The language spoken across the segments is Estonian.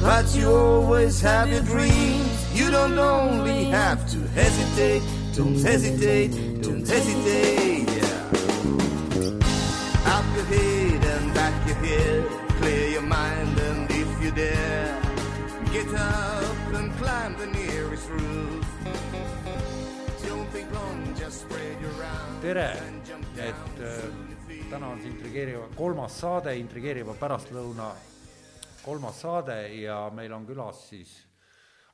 But you always have your dreams. You don't only have to hesitate, don't hesitate, don't hesitate. Yeah. Up your head and back your head, clear your mind and if you dare, get up and climb the nearest roof. Don't think long, just spread your arms tere and jump down. et äh, täna on see intrigeeriva kolmas saade intrigeeriva pärastlõuna kolmas saade ja meil on külas siis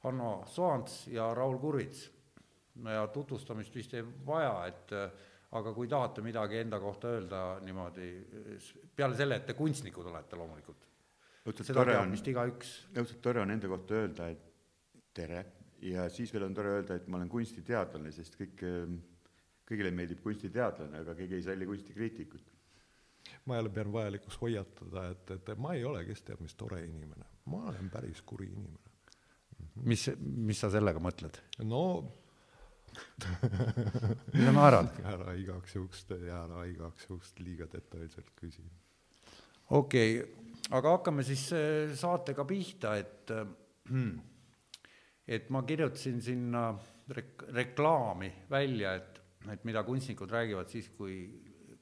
Hanno Soants ja Raul Kurvits ja tutvustamist vist ei vaja et aga kui tahate midagi enda kohta öelda niimoodi peale selle et te kunstnikud olete loomulikult seda teab vist igaüks õudselt tore on enda kohta öelda, et tere ja siis veel on tore öelda, et ma olen kunstiteadlane, sest kõik, kõigile meeldib kunstiteadlane, aga keegi ei salli kunstikriitikut. Ma jälle pean vajalikuks hoiatada, et, et ma ei ole kes teab mis tore inimene, ma olen päris kuri inimene. mis mis sa sellega mõtled no mida naerad ära igaks juhuks, ära igaks juhuks liiga detailselt küsi. okei okay, aga hakkame siis äh, saatega pihta, et äh, et ma kirjutasin sinna rek-, reklaami välja, et, et mida kunstnikud räägivad siis, kui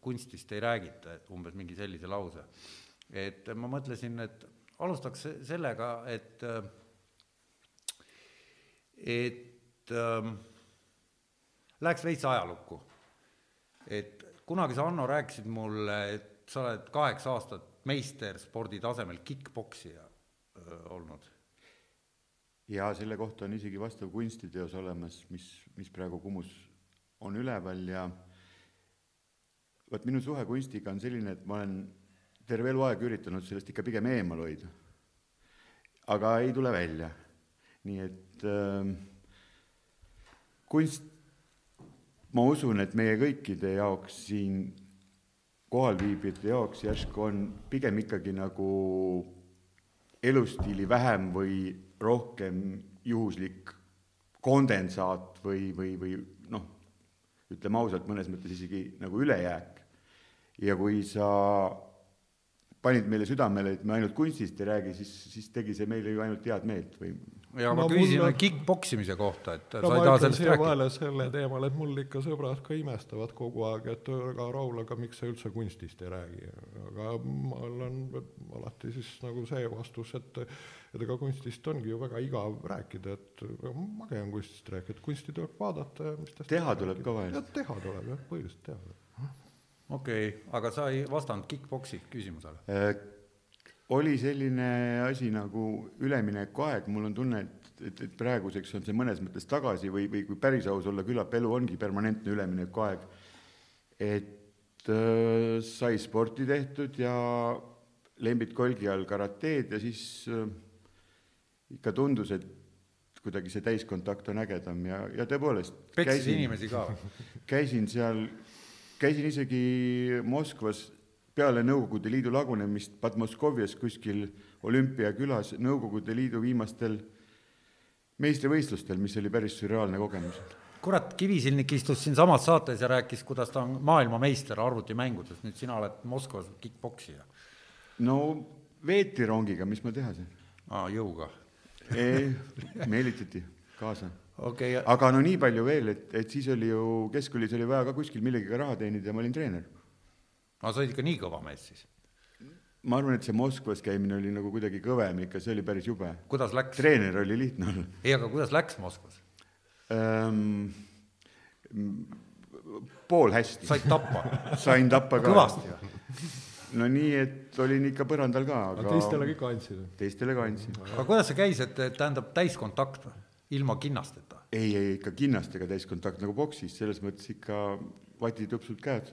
kunstist ei räägita, umbes mingi sellise lause. et ma mõtlesin, et alustaks sellega, et et ähm, läheks veits ajalukku. et kunagi sa, Hanno, rääkisid mulle, et sa oled kaheksa aastat meisterspordi tasemel kick-poksija olnud. ja selle kohta on isegi vastav kunstiteos olemas, mis, mis praegu Kumus on üleval ja vot minu suhe kunstiga on selline, et ma olen terve eluaeg üritanud sellest ikka pigem eemal hoida. aga ei tule välja. nii et äh, kunst, ma usun, et meie kõikide jaoks siin kohalviibijate jaoks järsku on pigem ikkagi nagu elustiili vähem või rohkem juhuslik kondensaat või, või, või noh, ütleme ausalt, mõnes mõttes isegi nagu ülejääk. Ja kui sa panid meile südamele, et me ainult kunstist ei räägi, siis, siis tegi see meile ju ainult head meelt või ja ma No küsisin mulle- kick-poksimise kohta, et no sa ma ei taha sellest rääkida. vahele selle teemal, et mul ikka sõbrad ka imestavad kogu aeg, et aga Raul, aga miks sa üldse kunstist ei räägi. aga mul on alati siis nagu see vastus, et et ega kunstist ongi ju väga igav rääkida, et mage on kunstist rääkida, et kunsti tuleb vaadata ja mis tast Teha tuleb ka vahel. teha tuleb jah, põhiliselt teha tuleb. Okei okay,, aga sa ei vastanud kick-poksi küsimusele. Äh, oli selline asi nagu üleminekuaeg, mul on tunne, et, et, et praeguseks on see mõnes mõttes tagasi või, või kui päris aus olla, küllap elu ongi permanentne üleminekuaeg. et äh, sai sporti tehtud ja lembid kolgi all karateed ja siis äh, ikka tundus, et kuidagi see täiskontakt on ägedam ja, ja tõepoolest peksid inimesi ka käisin seal, käisin isegi Moskvas peale Nõukogude Liidu lagunemist Padmoskovjas kuskil olümpiakülas Nõukogude Liidu viimastel meistrivõistlustel, mis oli päris sürreaalne kogemus. kurat, Kivisilnik istus siinsamas saates ja rääkis, kuidas ta on maailmameister arvutimängudes, nüüd sina oled Moskvas kick-poksija. no veetirongiga, mis ma teha saan? aa, jõuga. ei, meelitati kaasa. Okei okay,, aga no nii palju veel, et, et siis oli ju, keskkoolis oli vaja ka kuskil millegagi raha teenida ja ma olin treener. aga sa olid ikka nii kõva mees siis? ma arvan, et see Moskvas käimine oli nagu kuidagi kõvem ikka, see oli päris jube. kuidas läks? treener oli lihtne olla ei, aga kuidas läks Moskvas? ähm,. pool hästi. said tappa? sain tappa ka. kõvasti või? no nii, et olin ikka põrandal ka, aga aga teistelegi ka andsid? teistele ka andsin. aga kuidas see käis, et et tähendab täiskontakt või? Ilma kinnasteta? ei, ei ikka kinnastega täiskontakt nagu boksis, selles mõttes ikka vatitupsud käed.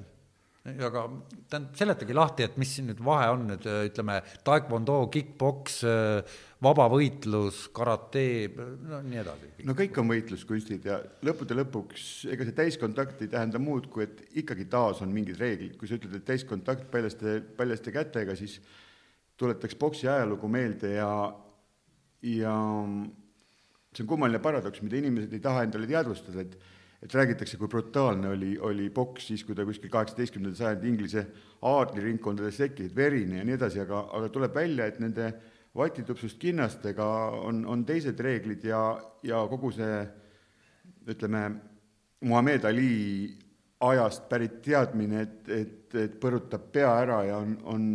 aga tähendab, seletage lahti, et mis siin nüüd vahe on nüüd ütleme, taekwondo, kick-poks, vabavõitlus, karate, no nii edasi. no kõik on võitluskunstid ja lõppude lõpuks, ega see täiskontakt ei tähenda muud, kui et ikkagi taas on mingid reeglid, kui sa ütled, et täiskontakt paljaste, paljaste kätega, siis tuletaks boksi ajalugu meelde ja, ja see on kummaline paradoks, mida inimesed ei taha endale teadvustada, et et räägitakse, kui brutaalne oli, oli poks siis, kui ta kuskil kaheksateistkümnenda sajandi Inglise aadliringkondades tekkis, verine ja nii edasi, aga, aga tuleb välja, et nende vatitupsust kinnastega on, on teised reeglid ja, ja kogu see ütleme, Muhamed Ali ajast pärit teadmine, et, et, et põrutab pea ära ja on, on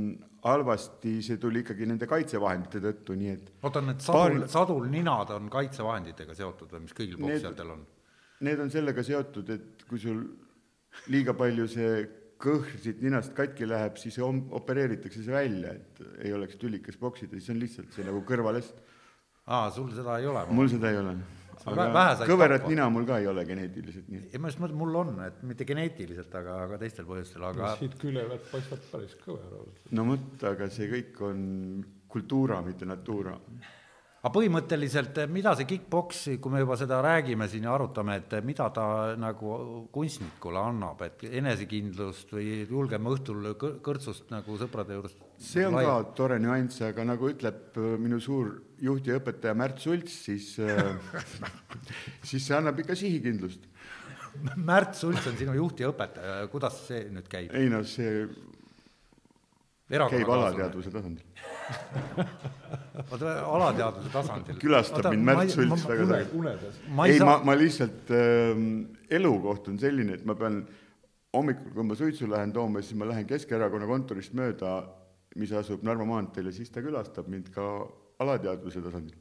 halvasti, see tuli ikkagi nende kaitsevahendite tõttu, nii et oota, need sadul paari..., sadulninad on kaitsevahenditega seotud või mis kõigil poksijatel on? need on sellega seotud, et kui sul liiga palju see kõhr siit ninast katki läheb, siis opereeritakse see välja, et ei oleks tülikas poksida, siis on lihtsalt see nagu kõrvalest. aa, sul seda ei ole? mul seda ei ole. Kõverat nina mul ka ei ole geneetiliselt, nii. ei, ma just mõtlen, mul on, et mitte geneetiliselt, aga, aga teistel põhjustel, aga siit küljevett paistab päris kõver. no vot, aga see kõik on kultuura, mitte natura aga põhimõtteliselt, mida see kick-poks, kui me juba seda räägime siin ja arutame, et mida ta nagu kunstnikule annab, et enesekindlust või julgeme õhtul kõrtsust nagu sõprade juures see on lai... ka tore nüanss, aga nagu ütleb äh, minu suur juht ja õpetaja Märt Sults, siis äh, siis see annab ikka sihikindlust. Märt Sults on sinu juht ja õpetaja, kuidas see nüüd käib? ei no see käib alateadvuse tasandil oota, alateadvuse tasandil. külastab mind Märt Sults väga sageli. ei, ma, ma lihtsalt äh,, elukoht on selline, et ma pean hommikul, kui ma suitsu lähen tooma, siis ma lähen Keskerakonna kontorist mööda, mis asub Narva maanteel ja siis ta külastab mind ka alateadvuse tasandil.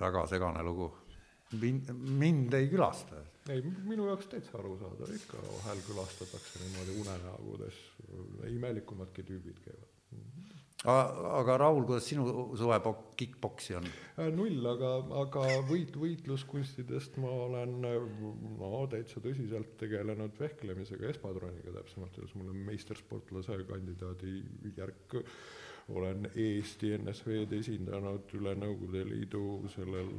väga segane lugu. mind, mind ei külasta. ei, minu jaoks täitsa arusaadav, ikka vahel külastatakse niimoodi unenägudes, imelikumadki tüübid käivad aga Raul, kuidas sinu suhe kick-poksi on? Äh, null, aga, aga võit, võitluskunstidest ma olen no täitsa tõsiselt tegelenud vehklemisega, espadroniga täpsemalt öeldes, mul on meistersportlase kandidaadi järk, olen Eesti NSV-d esindanud üle Nõukogude Liidu sellel,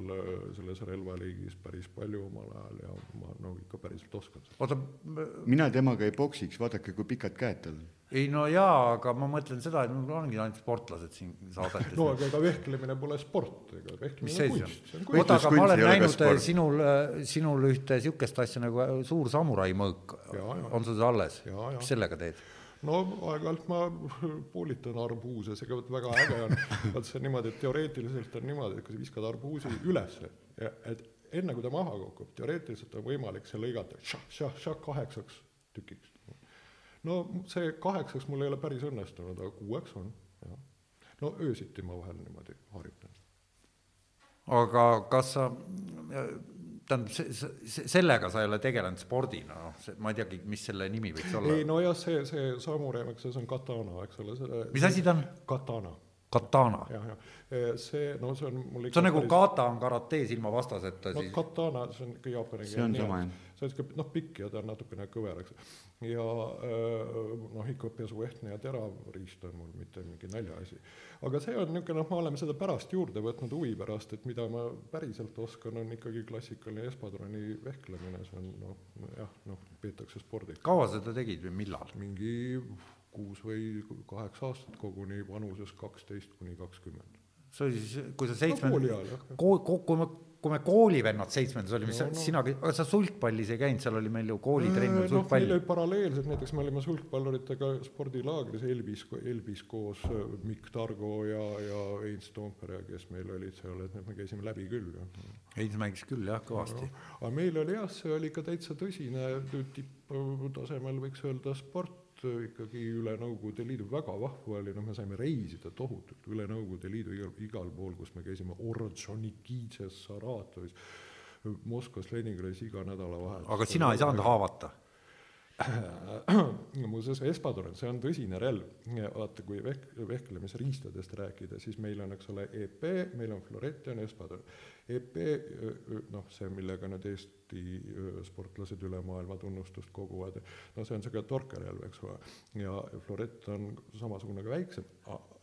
selles relvaliigis päris palju omal ajal ja ma no ikka päriselt oskan seda. oota, mina temaga ei poksiks, vaadake, kui pikad käed tal on ei no jaa, aga ma mõtlen seda, et mul ongi ainult sportlased siin saadetes. no aga ega vehklemine pole sport, ega vehklemine on kunst. oota, aga ma olen näinud äh, sinul, äh, sinul ühte niisugust asja nagu äh, suur samurai mõõk. on sul see alles? mis sellega teed? No aeg-ajalt ma poolitan arbuuse, see ka väga äge on. vaat see on niimoodi, et teoreetiliselt on niimoodi, et kui sa viskad arbuusi ülesse, et enne kui ta maha kukub, teoreetiliselt on võimalik see lõigata šah-šah-šah kaheksaks tükiks no see kaheksaks mul ei ole päris õnnestunud, aga kuueks on, jah. no öösiti ma vahel niimoodi harjutan. aga kas sa, tähendab, see, sellega sa ei ole tegelenud spordina, noh, see, ma ei teagi, mis selle nimi võiks olla. ei nojah, see, see samurai, eks see on katana, eks ole, selle mis asi ta on? katana Katana. jah, jah, see, no see on mul see on nagu kata on karates ilma vastaseta no, siis. katana, see on ikka jaapani keel. see on sama jah. See on sihuke noh, pikk ja ta on natukene kõver, eks. ja äh, noh, ikka pesuehtne ja terav riist on mul, mitte mingi naljaasi. aga see on niisugune, noh, me oleme seda pärast juurde võtnud huvi pärast, et mida ma päriselt oskan, on ikkagi klassikaline espadroni vehklemine, see on noh, jah, noh, peetakse spordiks. kaua sa seda tegid või millal? mingi kuus või kaheksa aastat koguni vanuses kaksteist kuni kakskümmend. see oli siis, kui sa seitsmend- no,, kooli, kui me, kui me koolivennad seitsmendas olime no,, no. sina, sa sulgpallis ei käinud, seal oli meil ju koolitrenn sulgpall. noh, meil olid paralleelselt, näiteks me olime sulgpalluritega spordilaagris Elbis, Elbis koos äh, Mikk Targo ja, ja Heinz Toompere, kes meil olid seal, et me käisime läbi küll. Heinz mängis küll jah, kõvasti no,. aga meil oli jah, see oli ikka täitsa tõsine tipptasemel võiks öelda sport, ikkagi üle Nõukogude Liidu, väga vahva oli, noh, me saime reisida tohutult üle Nõukogude Liidu igal, igal pool, kus me käisime Orodžonikidžes, Saratovis, Moskvas, Leningradis iga nädalavahetus. aga sina ei saanud haavata? muuseas, Espadoren, see on tõsine relv. vaata, kui vehk-, vehklemisriistadest rääkida, siis meil on, eks ole, EP, meil on Floret ja on Espador. EP, noh, see, millega nüüd Eesti sportlased üle maailma tunnustust koguvad, no see on niisugune torkerelv, eks ole, ja Floret on samasugune, aga väiksem.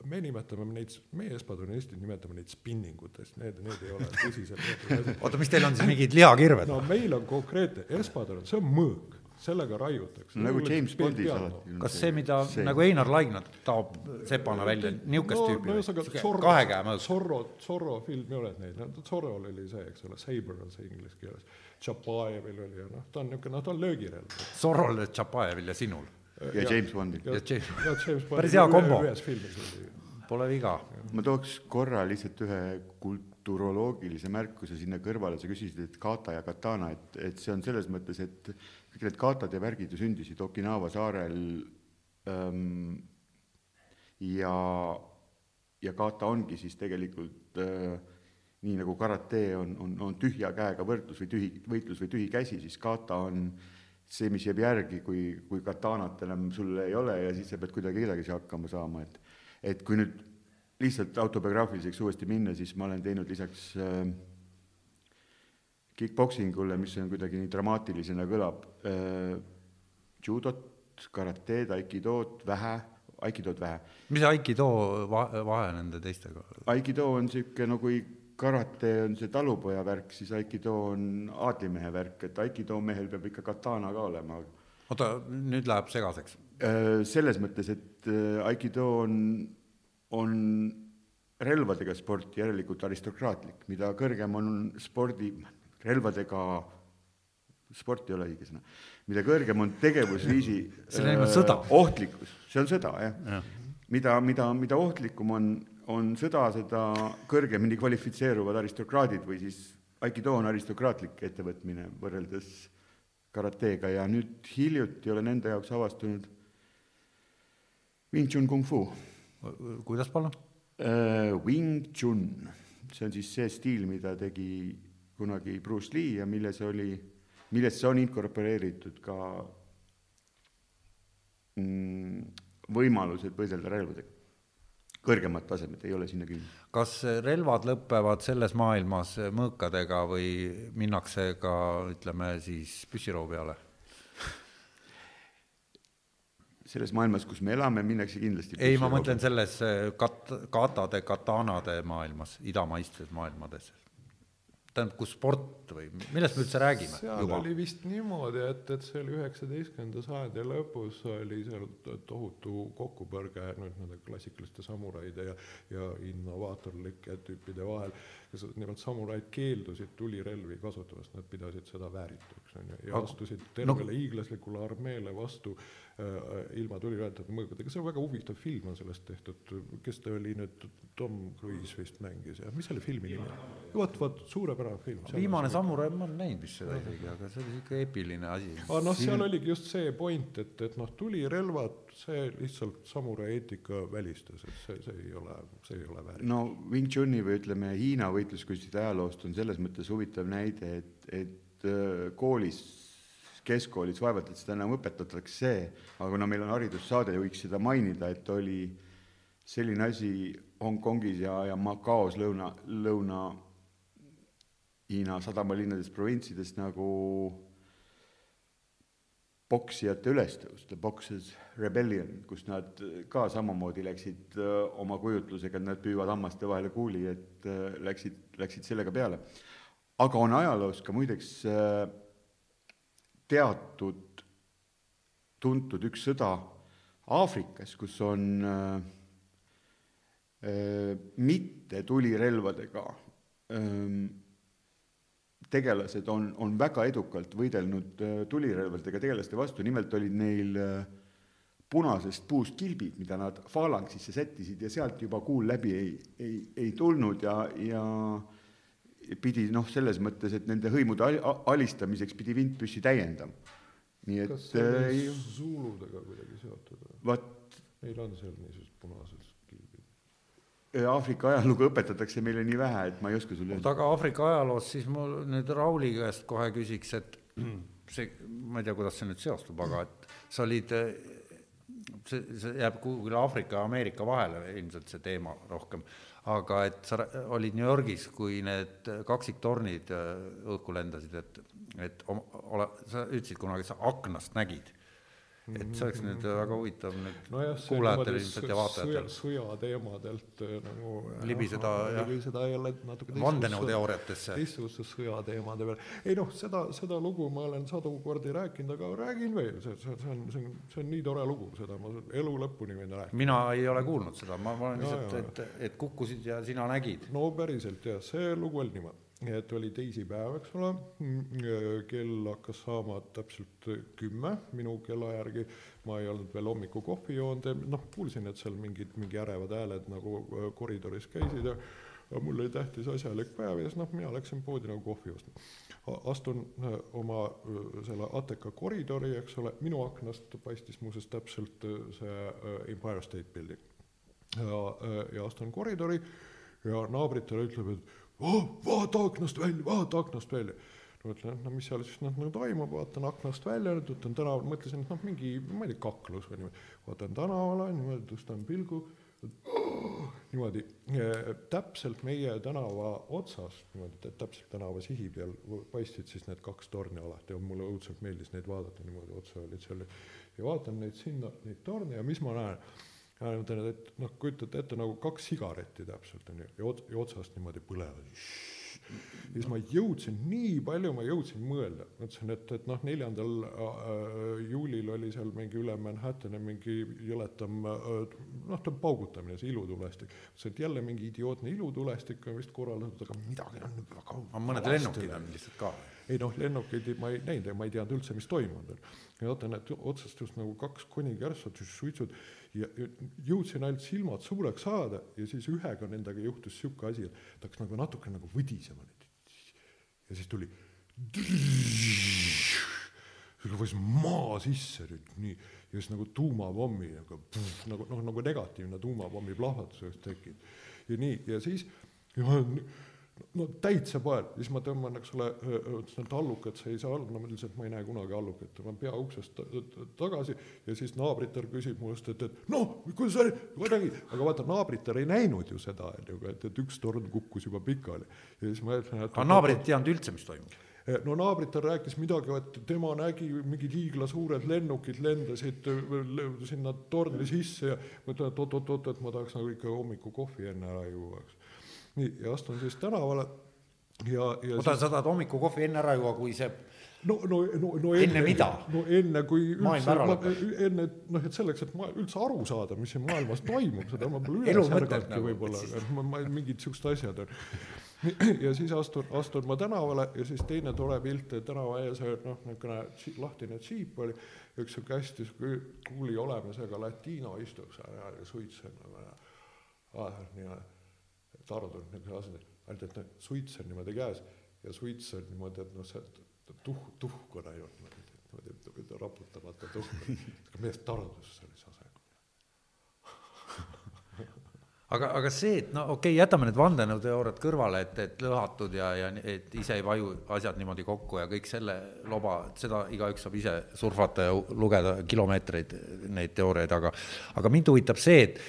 me nimetame neid, meie Espadoni Eestis nimetame neid spinningutest, need, need ei ole tõsiselt oota, mis teil on siis mingid lihakirved? no meil on konkreetne Espadon, see on mõõk sellega raiutakse. nagu James Bondis alati. kas see, mida see. nagu Einar Laigna taob sepana välja, niisugust no, tüüpi no, või? kahe käe mõõk. Zorro, Zorro film ei ole neid, no Zorrol oli see, eks ole, Saber on see inglise keeles. Tšapajevil oli ja noh, ta on niisugune, noh, ta on löögirelv. Zorrol, Tšapajevil ja sinul. ja James Bondil. ja James, ja James päris hea kombo. ühes filmis oli. Pole viga. ma tooks korra lihtsalt ühe kulturoloogilise märkuse sinna kõrvale, sa küsisid, et kata ja katana, et, et see on selles mõttes, et kõik need katad ja värgid ju sündisid Okinawa saarel ähm, ja, ja kata ongi siis tegelikult äh, nii nagu karate on, on, on tühja käega võrdlus või tühi, võitlus või tühi käsi, siis kata on see, mis jääb järgi, kui, kui katanat enam sul ei ole ja siis sa pead kuidagi kedagisi hakkama saama, et et kui nüüd lihtsalt autobiograafiliseks uuesti minna, siis ma olen teinud lisaks äh, kick-poksingule, mis on kuidagi nii dramaatilisena kõlab äh,, judot, karateed, aikidood vähe, aikidood vähe. mis aikido vahe, vahe nende teistega? aikido on niisugune, no kui karate on see talupoja värk, siis aikido on aadlimehe värk, et aikido mehel peab ikka katana ka olema. Oota, nüüd läheb segaseks. selles mõttes, et aikido on, on relvadega sport, järelikult aristokraatlik, mida kõrgem on spordi, relvadega, sport ei ole õige sõna, mida kõrgem on tegevusviisi nimi on sõda. ohtlikkus, see on sõda, jah ja. ja.. mida, mida, mida ohtlikum on, on sõda, seda kõrgemini kvalifitseeruvad aristokraadid või siis aikido on aristokraatlik ettevõtmine võrreldes karateega ja nüüd hiljuti olen enda jaoks avastunud Wing Chun Kung Fu. kuidas palun? Äh, Wing Chun, see on siis see stiil, mida tegi kunagi Bruce Lee ja milles oli, millesse on inkorporeeritud ka mm, võimalused võidelda relvadega. Kõrgemad tasemed ei ole sinna kinni. kas relvad lõpevad selles maailmas mõõkadega või minnakse ka ütleme siis püssiroo peale? selles maailmas, kus me elame, minnakse kindlasti ei, ma mõtlen selles kat-, katade, katanade maailmas, idamaistes maailmades tähendab, kus sport või millest me üldse räägime? seal juba? oli vist niimoodi, et, et see oli üheksateistkümnenda sajandi lõpus oli seal tohutu kokkupõrge nüüd nende klassikaliste samuraide ja, ja innovaatorlike tüüpide vahel, kes nimelt samuraid keeldusid tulirelvi kasutamast, nad pidasid seda väärituks, on ju, ja astusid tervele no. hiiglaslikule armeele vastu äh, ilma tulirelvadeta mõõgudega, see on väga huvitav film on sellest tehtud, kes ta oli nüüd, Tom Cruise vist mängis ja mis selle filmi nimi on? vot, vot suurepärane film. viimane samurai, ma olen näinud vist seda isegi, aga see oli sihuke eepiline asi. aga noh, seal oligi just see point, et, et noh, tulirelvad, see lihtsalt samurai eetika välistas, et see, see ei ole, see ei ole väärt. no Wing Chuni või ütleme, Hiina võitluskunstide ajaloost on selles mõttes huvitav näide, et, et äh, koolis keskkoolis vaevalt, et seda enam õpetatakse, aga kuna meil on haridussaade võiks seda mainida, et oli selline asi Hongkongis ja, ja Macaos lõuna, Lõuna-Hiina sadamalinnades, provintsides nagu poksijate ülestõus, The Boxers Rebellion, kus nad ka samamoodi läksid öö, oma kujutlusega, et nad püüavad hammaste vahele kuuli, et öö, läksid, läksid sellega peale. aga on ajaloos ka muideks öö, teatud tuntud üks sõda Aafrikas, kus on öö, mitte tulirelvadega tegelased on, on väga edukalt võidelnud tulirelvadega tegelaste vastu, nimelt olid neil punasest puust kilbid, mida nad faalangsisse sättisid ja sealt juba kuul läbi ei, ei, ei tulnud ja, ja pidi noh, selles mõttes, et nende hõimude alistamiseks pidi vintpüssi täiendama. nii et kas see oli äh, Zuludega kuidagi seotud või? vot. meil on seal niisugused punased Aafrika ajalugu õpetatakse meile nii vähe, et ma ei oska sulle öelda. aga Aafrika ajaloos siis mul nüüd Rauli käest kohe küsiks, et see, ma ei tea, kuidas see nüüd seostub, aga et sa olid, see, see jääb kuhugile Aafrika ja Ameerika vahele ilmselt see teema rohkem, aga et sa olid New Yorgis, kui need kaksiktornid õhku lendasid, et, et ole, sa ütlesid kunagi, sa aknast nägid et see oleks nüüd väga huvitav nüüd nojah, kuulajatele ilmselt ja vaatajatel. sõjateemadelt eh, nagu libiseda libiseda jälle natuke vandenõuteooriatesse. teistsuguste sõjateemade peale. ei noh, seda, seda lugu ma olen sadu kordi rääkinud, aga räägin veel, see, see, see on, see on, see on nii tore lugu, seda ma elu lõpuni võin rääkida. mina ei ole kuulnud seda, ma, ma olen lihtsalt, et, et kukkusid ja sina nägid. no päriselt jah, see lugu oli niimoodi et oli teisipäev, eks ole, kell hakkas saama täpselt kümme minu kella järgi, ma ei olnud veel hommikukohvi joonud, noh, kuulsin, et seal mingid, mingi ärevad hääled nagu äh, koridoris käisid ja mul oli tähtis asjalik päev ja siis noh, mina läksin poodi nagu kohvi ostma. astun äh, oma äh, selle ATK koridori, eks ole, minu aknast paistis muuseas täpselt see Empire State Building. ja, ja astun koridori ja naabritele ütleb, et oh, vaata aknast välja, vaata aknast välja. no ütlen, et no mis seal siis noh nagu toimub, vaatan aknast välja, võtan tänaval, mõtlesin, et noh, mingi, ma ei tea, kaklus või niimoodi. vaatan tänavale, niimoodi tõstan pilgu oh,, niimoodi äh, täpselt meie tänava otsas, niimoodi täpselt tänava sihi peal paistsid siis need kaks torni alati ja mulle õudselt meeldis neid vaadata, niimoodi otsa olid seal ja vaatan neid sinna, neid torne ja mis ma näen ja ma ütlen, et noh, kujutate ette nagu kaks sigaretti täpselt onju ja ots-, ja otsast niimoodi põlevad. ja siis ma jõudsin, nii palju ma jõudsin mõelda, mõtlesin, et, et noh, neljandal äh, juulil oli seal mingi üle Manhattani mingi jõletam äh, noh, ta paugutamine, see ilutulestik. mõtlesin, et jälle mingi idiootne ilutulestik on vist korraldatud, aga midagi on väga aga mõned lennukid on lihtsalt ka ei noh, lennukeid ma ei näinud ja ma ei teadnud üldse, mis toimunud on. ja vaatan, et otsast just nagu kaks konikärsat, suitsud ja, jõudsin ainult silmad suureks saada ja siis ühega nendega juhtus sihuke asi, et ta hakkas nagu natuke nagu võdisema. ja siis tuli võis maa sisse nüüd nii ja siis nagu tuumapommi nagu puh, nagu noh, nagu negatiivne tuumapommi plahvatus oleks tekkinud ja nii ja siis ja no täitsa poel, siis ma tõmban, eks ole, ütlesin, et allukat sa ei saa alla, no ma et ma ei näe kunagi allukat, tõmban pea uksest tagasi ja siis naabritar küsib minust, et, et noh, kuidas sa nägid, aga vaata, naabritar ei näinud ju seda, on ju, et, et üks torn kukkus juba pikali. ja siis ma ütlesin, et aga naabrid ei teadnud üldse, mis toimub? no naabritar rääkis midagi, et tema nägi mingid hiiglasuured lennukid lendasid sinna torni sisse ja ma ütlen, et oot-oot-oot, et ma tahaks nagu ikka hommikukohvi enne ära juua, eks nii, ja astun siis tänavale ja, ja oota siis..., sa tahad hommikukohvi enne ära juua, kui see no, no, no, no enne, enne mida? no enne, kui üldse, enne, noh, et selleks, et ma üldse aru saada, mis siin maailmas toimub, seda ma pole üles ärganudki nagu, võib-olla, et ma, ma, mingid siuksed asjad on. ja siis astun, astun ma tänavale ja siis teine tore pilt, tänava ees, noh, niisugune lahtine džiip oli, üks sihuke hästi kuuli olemusega latiino istub seal ja niimoodi tardun niisuguse asjani, ainult et noh, suits on niimoodi käes ja suits on niimoodi, et noh, see tuh, tuhk on ainult niimoodi, niimoodi raputamata tuhk, aga mees tardus sellise asjaga. Aga, aga see, et no okei okay,, jätame need vandenõuteooriad kõrvale, et, et lõhatud ja, ja et ise ei vaju asjad niimoodi kokku ja kõik selle loba, seda igaüks saab ise surfata ja lugeda kilomeetreid neid teooriaid, aga, aga mind huvitab see, et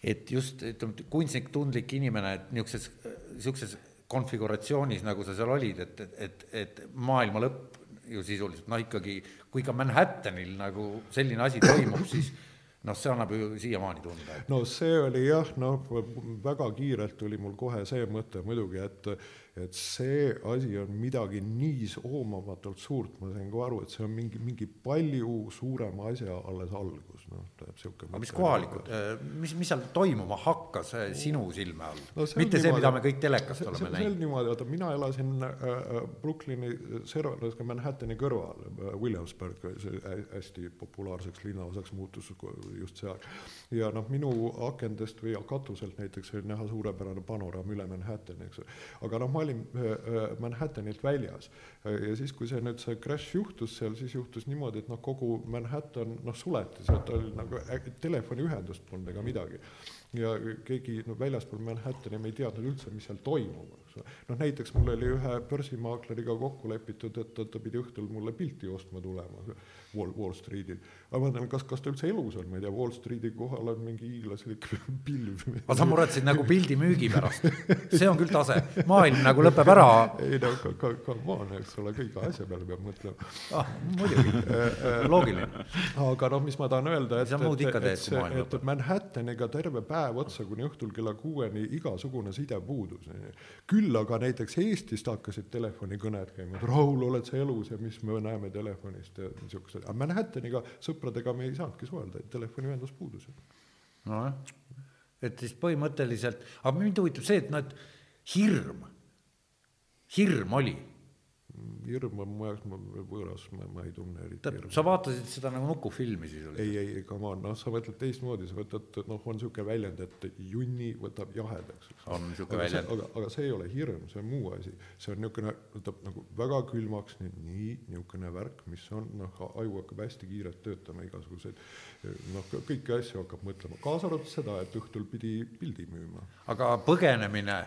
et just ütleme, kunstnik, tundlik inimene, et niisuguses, niisuguses konfiguratsioonis, nagu sa seal olid, et, et, et, maailma lõpp ju sisuliselt, noh ikkagi, kui ka Manhattanil nagu selline asi toimub, siis noh, see annab ju siiamaani tunda. no see oli jah, noh, väga kiirelt tuli mul kohe see mõte muidugi, et et see asi on midagi nii oomamatult suurt, ma sain ka aru, et see on mingi, mingi palju suurema asja alles algus, noh, tähendab sihuke. aga mis kohalikud, äh, mis, mis seal toimuma hakkas äh, sinu silme all no,? mitte see, mida me kõik telekast oleme see, näinud. see oli niimoodi, vaata mina elasin äh, äh Brooklyni serval, Manhattani kõrval, Williamsburg, see hästi populaarseks linnaosaks muutus just see aeg. ja noh, minu akendest või katuselt näiteks oli näha suurepärane panoraam üle Manhattani, eks ole, aga noh, ma olin Manhattanilt väljas ja siis, kui see nüüd see crash juhtus seal, siis juhtus niimoodi, et noh, kogu Manhattan noh, suleti, sealt oli nagu telefoniühendust polnud ega midagi. ja keegi no väljaspool Manhattani me ei teadnud üldse, mis seal toimub eks ole. noh, näiteks mul oli ühe börsimaakleriga kokku lepitud, et ta, ta pidi õhtul mulle pilti ostma tulema Wall, Wall Streetil. Ma mõtlen, kas, kas ta üldse elus on, ma ei tea, Wall Streeti kohal on mingi hiiglaslik pilv. aga sa muretsesid nagu pildi müügi pärast, see on küll tase, maailm nagu lõpeb ära. ei no ka, ka, ka maan, eks ole, kõige asja peale peab mõtlema ah,. muidugi, loogiline. aga noh, mis ma tahan öelda, et, et, et, et see, et Manhattaniga terve päev otsa kuni õhtul kella kuueni igasugune side puudus. küll aga näiteks Eestist hakkasid telefonikõned käima, et Raul, oled sa elus ja mis me näeme telefonist ja niisugused aga Manhattaniga sõpradega me ei saanudki suhelda, et telefoniühendus puudus. nojah, et siis põhimõtteliselt, aga mind huvitab see, et noh, et hirm, hirm oli hirm on mu jaoks võõras, ma, ma ei tunne eriti hirmu. sa vaatasid seda nagu nukufilmi siis oli? ei, ei, come on, noh, sa mõtled teistmoodi, sa võtad, noh, on niisugune väljend, et junni võtab jahedaks. on niisugune väljend. aga, aga see ei ole hirm, see on muu asi, see on niisugune, võtab nagu väga külmaks, nii, niisugune värk, mis on, noh, aju hakkab hästi kiirelt töötama, igasuguseid noh, kõiki asju hakkab mõtlema, kaasa arvatud seda, et õhtul pidi pildi müüma. aga põgenemine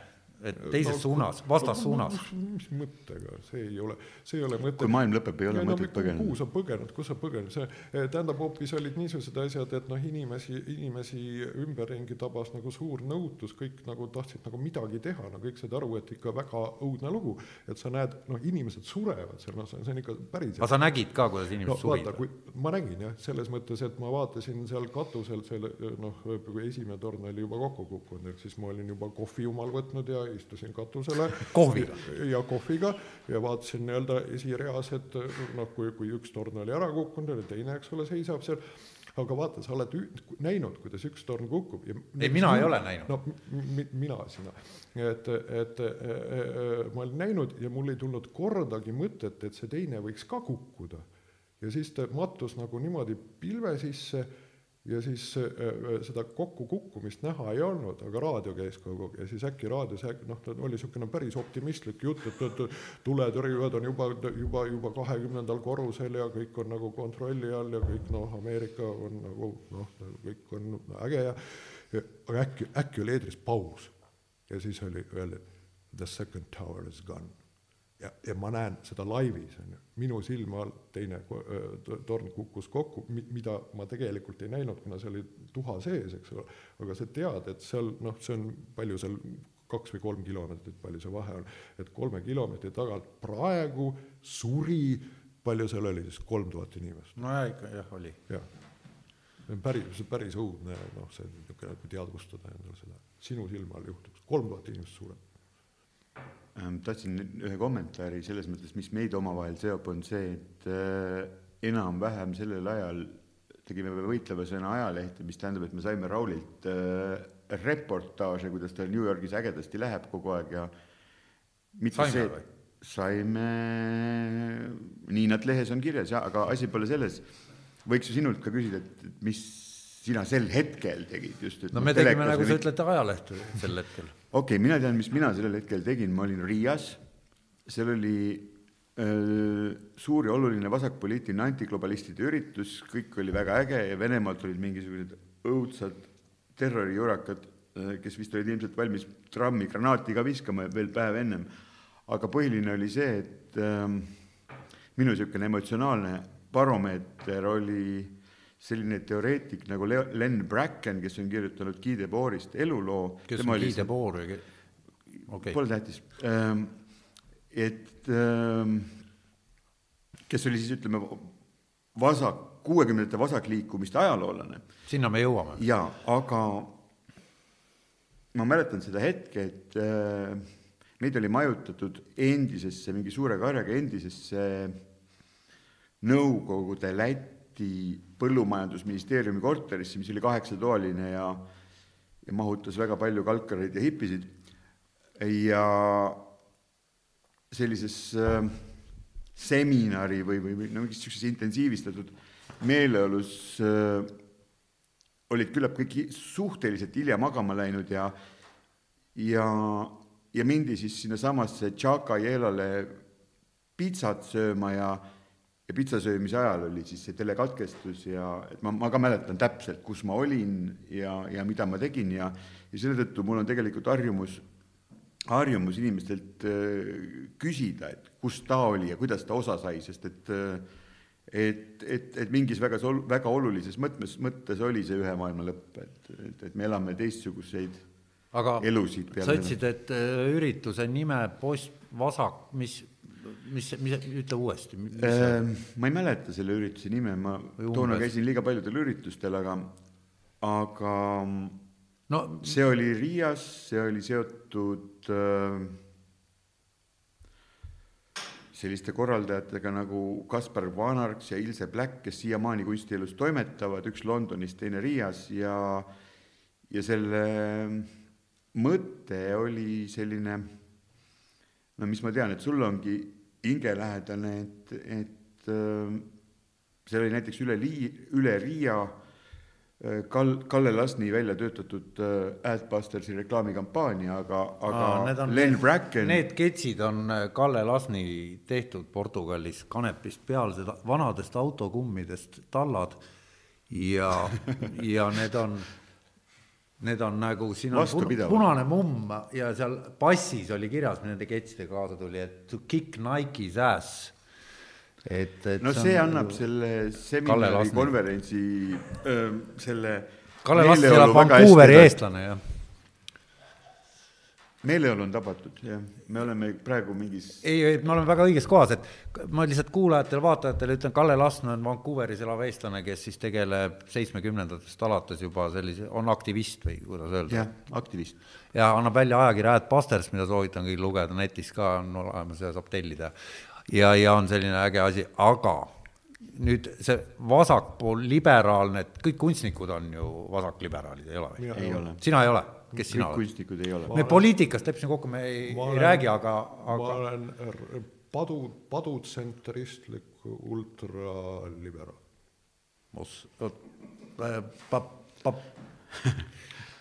et teises no, suunas, vastassuunas. mis mõttega, see ei ole, see ei ole mõte. kui maailm lõpeb, ei ole ja, mõtet no, põgeneda. kuhu sa põgened, kus sa põgened, see eh, tähendab hoopis olid niisugused asjad, et noh, inimesi, inimesi ümberringi tabas nagu suur nõutus, kõik nagu tahtsid nagu midagi teha, no kõik said aru, et ikka väga õudne lugu, et sa näed, noh, inimesed surevad seal, noh, see on ikka päris. aga sa nägid ka, kuidas inimesed no, surid? kui ma nägin jah, selles mõttes, et ma vaatasin seal katusel selle noh, esimene torn oli juba kokku kukkunud, ehk siis ma olin juba kohvi jumal võtnud ja istusin katusele. kohviga? ja kohviga ja vaatasin nii-öelda esireas, et noh, kui, kui üks torn oli ära kukkunud, oli teine, eks ole, seisab seal aga vaata, sa oled näinud, kuidas üks torn kukub ei, mina ei ole näinud. no mi, mina, sina. et, et e, e, e, ma olin näinud ja mul ei tulnud kordagi mõtet, et see teine võiks ka kukkuda. ja siis ta mattus nagu niimoodi pilve sisse ja siis äh, äh, seda kokkukukkumist näha ei olnud, aga raadio käis kogu aeg ja siis äkki raadios noh, oli niisugune päris optimistlik jutt, et, et tuletõrjujad on juba, juba, juba kahekümnendal korrusel ja kõik on nagu kontrolli all ja kõik noh, Ameerika on nagu noh, kõik on äge ja, ja aga äkki, äkki oli eetris paus. Ja siis oli öeldi, the second tower is gone. Ja, ja ma näen seda laivis, on ju, minu silma all teine torn kukkus kokku, mida ma tegelikult ei näinud, kuna see oli tuha sees, eks ole, aga sa tead, et seal noh, see on palju seal kaks või kolm kilomeetrit, palju see vahe on, et kolme kilomeetri tagant praegu suri, palju seal oli siis, kolm tuhat inimest? no ja ikka jah, oli. jah, see on päris, see on päris õudne, noh, see on niisugune, kui teadvustada endale seda, sinu silma all juhtuks, kolm tuhat inimest sureb tahtsin ühe kommentaari selles mõttes, mis meid omavahel seob, on see, et äh, enam-vähem sellel ajal tegime võitleva sõna ajalehte, mis tähendab, et me saime Raulilt äh, reportaaže, kuidas tal New Yorgis ägedasti läheb kogu aeg ja mitte saime see, saime, nii nad lehes on kirjas ja, aga asi pole selles, võiks ju sinult ka küsida, et mis sina sel hetkel tegid just. no me tegime, nagu sa ütled, ajalehte sel hetkel okei okay,, mina tean, mis mina sellel hetkel tegin, ma olin Riias, seal oli öö, suur ja oluline vasakpoliitiline antiglobalistide üritus, kõik oli väga äge ja Venemaalt olid mingisugused õudsad terrorijurakad, kes vist olid ilmselt valmis trammi granaati ka viskama veel päev ennem. aga põhiline oli see, et öö, minu niisugune emotsionaalne baromeeter oli selline teoreetik nagu Leo, Len Bracken, kes on kirjutanud Guy Debordist eluloo. kes on Guy Debord või? Okay. Pole tähtis. Ähm, et ähm, kes oli siis ütleme vasak, kuuekümnendate vasakliikumiste ajaloolane. sinna me jõuame. jaa, aga ma mäletan seda hetke, et äh, meid oli majutatud endisesse, mingi suure karjaga endisesse Nõukogude Läti põllumajandusministeeriumi korterisse, mis oli kaheksatoaline ja ja mahutas väga palju kalkareid ja hippisid. Ja sellises äh, seminari või, või, või no mingis niisuguses intensiivistatud meeleolus äh, olid küllap kõik suhteliselt hilja magama läinud ja ja, ja mindi siis sinnasamasse Tšaka Jelale pitsat sööma ja ja pitsa söömise ajal oli siis see telekatkestus ja et ma, ma ka mäletan täpselt, kus ma olin ja, ja mida ma tegin ja, ja selle tõttu mul on tegelikult harjumus harjumus inimestelt äh, küsida, et kus ta oli ja kuidas ta osa sai, sest et äh, et, et, et mingis väga, väga olulises mõttes, mõttes oli see ühe maailma lõpp, et, et, et me elame teistsuguseid aga elusid sa ütlesid, et äh, ürituse nime Post Vasak, mis, mis, mis, ütle uuesti. Äh, ma ei mäleta selle ürituse nime, ma toona käisin liiga paljudel üritustel, aga, aga no see oli Riias, see oli seotud äh, selliste korraldajatega nagu Kaspar Vanarks ja Ilse Black, kes siiamaani kunstielus toimetavad, üks Londonis, teine Riias ja, ja selle mõte oli selline, no mis ma tean, et sul ongi hingelähedane, et, et äh, see oli näiteks üle Lii-, üle Riia Äh, Kal-, Kalle Lasni välja töötatud äh, Adbustersi reklaamikampaania, aga, aga Aa, Len Bracken Need ketsid on Kalle Lasni tehtud Portugalis kanepist peal, seda vanadest autokummidest tallad. Ja ja need on, need on nagu, siin on punane mumm ja seal passis oli kirjas, nende ketsidega kaasa tuli, et to kick Nike's ass. Et, et no see, see annab nagu selle seminari, konverentsi, selle Kalle Lass elab Vancouveri eestlane, jah. Meeleolu on tabatud, jah, me oleme praegu mingis ei, ei, me oleme väga õiges kohas, et ma lihtsalt kuulajatele-vaatajatele ütlen, Kalle Lasn on Vancouveris elav eestlane, kes siis tegeleb seitsmekümnendatest alates juba sellise, on aktivist või kuidas öelda? jah, aktivist. ja annab välja ajakirja Ad Busters, mida soovitan kõigil lugeda, netis ka on olemas ja saab tellida ja, ja on selline äge asi, aga nüüd see vasakpool liberaalne, et kõik kunstnikud on ju vasakliberaalid, ei ole või? sina ei ole? Kes sina oled? kunstnikud ei ole. me poliitikast leppisime kokku, me ei, ei olen, räägi, aga, aga ma olen padu, padutsentristlik ultraliberaal. äh, pa-, pa-,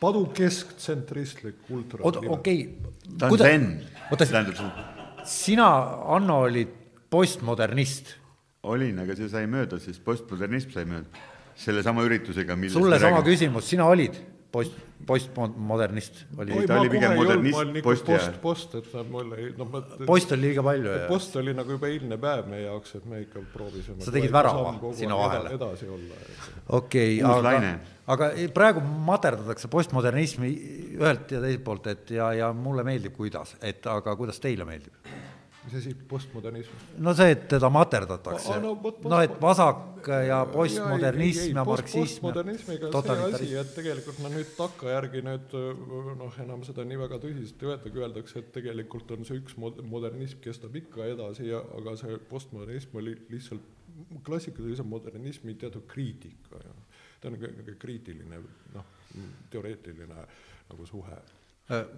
padu kesktsentristlik ultraliberaal. okei okay.. ta on zen, tähendab see sina, Anno, olid postmodernist. olin, aga see sai mööda, sest postmodernism sai mööda. sellesama üritusega, millest sulle sama räägime. küsimus, sina olid post, postmodernist oli. ta oli pigem modernist posti ajal. post, et nad mul ei, noh ma. post oli liiga palju. post oli nagu juba eilne päev meie jaoks, et me ikka proovisime. sa tegid värava sinna vahele. edasi olla. okei, aga, aga praegu materdatakse postmodernismi ühelt ja teiselt poolt, et ja, ja mulle meeldib, kuidas, et aga kuidas teile meeldib? Mis asi, postmodernism? no see, et teda materdatakse. no, no et vasak ja postmodernism ja, marksism. postmodernismiga see asi, et tegelikult no nüüd takkajärgi nüüd noh, enam seda nii väga tõsiselt ei võetagi, öeldakse, et tegelikult on see üks modernism kestab ikka edasi ja, aga see postmodernism oli lihtsalt klassikalise modernismi teatud kriitika ja ta on niisugune kriitiline noh, teoreetiline nagu suhe.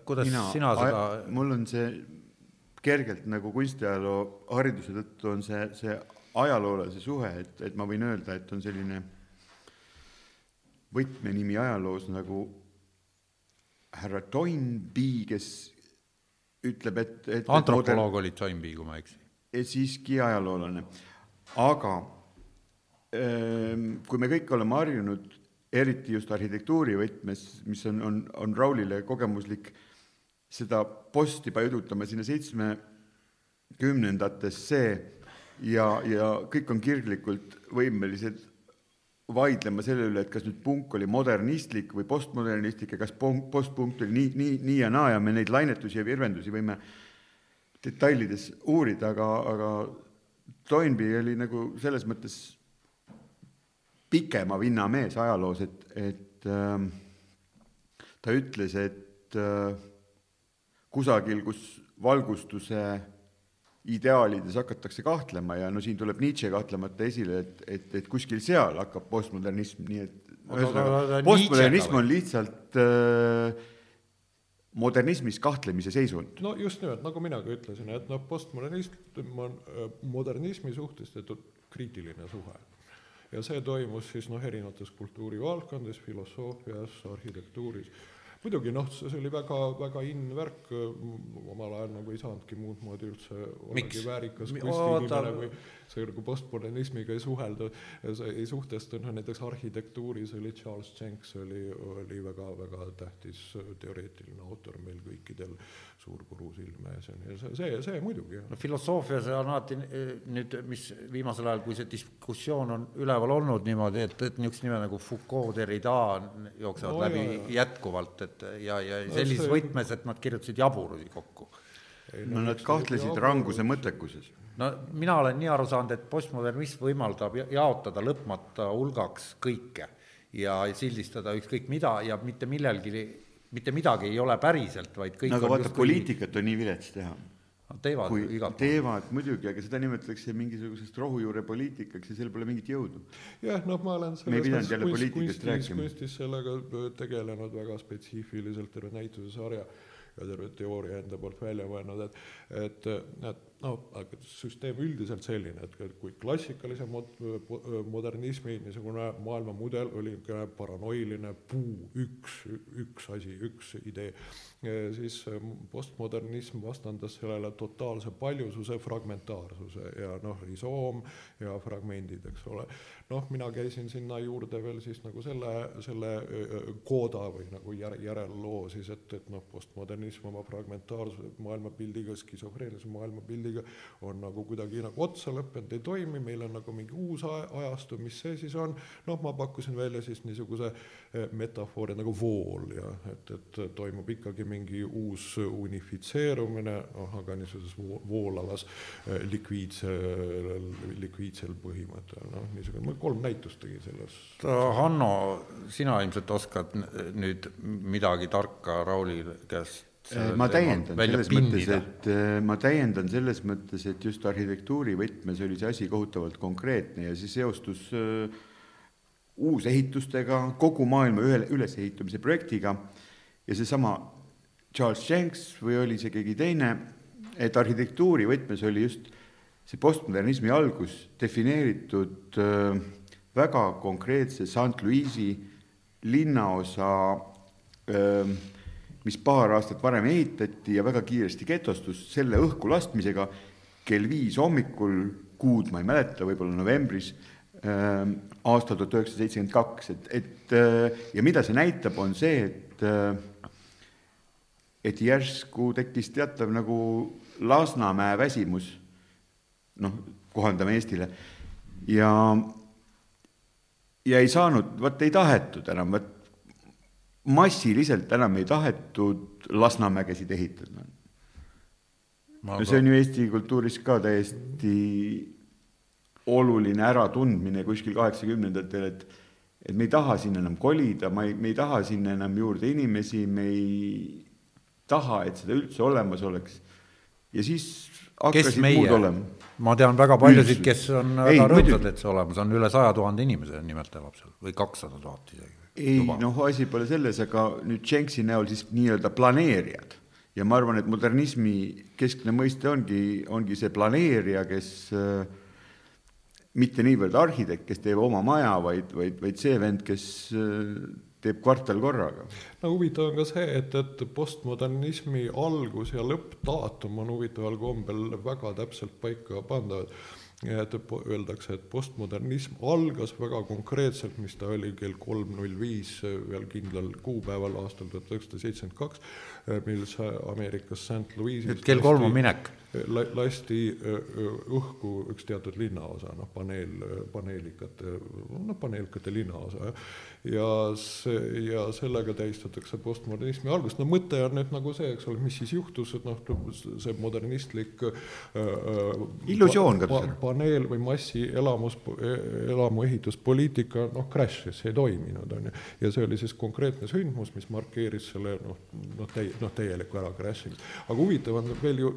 Kuidas Mina, sina seda mul on see kergelt nagu kunstiajaloo hariduse tõttu on see, see ajaloolase suhe, et, et ma võin öelda, et on selline võtmenimi ajaloos nagu härra Toynbee, kes ütleb, et, et antropoloog moder... oli Toynbee, kui ma ei eksi. siiski ajaloolane, aga ähm, kui me kõik oleme harjunud, eriti just arhitektuuri võtmes, mis on, on, on Raulile kogemuslik seda posti paigutama sinna seitsmekümnendatesse ja, ja kõik on kirglikult võimelised vaidlema selle üle, et kas nüüd punk oli modernistlik või postmodernistlik ja kas postpunkt oli nii, nii, nii ja naa ja me neid lainetusi ja virvendusi võime detailides uurida, aga, aga Toynbee oli nagu selles mõttes pikema vinna mees ajaloos, et, et äh, ta ütles, et äh, kusagil, kus valgustuse ideaalides hakatakse kahtlema ja no siin tuleb Nietzsche kahtlemata esile, et, et, et kuskil seal hakkab postmodernism, nii et ühesõnaga postmodernism on lihtsalt äh, modernismis kahtlemise seisund. no just nimelt, nagu mina ka ütlesin, et noh, postmodernism on äh, modernismi suhtes teatud kriitiline suhe. ja see toimus siis noh, erinevates kultuurivaldkondades, filosoofias, arhitektuuris muidugi noh, see oli väga, väga in värk, omal ajal nagu ei saanudki muud moodi üldse ollagi väärikas kunstiinimene või see nagu postmodernismiga ei suhelda, ei suhtestunud, näiteks arhitektuuris oli Charles Jenks oli, oli väga-väga tähtis teoreetiline autor meil kõikidel suur purusilm ees ja nii, see, see, see muidugi. no filosoofias on alati nüüd, mis viimasel ajal, kui see diskussioon on üleval olnud niimoodi, et, et niisugused nimed nagu Foucault, Derrida jooksevad no, läbi jah, jätkuvalt, et ja, ja sellises võtmes, et nad kirjutasid jaburusi kokku. no nad kahtlesid ranguse mõttekuses no mina olen nii aru saanud, et postmodernism võimaldab jaotada lõpmata hulgaks kõike ja sildistada ükskõik mida ja mitte millelgi, mitte midagi ei ole päriselt, vaid kõik no aga vaata, poliitikat on nii vilets teha. Nad teevad kui igalt teevad muidugi, aga seda nimetatakse mingisugusest rohujuure poliitikaks ja sellel pole mingit jõudu. jah, noh, ma olen selles mõttes kunstis, kunstis sellega tegelenud väga spetsiifiliselt, terve näitusesarja ja terve teooria enda poolt välja mõelnud, et, et, et noh, aga süsteem üldiselt selline, et kui klassikalise mod-, modernismi niisugune maailmamudel oli niisugune paranoiline puu, üks, üks asi, üks idee, siis postmodernism vastandas sellele totaalse paljususe, fragmentaarsuse ja noh, risoom ja fragmendid, eks ole. noh, mina käisin sinna juurde veel siis nagu selle, selle kooda või nagu järe, järelloo siis, et, et noh, postmodernism oma fragmentaarsuse maailmapildiga, skisofreenilise maailmapildiga on nagu kuidagi nagu otsa lõppenud, ei toimi, meil on nagu mingi uus ajastu, mis see siis on, noh, ma pakkusin välja siis niisuguse metafoori nagu vool ja et, et toimub ikkagi mingi uus unifitseerumine, noh, aga niisuguses voolavas eh, likviidsel, likviidsel põhimõttel, noh, niisugune, ma kolm näitust tegin selles. Hanno, sina ilmselt oskad nüüd midagi tarka Rauli käest ma täiendan selles pindida. mõttes, et eh, ma täiendan selles mõttes, et just arhitektuuri võtmes oli see asi kohutavalt konkreetne ja see seostus äh, uusehitustega, kogu maailma ühe ülesehitamise projektiga ja seesama Charles Jenks või oli see keegi teine, et arhitektuuri võtmes oli just see postmodernismi algus defineeritud äh, väga konkreetse St Louis'i linnaosa äh,, mis paar aastat varem ehitati ja väga kiiresti getostus, selle õhku laskmisega kell viis hommikul, kuud ma ei mäleta, võib-olla novembris äh,, aastal tuhat üheksasada seitsekümmend kaks, et, et äh, ja mida see näitab, on see, et äh, et järsku tekkis teatav nagu Lasnamäe väsimus, noh, kohandame Eestile, ja, ja ei saanud, vot ei tahetud enam, vot massiliselt enam ei tahetud Lasnamägesid ehitada. no see on ju Eesti kultuuris ka täiesti oluline äratundmine kuskil kaheksakümnendatel, et et me ei taha sinna enam kolida, ma ei, me ei taha sinna enam juurde inimesi, me ei taha, et seda üldse olemas oleks. ja siis hakkasid muud olema. ma tean väga paljusid, kes on väga rõõmsad, et see olemas on, üle saja tuhande inimese nimelt elab seal või kakssada tuhat isegi. Ei noh, asi pole selles, aga nüüd Jenksi näol siis nii-öelda planeerijad. Ja ma arvan, et modernismi keskne mõiste ongi, ongi see planeerija, kes äh, mitte niivõrd arhitekt, kes teeb oma maja, vaid, vaid, vaid see vend, kes äh, teeb kvartal korraga. no huvitav on ka see, et, et postmodernismi algus ja lõppdaatum on huvitaval kombel väga täpselt paika pandavad et öeldakse, et postmodernism algas väga konkreetselt, mis ta oli kell kolm null viis veel kindlal kuupäeval aastal tuhat üheksasada seitsekümmend kaks, mil Ameerikas St Louis'is kell kolm on minek lasti õhku üks teatud linnaosa, noh, paneel, paneelikate, noh, paneelikate linnaosa, ja see, ja sellega tähistatakse postmodernismi algust, no mõte on nüüd nagu see, eks ole, mis siis juhtus, et noh, see modernistlik illusioon pa, pa, paneel või massi elamus, elamuehituspoliitika, noh, crash'is, ei toiminud, on ju. ja see oli siis konkreetne sündmus, mis markeeris selle noh, noh, täi-, noh, täielikku ära crash'imist. aga huvitav on veel ju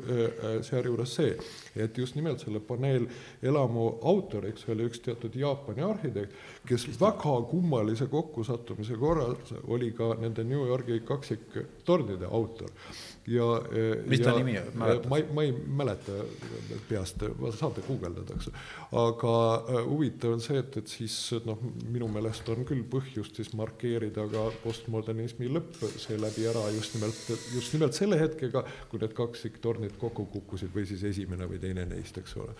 sealjuures see, et just nimelt selle paneelelamu autor, eks ole, üks teatud Jaapani arhitekt, kes väga kummalise kokkusattumise korral oli ka nende New Yorgi kaksiktornide autor ja mis ja, ta nimi on, ma ei, ma ei mäleta peast, saate guugeldada, eks. aga äh, huvitav on see, et, et siis noh, minu meelest on küll põhjust siis markeerida ka postmodernismi lõpp seeläbi ära just nimelt, just nimelt selle hetkega, kui need kaksiktornid kokku kukkusid või siis esimene või teine neist, eks ole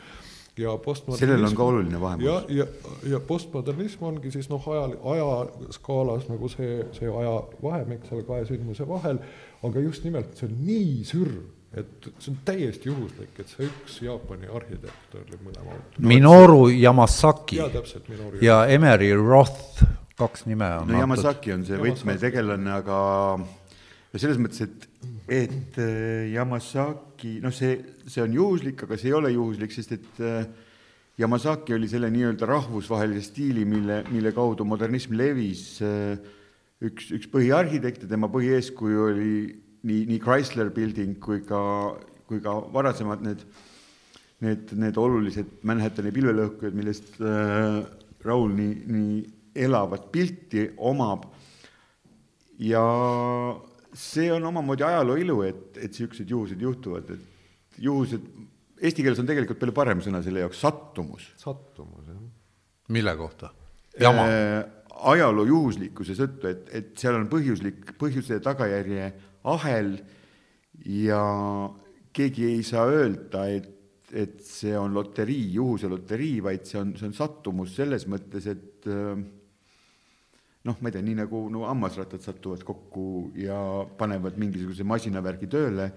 ja postmodernism sellel on ka oluline vahe. ja, ja, ja postmodernism ongi siis noh, ajal, ajaskaalas nagu see, see ajavahemik seal kahe sündmuse vahel, aga just nimelt see on nii sürr, et see on täiesti juhuslik, et see üks Jaapani arhitekt oli mõlema autor. Minoru Yamasaki. Jaa, täpselt, Minoru ja Emery Roth, kaks nime on no Yamasaki on see võtmetegelane, aga no selles mõttes, et, et äh, Yamasaki, noh, see, see on juhuslik, aga see ei ole juhuslik, sest et äh, Yamasaki oli selle nii-öelda rahvusvahelise stiili, mille, mille kaudu modernism levis, äh, üks, üks põhiarhitekte, tema põhieeskuju oli nii, nii Chrysler Building kui ka, kui ka varasemad need, need, need olulised Manhattani pilvelõhkujad, millest äh, Raul nii, nii elavat pilti omab. ja see on omamoodi ajaloo ilu, et, et niisugused juhused juhtuvad, et juhused, eesti keeles on tegelikult palju parem sõna selle jaoks, sattumus. sattumus, jah. mille kohta? Jama äh,? ajaloo juhuslikkuse tõttu, et, et seal on põhjuslik, põhjuse ja tagajärje ahel ja keegi ei saa öelda, et, et see on loterii, juhuse loterii, vaid see on, see on sattumus selles mõttes, et äh, noh, ma ei tea, nii nagu no hammasrattad satuvad kokku ja panevad mingisuguse masinavärgi tööle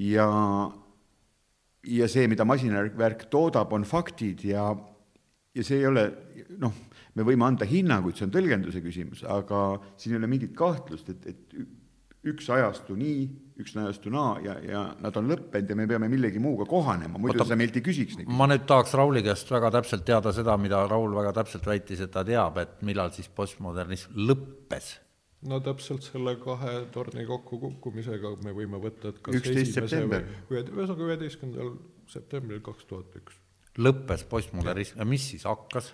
ja, ja see, mida masinavärk toodab, on faktid ja, ja see ei ole noh, me võime anda hinnanguid, see on tõlgenduse küsimus, aga siin ei ole mingit kahtlust, et, et üks ajastu nii, üks ajastu naa ja, ja nad on lõppenud ja me peame millegi muuga kohanema, muidu Oota, sa meilt ei küsiks neid. ma nüüd tahaks Rauli käest väga täpselt teada seda, mida Raul väga täpselt väitis, et ta teab, et millal siis postmodernism lõppes. no täpselt selle kahe torni kokkukukkumisega me võime võtta, et kas 11 esimese september. või ühesõnaga üheteistkümnendal septembril kaks tuhat üks. lõppes postmodernism ja mis siis hakkas?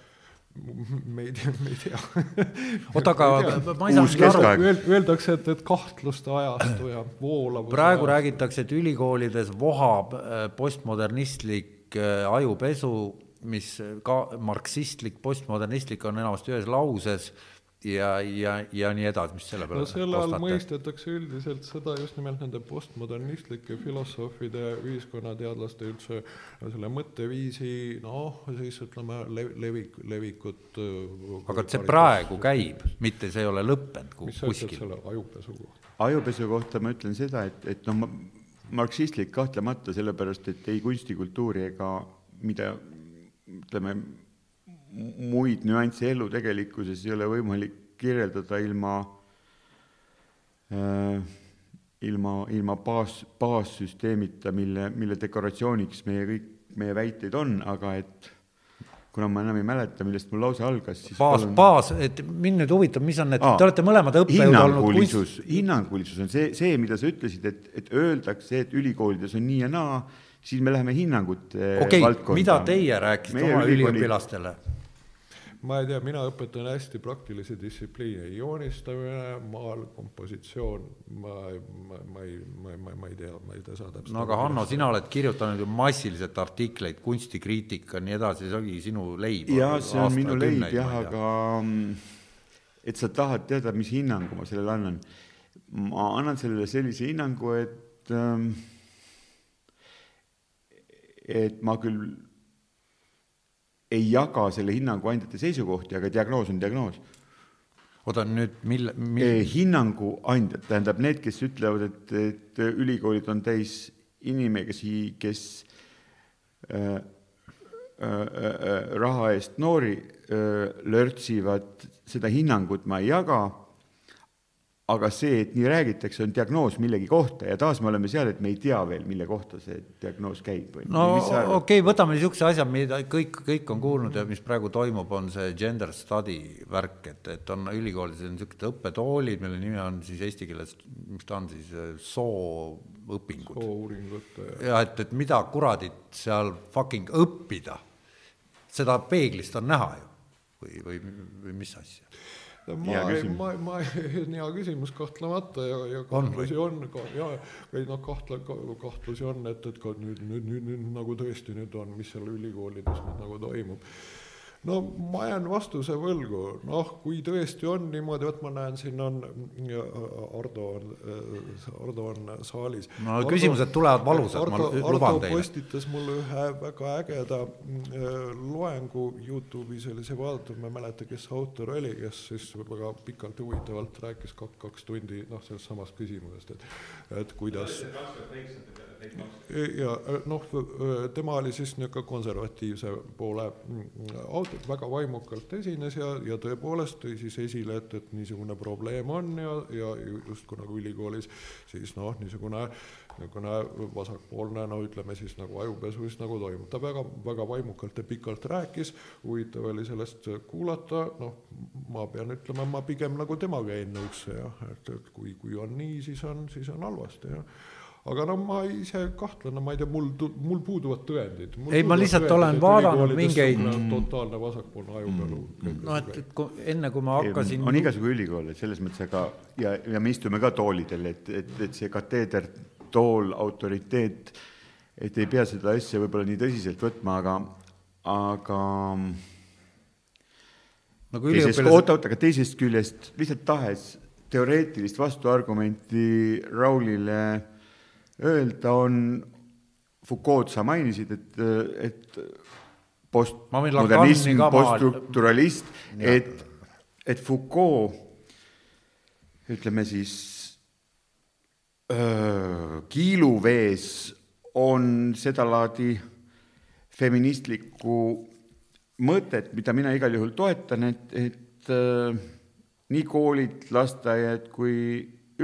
me ei tea, me ei tea. oota, aga öeldakse, et, et kahtluste ajastu ja voolavus praegu räägitakse, et ülikoolides vohab äh, postmodernistlik äh, ajupesu, mis ka marksistlik, postmodernistlik on enamasti ühes lauses ja, ja, ja nii edasi, mis selle no peale selle all mõistetakse üldiselt seda just nimelt nende postmodernistlike filosoofide, ühiskonnateadlaste üldse selle mõtteviisi noh, siis ütleme lev-, levik, levikut. aga et see praegu käib, mitte see ei ole lõppenud ku- mis sa ütled kuskil. selle ajupesu kohta? ajupesu kohta ma ütlen seda, et, et noh, ma marksistlik kahtlemata, sellepärast et ei kunstikultuuri ega mida ütleme, muid nüansse elu tegelikkuses ei ole võimalik kirjeldada ilma äh, ilma, ilma baas, baassüsteemita, mille, mille dekoratsiooniks meie kõik, meie väiteid on, aga et kuna ma enam ei mäleta, millest mul lause algas, siis baas, baas, et mind nüüd huvitab, mis on need, te olete mõlemad õppejõud olnud kunst-, hinnangulisus, on see, see, mida sa ütlesid, et, et öeldakse, et ülikoolides on nii ja naa, siis me läheme hinnangute okay, valdkonda. mida teie rääkisite oma ülikooli- üliõpilastele? Ma ei tea, mina õpetan hästi praktilisi distsipliine, joonistamine, maal, kompositsioon, ma, ma, ma ei, ma, ma, ma ei tea, ma ei tea seda täpselt. no aga Hanno, sina oled kirjutanud ju massiliselt artikleid, kunstikriitika nii edasi, see ongi sinu leib. jaa, see on minu leib jah, aga mm, et sa tahad teada, mis hinnangu ma sellele annan. ma annan sellele sellise hinnangu, et ähm, et ma küll ei jaga selle hinnangu andjate seisukohti, aga diagnoos on diagnoos oota nüüd, mille, Eh, mille, hinnangu andjad, tähendab need, kes ütlevad, et, et ülikoolid on täis inimesi, kes äh, äh, raha eest noori äh, lörtsivad, seda hinnangut ma ei jaga. Aga see, et nii räägitakse, on diagnoos millegi kohta ja taas me oleme seal, et me ei tea veel, mille kohta see diagnoos käib või? no okei okay,, võtame niisuguse asja, mida kõik, kõik on kuulnud ja mis praegu toimub, on see gender study värk, et, et on ülikoolides on niisugused õppetoolid, mille nimi on siis eesti keeles, mis ta on siis, sooõpingud. soouuringute. ja et, et mida kuradit seal fucking õppida, seda peeglist on näha ju või, või, või mis asja ma, ma, ma, hea küsimus kahtlemata ja, ja kahtlusi on, on, ja, või noh, kahtle-, kahtlusi on, et, et ka nüüd, nüüd, nüüd, nüüd nagu tõesti nüüd on, mis seal ülikoolides nüüd nagu toimub no ma jään vastuse võlgu, noh, kui tõesti on niimoodi, vot ma näen, siin on Ardo on, Ardo on saalis. no Ardo, küsimused tulevad valusad, ma luban teile. postitas mulle ühe väga ägeda mm, loengu Youtube'is oli see vaadatud, ma ei mäleta, kes autor oli, kes siis väga pikalt ja huvitavalt rääkis kaks, kaks tundi noh, sellest samast küsimusest, et, et kuidas ja noh, tema oli siis niisugune konservatiivse poole mm, autor, väga vaimukalt esines ja, ja tõepoolest tõi siis esile, et, et niisugune probleem on ja, ja justkui nagu ülikoolis siis noh, niisugune niisugune vasakpoolne, no ütleme siis nagu ajupesu siis nagu toimub. ta väga, väga vaimukalt ja pikalt rääkis, huvitav oli sellest kuulata, noh, ma pean ütlema, ma pigem nagu temaga jäin nõusse jah, et, et kui, kui on nii, siis on, siis on halvasti jah aga no ma ise kahtlen, ma ei tea, mul, mul puuduvad tõendid. ei, ma lihtsalt tõendid, olen vaadanud mingeid. totaalne vasakpoolne ajupealu mm.. no et, et kui, enne kui ma hakkasin. on igasugu ülikoole selles mõttes, aga ja, ja me istume ka toolidel, et, et, et see kateeder, tool, autoriteet, et ei pea seda asja võib-olla nii tõsiselt võtma, aga, aga nagu üliõpilased. oota, oota, aga teisest küljest lihtsalt tahes teoreetilist vastuargumenti Raulile öelda, on Foucault, sa mainisid, et, et postmodernism, poststrukturalist, et, et Foucault ütleme siis kiiluvees on sedalaadi feministlikku mõtet, mida mina igal juhul toetan, et, et äh, nii koolid, lasteaiad kui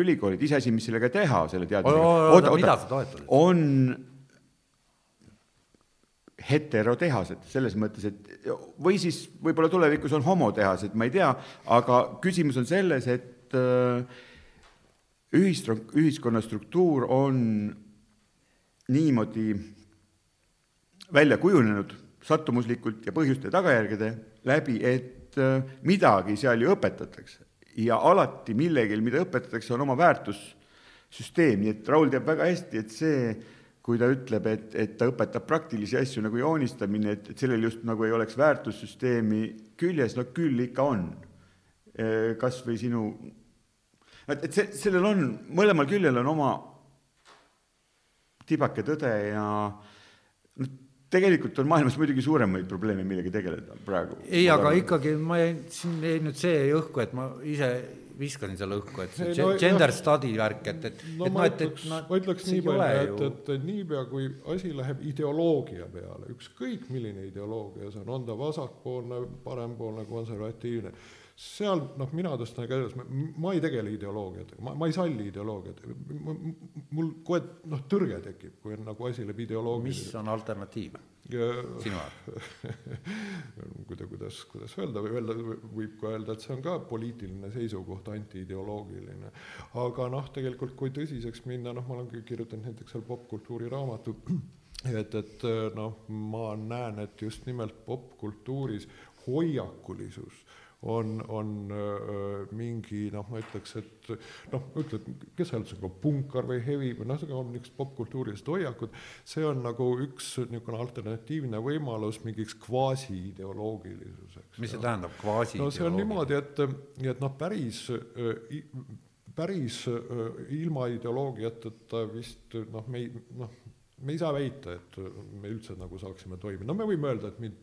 ülikoolid, iseasi, mis sellega teha, selle teadmisega. on heterotehased selles mõttes, et või siis võib-olla tulevikus on homotehased, ma ei tea, aga küsimus on selles, et äh, ühistru-, ühiskonna struktuur on niimoodi välja kujunenud sattumuslikult ja põhjuste ja tagajärgede läbi, et äh, midagi seal ju õpetatakse ja alati millegil, mida õpetatakse, on oma väärtussüsteem, nii et Raul teab väga hästi, et see, kui ta ütleb, et, et ta õpetab praktilisi asju nagu joonistamine, et, et sellel just nagu ei oleks väärtussüsteemi küljes, no küll ikka on. kas või sinu, et, et see, sellel on, mõlemal küljel on oma tibake tõde ja noh, tegelikult on maailmas muidugi suuremaid probleeme, millega tegeleda praegu. ei, aga ikkagi ma jäin, siin jäi nüüd see õhku, et ma ise viskasin selle õhku, et see no, gender jah. study värk, et, et no, et noh, et, et no, ma ütleks nii palju, et, et niipea, kui asi läheb ideoloogia peale, ükskõik milline ideoloogia see on, on ta vasakpoolne, parempoolne, konservatiivne seal noh, mina tõstan käes, ma ei tegele ideoloogiatega, ma, ma ei salli ideoloogiat. mul kohe noh, tõrge tekib, kui on nagu asi läheb ideoloogiliseks. mis on alternatiiv sinu arvates kuida-, kuidas, kuidas öelda, või öelda, võib ka öelda, et see on ka poliitiline seisukoht, antiideoloogiline. aga noh, tegelikult kui tõsiseks minna, noh, ma olen kirjutanud näiteks seal popkultuuri raamatu, et, et noh, ma näen, et just nimelt popkultuuris hoiakulisus on, on mingi noh, ma ütleks, et noh, ütled, kes sa üldse, punkar või hevi või noh, on niisugused popkultuurilised hoiakud, see on nagu üks niisugune alternatiivne võimalus mingiks kvaasiideoloogilisuseks. mis see tähendab, kvaasi? no see on niimoodi, et, et noh, päris päris ilma ideoloogiateta vist noh, me ei noh, me ei saa väita, et me üldse nagu saaksime toimida, no me võime öelda, et mind,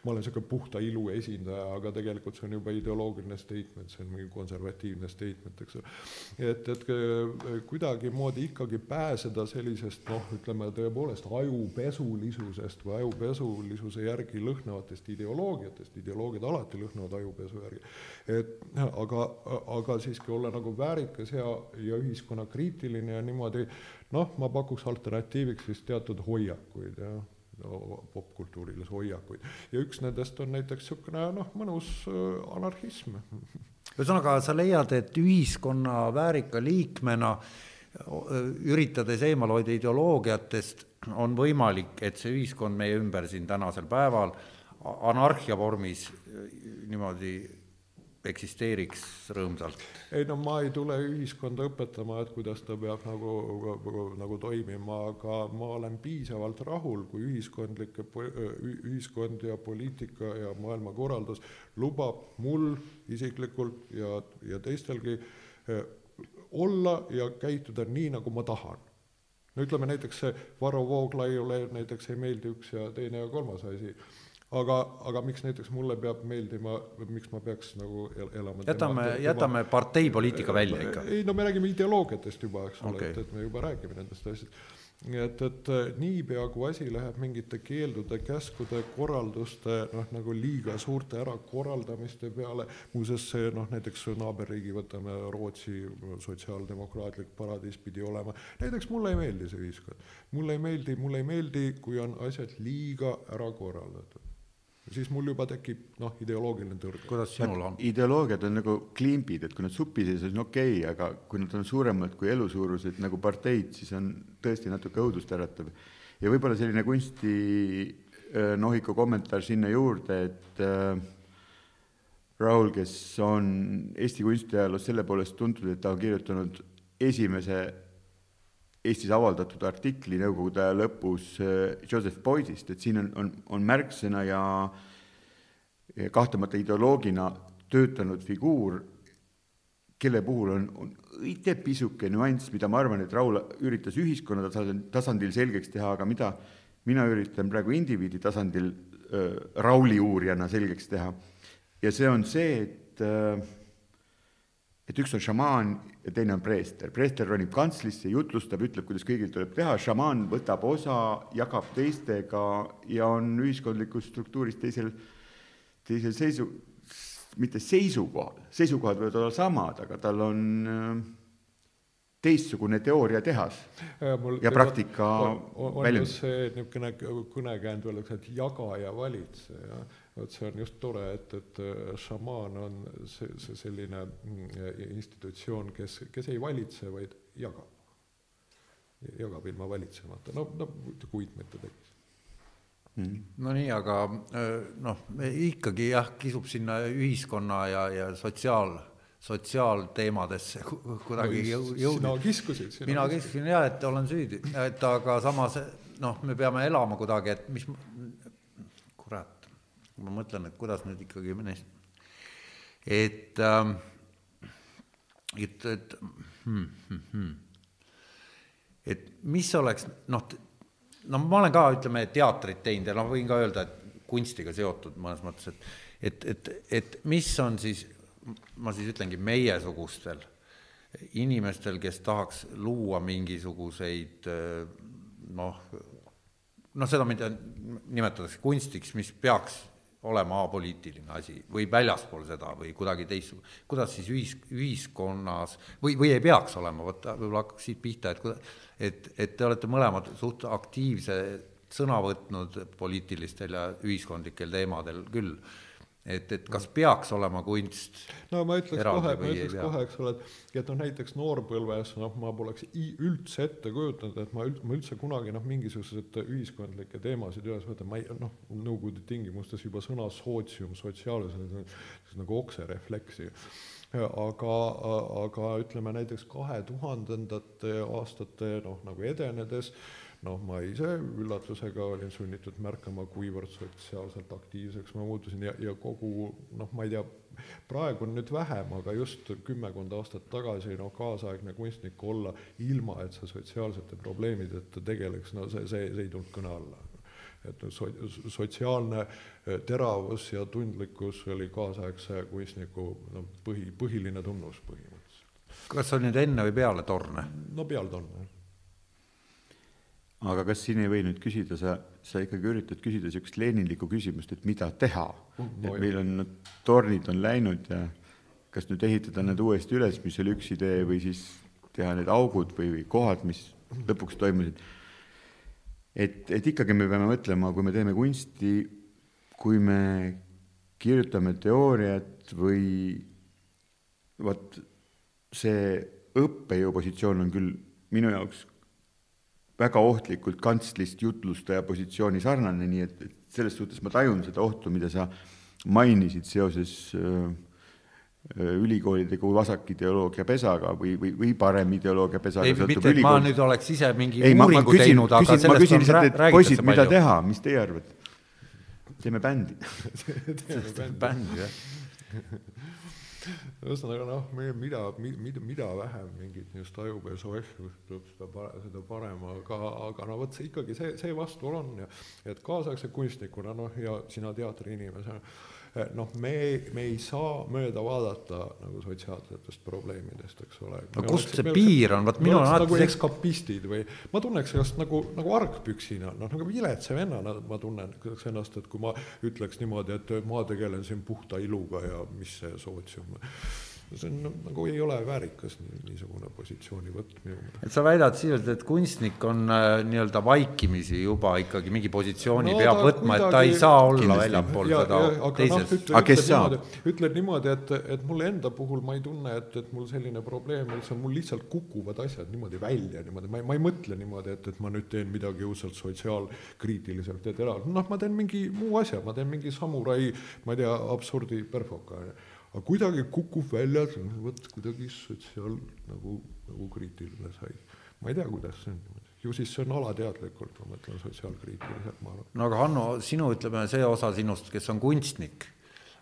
ma olen niisugune puhta ilu esindaja, aga tegelikult see on juba ideoloogiline statement, see on mingi konservatiivne statement, eks ole. et, et kuidagimoodi ikkagi pääseda sellisest noh, ütleme tõepoolest ajupesulisusest või ajupesulisuse järgi lõhnavatest ideoloogiatest, ideoloogiad alati lõhnavad ajupesu järgi, et aga, aga siiski olla nagu väärikas ja, ja ühiskonnakriitiline ja niimoodi noh, ma pakuks alternatiiviks siis teatud hoiakuid, jah no, popkultuurilisi hoiakuid ja üks nendest on näiteks niisugune noh, mõnus äh, anarhism. ühesõnaga, sa leiad, et ühiskonna väärika liikmena üritades eemal hoida ideoloogiatest, on võimalik, et see ühiskond meie ümber siin tänasel päeval anarhia vormis niimoodi eksisteeriks rõõmsalt? ei no ma ei tule ühiskonda õpetama, et kuidas ta peab nagu, nagu, nagu toimima, aga ma olen piisavalt rahul, kui ühiskondlik, ühiskond ja poliitika ja maailmakorraldus lubab mul isiklikult ja, ja teistelgi eh, olla ja käituda nii, nagu ma tahan no ütleme näiteks Varro Vooglaiule näiteks ei meeldi üks ja teine ja kolmas asi aga, aga miks näiteks mulle peab meeldima, miks ma peaks nagu elama jätame, jätame parteipoliitika välja ikka. ei no me räägime ideoloogiatest juba, eks ole okay., et, et me juba räägime nendest asjadest. et, et niipea, kui asi läheb mingite keeldude, käskude, korralduste noh, nagu liiga suurte ärakorraldamiste peale, muuseas see noh, näiteks naaberriigi, võtame Rootsi sotsiaaldemokraatlik paradiis pidi olema, näiteks mulle ei meeldi see ühiskond. mulle ei meeldi, mulle ei meeldi, kui on asjad liiga ära korraldatud siis mul juba tekib noh, ideoloogiline tõrge. kuidas sinul on? ideoloogiad on nagu klimbid, et kui nad supi sees on okei okay,, aga kui nad on suuremad kui elusuurused nagu parteid, siis on tõesti natuke õudust äratav. ja võib-olla selline kunsti äh, nohiku kommentaar sinna juurde, et äh, Raul, kes on Eesti kunstiajaloos selle poolest tuntud, et ta on kirjutanud esimese Eestis avaldatud artikli Nõukogude aja lõpus äh, Joseph Boydist, et siin on, on, on märksõna ja kahtlemata ideoloogina töötanud figuur, kelle puhul on, on õige pisuke nüanss, mida ma arvan, et Raul üritas ühiskonna tasandil selgeks teha, aga mida mina üritan praegu indiviidi tasandil äh, Rauli uurijana selgeks teha. ja see on see, et äh, et üks on šamaan ja teine on preester. preester ronib kantslisse, jutlustab, ütleb, kuidas kõigil tuleb teha, šamaan võtab osa, jagab teistega ja on ühiskondlikus struktuuris teisel, teisel seisu, mitte seisukohal, seisukohad võivad olla samad, aga tal on äh, teistsugune teooriatehas ja, mul, ja praktika väljund. see niisugune kõnekäänd öeldakse, et jaga ja valitse ja vot see on just tore, et, et äh, šamaan on see, see selline mm, institutsioon, kes, kes ei valitse, vaid jagab. jagab ilma valitsemata, no, no kuidmete tekkis mm.. no nii, aga äh, noh, ikkagi jah, kisub sinna ühiskonna ja, ja sotsiaal sotsiaalteemadesse kuidagi jõudnud. sina kiskusid. mina kiskusin ja et olen süüdi, et aga samas noh, me peame elama kuidagi, et mis, kurat, ma mõtlen, et kuidas nüüd ikkagi neist, et ähm,, et, et hmm,, hmm, hmm. et mis oleks noh, no ma olen ka, ütleme, teatrit teinud ja noh, võin ka öelda, et kunstiga seotud mõnes mõttes, et, et, et, et mis on siis ma siis ütlengi meiesugustel inimestel, kes tahaks luua mingisuguseid noh, noh, seda, mida nimetatakse kunstiks, mis peaks olema apoliitiline asi või väljaspool seda või kuidagi teistsugune, kuidas siis ühis, ühiskonnas või, või ei peaks olema, vot võib-olla hakkaks siit pihta, et kuida-, et, et te olete mõlemad suht aktiivse sõna võtnud poliitilistel ja ühiskondlikel teemadel küll et, et kas peaks olema kunst no ma ütleks kohe, ma ütleks kohe, eks ole, et et noh, näiteks noorpõlves noh, ma poleks üldse ette kujutanud, et ma üld-, ma üldse kunagi noh, mingisuguseid ühiskondlikke teemasid üles võtan, ma ei noh, Nõukogude tingimustes juba sõna sootsium, sotsiaalsus nagu okserefleksi. Aga, aga ütleme näiteks kahe tuhandendate aastate noh, nagu edenedes noh, ma ise üllatusega olin sunnitud märkama, kuivõrd sotsiaalselt aktiivseks ma muutusin ja, ja kogu noh, ma ei tea, praegu on nüüd vähem, aga just kümmekond aastat tagasi noh, kaasaegne kunstnik olla ilma, et sa sotsiaalsete probleemideta tegeleks, no see, see, see ei tulnud kõne alla et so-, sotsiaalne eh, teravus ja tundlikkus oli kaasaegse kunstniku no põhi, põhiline tunnus põhimõtteliselt. kas see oli nüüd enne või peale torne? no peale torne, aga kas siin ei või nüüd küsida, sa, sa ikkagi üritad küsida niisugust leninlikku küsimust, et mida teha no,? et meil on, tornid on läinud ja kas nüüd ehitada need uuesti üles, mis oli üks idee, või siis teha need augud või, või kohad, mis lõpuks toimusid. et, et ikkagi me peame mõtlema, kui me teeme kunsti, kui me kirjutame teooriat või vot see õppejõu positsioon on küll minu jaoks väga ohtlikult kantslist jutlustaja positsiooni sarnane, nii et, et selles suhtes ma tajun seda ohtu, mida sa mainisid seoses äh, äh ülikoolide kui vasakideoloogia pesaga või, või, või parem ideoloogia pesaga. ei, mitte, et ma nüüd oleks ise mingi ei, uuringu ma küsin, teinud, aga küsin, sellest on lihtsalt, räägitakse poisid, palju. mida teha, mis teie arvate? teeme bändi teeme bändi, jah ühesõnaga noh, meie mida, mida, mida vähem mingit niisugust ajupesu asju, seda pare-, seda parem, aga, aga no vot see ikkagi see, see vastuolu on ja et kaasaegse kunstnikuna noh, ja sina teatriinimesena noh, me, me ei saa mööda vaadata nagu sotsiaalsetest probleemidest, eks ole. no kust see piir on, vot minul on alati nagu ekskapistid või ma tunneks ennast nagu, nagu argpüksina, noh nagu viletsa vennana ma tunnen ennast, et kui ma ütleks niimoodi, et ma tegelen siin puhta iluga ja mis see sootsium see on nagu ei ole väärikas niisugune positsioonivõtt minu meelest. et sa väidad sisuliselt, et kunstnik on äh, nii-öelda vaikimisi juba ikkagi mingi positsiooni no, peab võtma et ta ei saa olla väljapool seda noh, teisest no,. aga kes saab? ütled niimoodi, et, et mul enda puhul ma ei tunne, et, et mul selline probleem üldse on, mul lihtsalt kukuvad asjad niimoodi välja niimoodi, ma ei, ma ei mõtle niimoodi, et, et ma nüüd teen midagi õudselt sotsiaalkriitiliselt ja tera-, noh, ma teen mingi muu asja, ma teen mingi samurai, ma ei tea, absurdi perfoka, aga kuidagi kukub välja, vot kuidagi sotsiaal nagu, nagu kriitiline sai. ma ei tea, kuidas see on niimoodi, ju siis see on alateadlikult, ma mõtlen sotsiaalkriitiliselt, ma arvan. no aga Hanno, sinu, ütleme, see osa sinust, kes on kunstnik,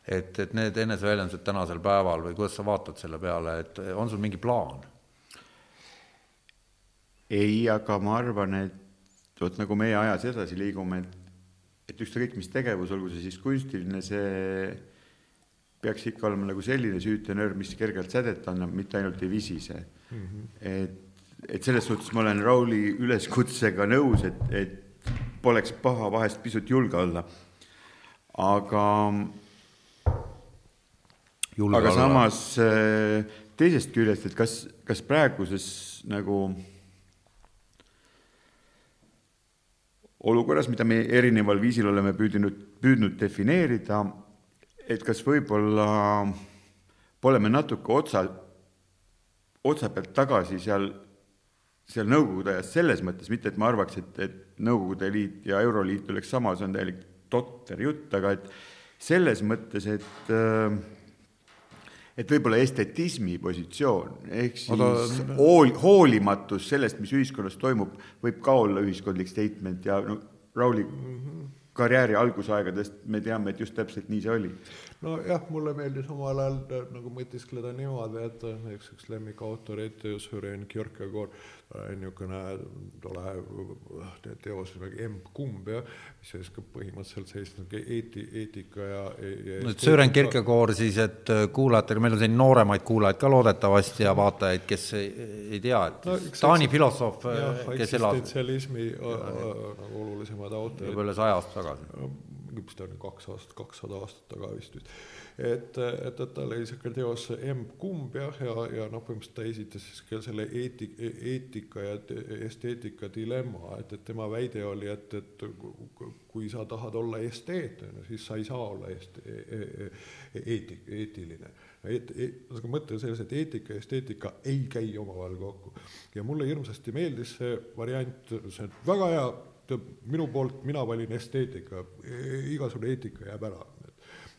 et, et need eneseväljendused tänasel päeval või kuidas sa vaatad selle peale, et on sul mingi plaan? ei, aga ma arvan, et vot nagu meie ajas edasi liigume, et, et ükskõik mis tegevus, olgu see siis kunstiline, see peaks ikka olema nagu selline süütenöör, mis kergelt sädet annab, mitte ainult ei visise mm. -hmm. et, et selles suhtes ma olen Rauli üleskutsega nõus, et, et poleks paha vahest pisut julge olla. aga, aga samas äh, teisest küljest, et kas, kas praeguses nagu olukorras, mida me erineval viisil oleme püüdnud, püüdnud defineerida et kas võib-olla pole me natuke otsa, otsa pealt tagasi seal, seal Nõukogude ajas selles mõttes, mitte et ma arvaks, et, et Nõukogude Liit ja Euroliit oleks sama, see on täielik totter jutt, aga et selles mõttes, et et võib-olla estetismi positsioon ehk siis Oda... hool, hoolimatus sellest, mis ühiskonnas toimub, võib ka olla ühiskondlik statement ja no Rauli mm -hmm karjääri algusaegadest me teame, et just täpselt nii see oli. Nojah, mulle meeldis omal ajal äh, nagu mõtiskleda niimoodi, et äh, näiteks üks lemmikautoreid, Søren Kierkegaard, niisugune tore äh, teos nimega Emb-kumb jah, mis siis ka põhimõtteliselt seisnebki eeti-, eetika ja, ja no Søren Kierkegaard siis, et kuulajatele, meil on siin nooremaid kuulajaid ka loodetavasti ja vaatajaid, kes ei, ei tea, et no, Taani filosoof, kes elas eksistentsialismi nagu olulisemad autorid. juba üle saja aasta tagasi. Vist on kaks aastat, kakssada aastat taga vist vist. et, et, et tal oli niisugune teos Emb-kumb jah, ja, ja, ja noh, põhimõtteliselt ta esitas siis ka selle eetik, eetika ja esteetika dilemma, et, et tema väide oli, et, et kui sa tahad olla esteet, on ju, siis sa ei saa olla est-, e, e, e, eetik, eetiline et, et, aga mõte selles, et eetika ja esteetika ei käi omavahel kokku. ja mulle hirmsasti meeldis see variant, see on väga hea minu poolt, mina valin esteetika, igasugune eetika jääb ära.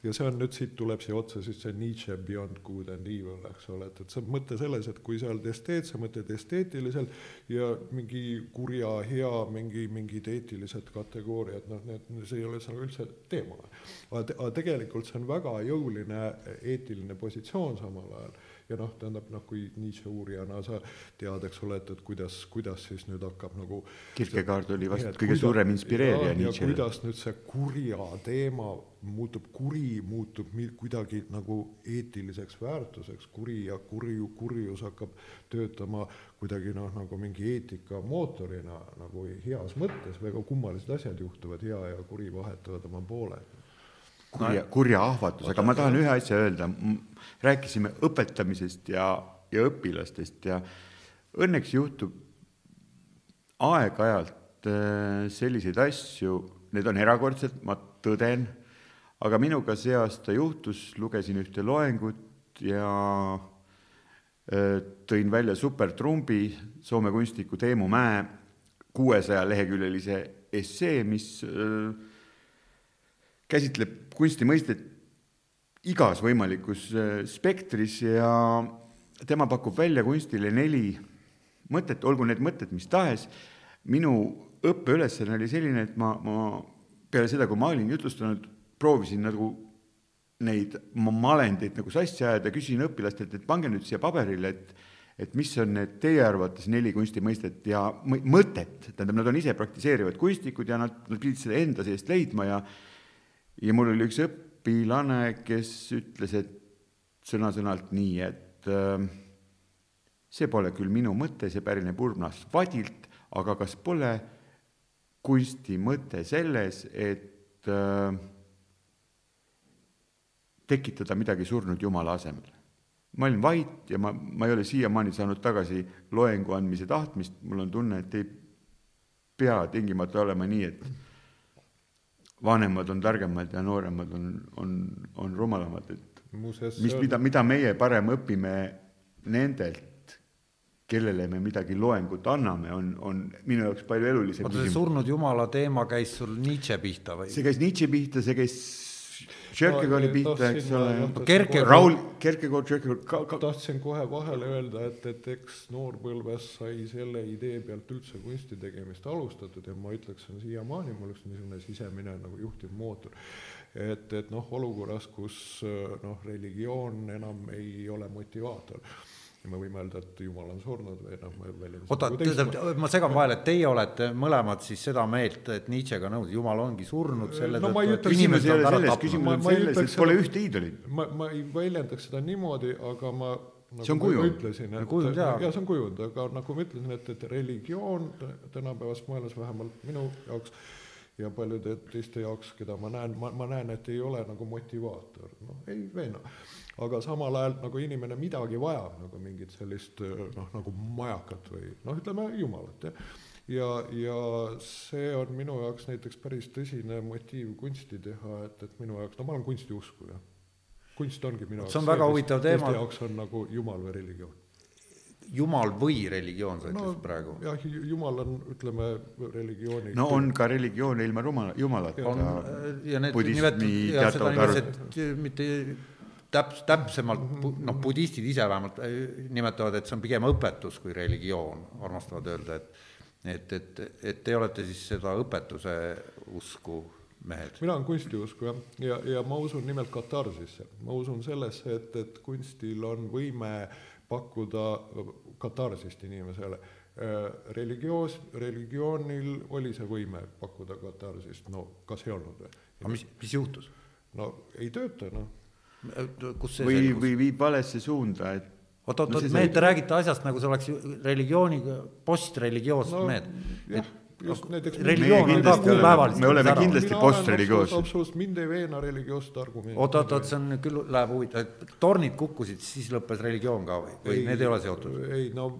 ja see on nüüd, siit tuleb siia otsa siis see Nietzsche Beyond Good and Evil, eks ole, et, et see mõte selles, et kui sa oled esteet, sa mõtled esteetiliselt ja mingi kurja, hea, mingi, mingid eetilised kategooriad, noh, need, see ei ole seal üldse teema. aga tegelikult see on väga jõuline eetiline positsioon samal ajal ja noh, tähendab noh, kui Nietzsche uurijana sa tead, eks ole, et, et kuidas, kuidas siis nüüd hakkab nagu Kierkegaard oli vast kõige kuida, suurem inspireerija Nietzsche'le. kuidas nüüd see kurja teema muutub, kuri muutub kuidagi nagu eetiliseks väärtuseks, kuri ja kurju, kurjus hakkab töötama kuidagi noh, nagu mingi eetikamootorina nagu heas mõttes, väga kummalised asjad juhtuvad, hea ja kuri vahetavad oma pooled kurja, kurja ahvatlus, aga ma tahan ühe asja öelda, rääkisime õpetamisest ja, ja õpilastest ja õnneks juhtub aeg-ajalt äh, selliseid asju, need on erakordsed, ma tõden, aga minuga see aasta juhtus, lugesin ühte loengut ja äh, tõin välja supertrumbi Soome kunstniku Teemu Mäe kuuesaja leheküljelise essee, mis äh, käsitleb kunsti mõistet igas võimalikus äh, spektris ja tema pakub välja kunstile neli mõtet, olgu need mõtted mis tahes. minu õppeülesanne oli selline, et ma, ma peale seda, kui ma olin jutustanud, proovisin nagu neid malendeid nagu sassi ajada, küsisin õpilastelt, et pange nüüd siia paberile, et et mis on need teie arvates neli kunstimõistet ja mõtet, tähendab, nad on ise praktiseerivad kunstnikud ja nad, nad pidid seda enda seest leidma ja ja mul oli üks õpilane, kes ütles, et sõna-sõnalt nii, et äh, see pole küll minu mõte, see pärineb Urmas Vadilt, aga kas pole kunsti mõte selles, et äh, tekitada midagi surnud Jumala asemel. ma olin vait ja ma, ma ei ole siiamaani saanud tagasi loengu andmise tahtmist, mul on tunne, et ei pea tingimata olema nii, et vanemad on targemad ja nooremad on, on, on rumalamad, et Muuseas, mis, mida, mida meie parem õpime nendelt, kellele me midagi loengut anname, on, on minu jaoks palju elulisem oota, see surnud jumala teema käis sul Nietzsche pihta või? see käis Nietzsche pihta, see käis Tšerkegaardi pihta, eks ole. Kerke, Raul, ka, ka. tahtsin kohe vahele öelda, et, et eks noorpõlves sai selle idee pealt üldse kunsti tegemist alustatud ja ma ütleks, on siiamaani mul üks niisugune sisemine nagu juhtiv mootor. et, et noh, olukorras, kus noh, religioon enam ei ole motivaator ja me võime öelda, et jumal on surnud või noh, ma väljendan oota, nagu ma segan vahele, et teie olete mõlemad siis seda meelt, et Nietzschega nõus, jumal ongi surnud selle no, tõttu, et inimesed on ära tapnud. küsimus on selles, et pole ühte iidolit. ma, ma ei väljendaks seda niimoodi, aga ma nagu see on kujund. ütlesin, et kujund, jaa. jaa, see on kujund, aga nagu ma ütlesin, et, et religioon tänapäevas maailmas vähemalt minu jaoks ja paljude teiste jaoks, keda ma näen, ma, ma näen, et ei ole nagu motivaator, noh, ei veena aga samal ajal nagu inimene midagi vajab, nagu mingit sellist noh, nagu majakat või noh, ütleme Jumalat, jah. ja, ja see on minu jaoks näiteks päris tõsine motiiv kunsti teha, et, et minu jaoks, no ma olen kunstiuskuja. kunst ongi minu jaoks see on väga huvitav teema. jaoks on nagu Jumal või religioon jumal või religioon, sa ütlesid no, praegu? jah, jumal on, ütleme, religiooni no on ka religioone ilma rumala, jumalata. ja need ja seda nimetasid mitte täps-, täpsemalt noh, budistid ise vähemalt äh, nimetavad, et see on pigem õpetus kui religioon, armastavad öelda, et et, et, et te olete siis seda õpetuse usku mehed? mina olen kunstiusku jah, ja, ja ma usun nimelt katarsisse, ma usun sellesse, et, et kunstil on võime pakkuda katarsist inimesele. Äh, religioos, religioonil oli see võime pakkuda katarsist, no kas ei olnud või? aga mis, mis juhtus? no ei tööta, noh kus see või, või viib valesse suunda, et oot, oot, oot, mehed, te räägite asjast, nagu see oleks religiooniga, postreligioosed no, mehed. et just näiteks religioon on ka kuupäevaliselt me oleme kindlasti postreligioosed. absoluutselt, mind ei veena religioosset argumenti. oot, oot, oot, see on küll, läheb huvitav, et tornid kukkusid, siis lõppes religioon ka või, või ei, need ei ole seotud? ei no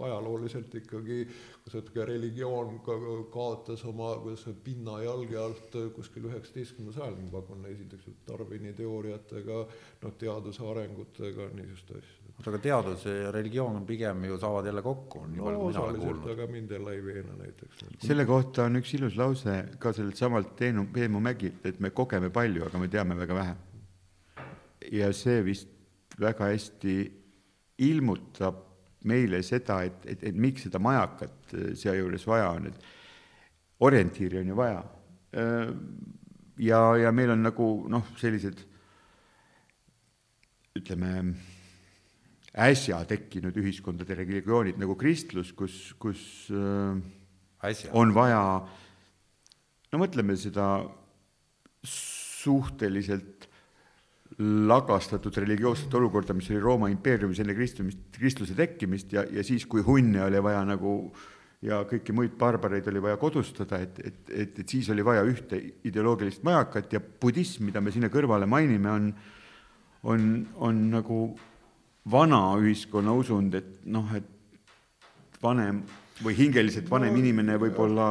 ajalooliselt ikkagi see religioon ka kaotas oma, pinna jalge alt kuskil üheksateistkümnendal sajandil, ma pakun, esiteks Darwini teooriatega, noh, teaduse arengutega, niisuguste asjadega. oota, aga teadus ja religioon on pigem ju, saavad jälle kokku, on nii palju no, kui mina olen kuulnud. aga mind jälle ei veena näiteks. selle kohta on üks ilus lause ka sellelt samalt Teenu, Teemu Mägilt, et me kogeme palju, aga me teame väga vähe. ja see vist väga hästi ilmutab meile seda, et, et, et miks seda majakat äh, sealjuures vaja on, et orientiiri on ju vaja. Äh, ja, ja meil on nagu noh, sellised ütleme, äsja tekkinud ühiskondade religioonid nagu kristlus, kus, kus äsja. on vaja, no mõtleme seda suhteliselt lagastatud religioosset olukorda, mis oli Rooma impeeriumis enne kristumist, kristluse tekkimist ja, ja siis, kui hunne oli vaja nagu ja kõiki muid barbareid oli vaja kodustada, et, et, et, et siis oli vaja ühte ideoloogilist majakat ja budism, mida me sinna kõrvale mainime, on, on, on nagu vana ühiskonna usund, et noh, et vanem või hingeliselt vanem no, inimene võib-olla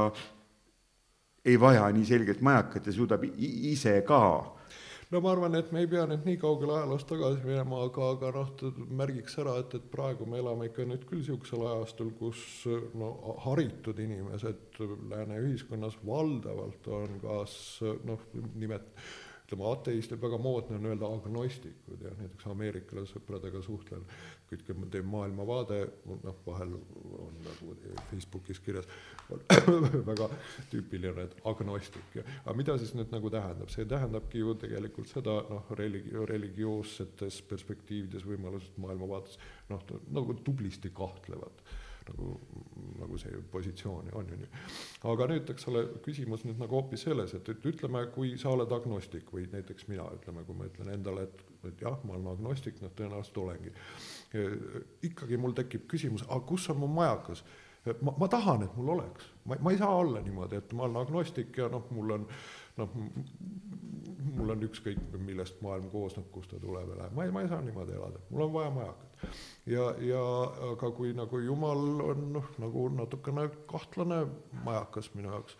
ei vaja nii selget majakat ja suudab ise ka no ma arvan, et me ei pea nüüd nii kaugele ajaloos tagasi minema, aga, aga noh, märgiks ära, et, et praegu me elame ikka nüüd küll niisugusel ajastul, kus no haritud inimesed lääne ühiskonnas valdavalt on kas noh, nimet-, ütleme, ateistid, väga moodne on öelda agnostikud ja näiteks Ameerika sõpradega suhtlen, kõik teie maailmavaade, noh, vahel on nagu Facebookis kirjas, on väga tüüpiline, et agnostik aga mida siis nüüd nagu tähendab, see tähendabki ju tegelikult seda noh, religi-, religioossetes perspektiivides, võimalusest maailmavaates noh, nagu tublisti kahtlevad nagu, nagu see positsioon on ju nii. aga nüüd, eks ole, küsimus nüüd nagu hoopis selles, et, et ütleme, kui sa oled agnostik või näiteks mina, ütleme, kui ma ütlen endale, et, et jah, ma olen agnostik, noh, tõenäoliselt olengi. Ikkagi mul tekib küsimus, aga kus on mu majakas? Ma, ma tahan, et mul oleks, ma, ma ei saa olla niimoodi, et ma olen agnostik ja noh, mul on noh, mul on ükskõik, millest maailm koosneb, kust ta tuleb ja läheb, ma ei, ma ei saa niimoodi elada, mul on vaja majakat. Ja, ja aga kui nagu jumal on noh, nagu natukene kahtlane majakas minu jaoks,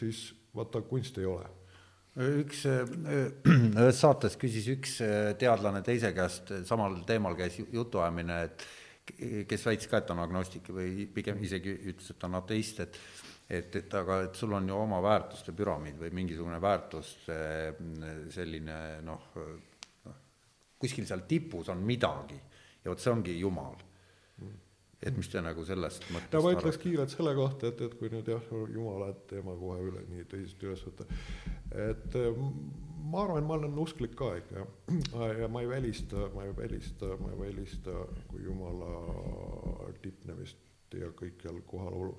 siis vaata, kunst ei ole üks, ühes saates küsis üks teadlane teise käest, samal teemal käis jutuajamine, et kes väitis ka, et on agnostik või pigem isegi ütles, et on ateist, et et, et aga et sul on ju oma väärtuste püramiid või mingisugune väärtuste selline noh, noh, kuskil seal tipus on midagi ja vot see ongi Jumal. Et mis te nagu sellest mõttest no ma ütleks kiirelt selle kohta, et, et kui nüüd jah, Jumala teema kohe üle nii tõsiselt üles võtta, et ma arvan, ma olen usklik ka ikka jah, ja ma ei välista, ma ei välista, ma ei välista kui Jumala tipnemist ja kõikjal kohalolu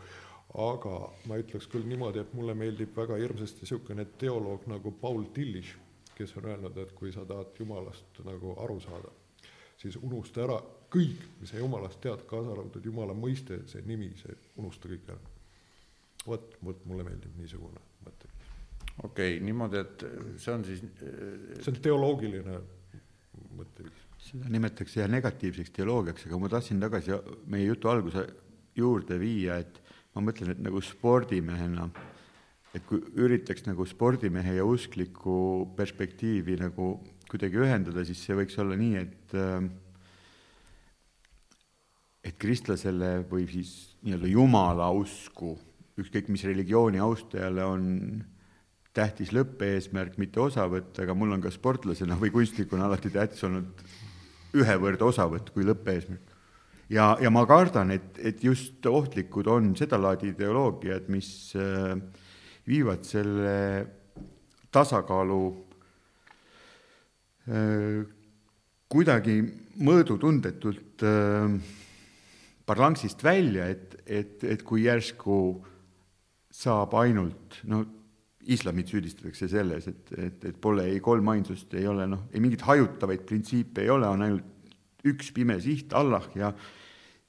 aga ma ütleks küll niimoodi, et mulle meeldib väga hirmsasti niisugune teoloog nagu Paul Tillich, kes on öelnud, et kui sa tahad Jumalast nagu aru saada, siis unusta ära kõik, mis sa jumalast tead, kaasa arvatud jumala mõiste, see nimi, see, unusta kõik ära. vot, vot mulle meeldib niisugune mõtteviis. okei okay,, niimoodi, et see on siis äh, see on teoloogiline mõtteviis. seda nimetatakse jah negatiivseks teoloogiaks, aga ma tahtsin tagasi meie jutu alguse juurde viia, et ma mõtlen, et nagu spordimehena, et kui üritaks nagu spordimehe ja uskliku perspektiivi nagu kuidagi ühendada, siis see võiks olla nii, et äh, et kristlasele või siis nii-öelda jumala usku, ükskõik mis religiooni austajale on tähtis lõppeesmärk, mitte osavõtt, aga mul on ka sportlasena või kunstnikuna alati tähtis olnud ühevõrd osavõtt kui lõppeesmärk. ja, ja ma kardan, et, et just ohtlikud on sedalaadi ideoloogiad, mis äh, viivad selle tasakaalu Äh, kuidagi mõõdutundetult äh, parlangsist välja, et, et, et kui järsku saab ainult, no islamit süüdistatakse selles, et, et, et pole ei kolmainsust, ei ole noh, ei mingeid hajutavaid printsiipe ei ole, on ainult üks pime siht, Allah, ja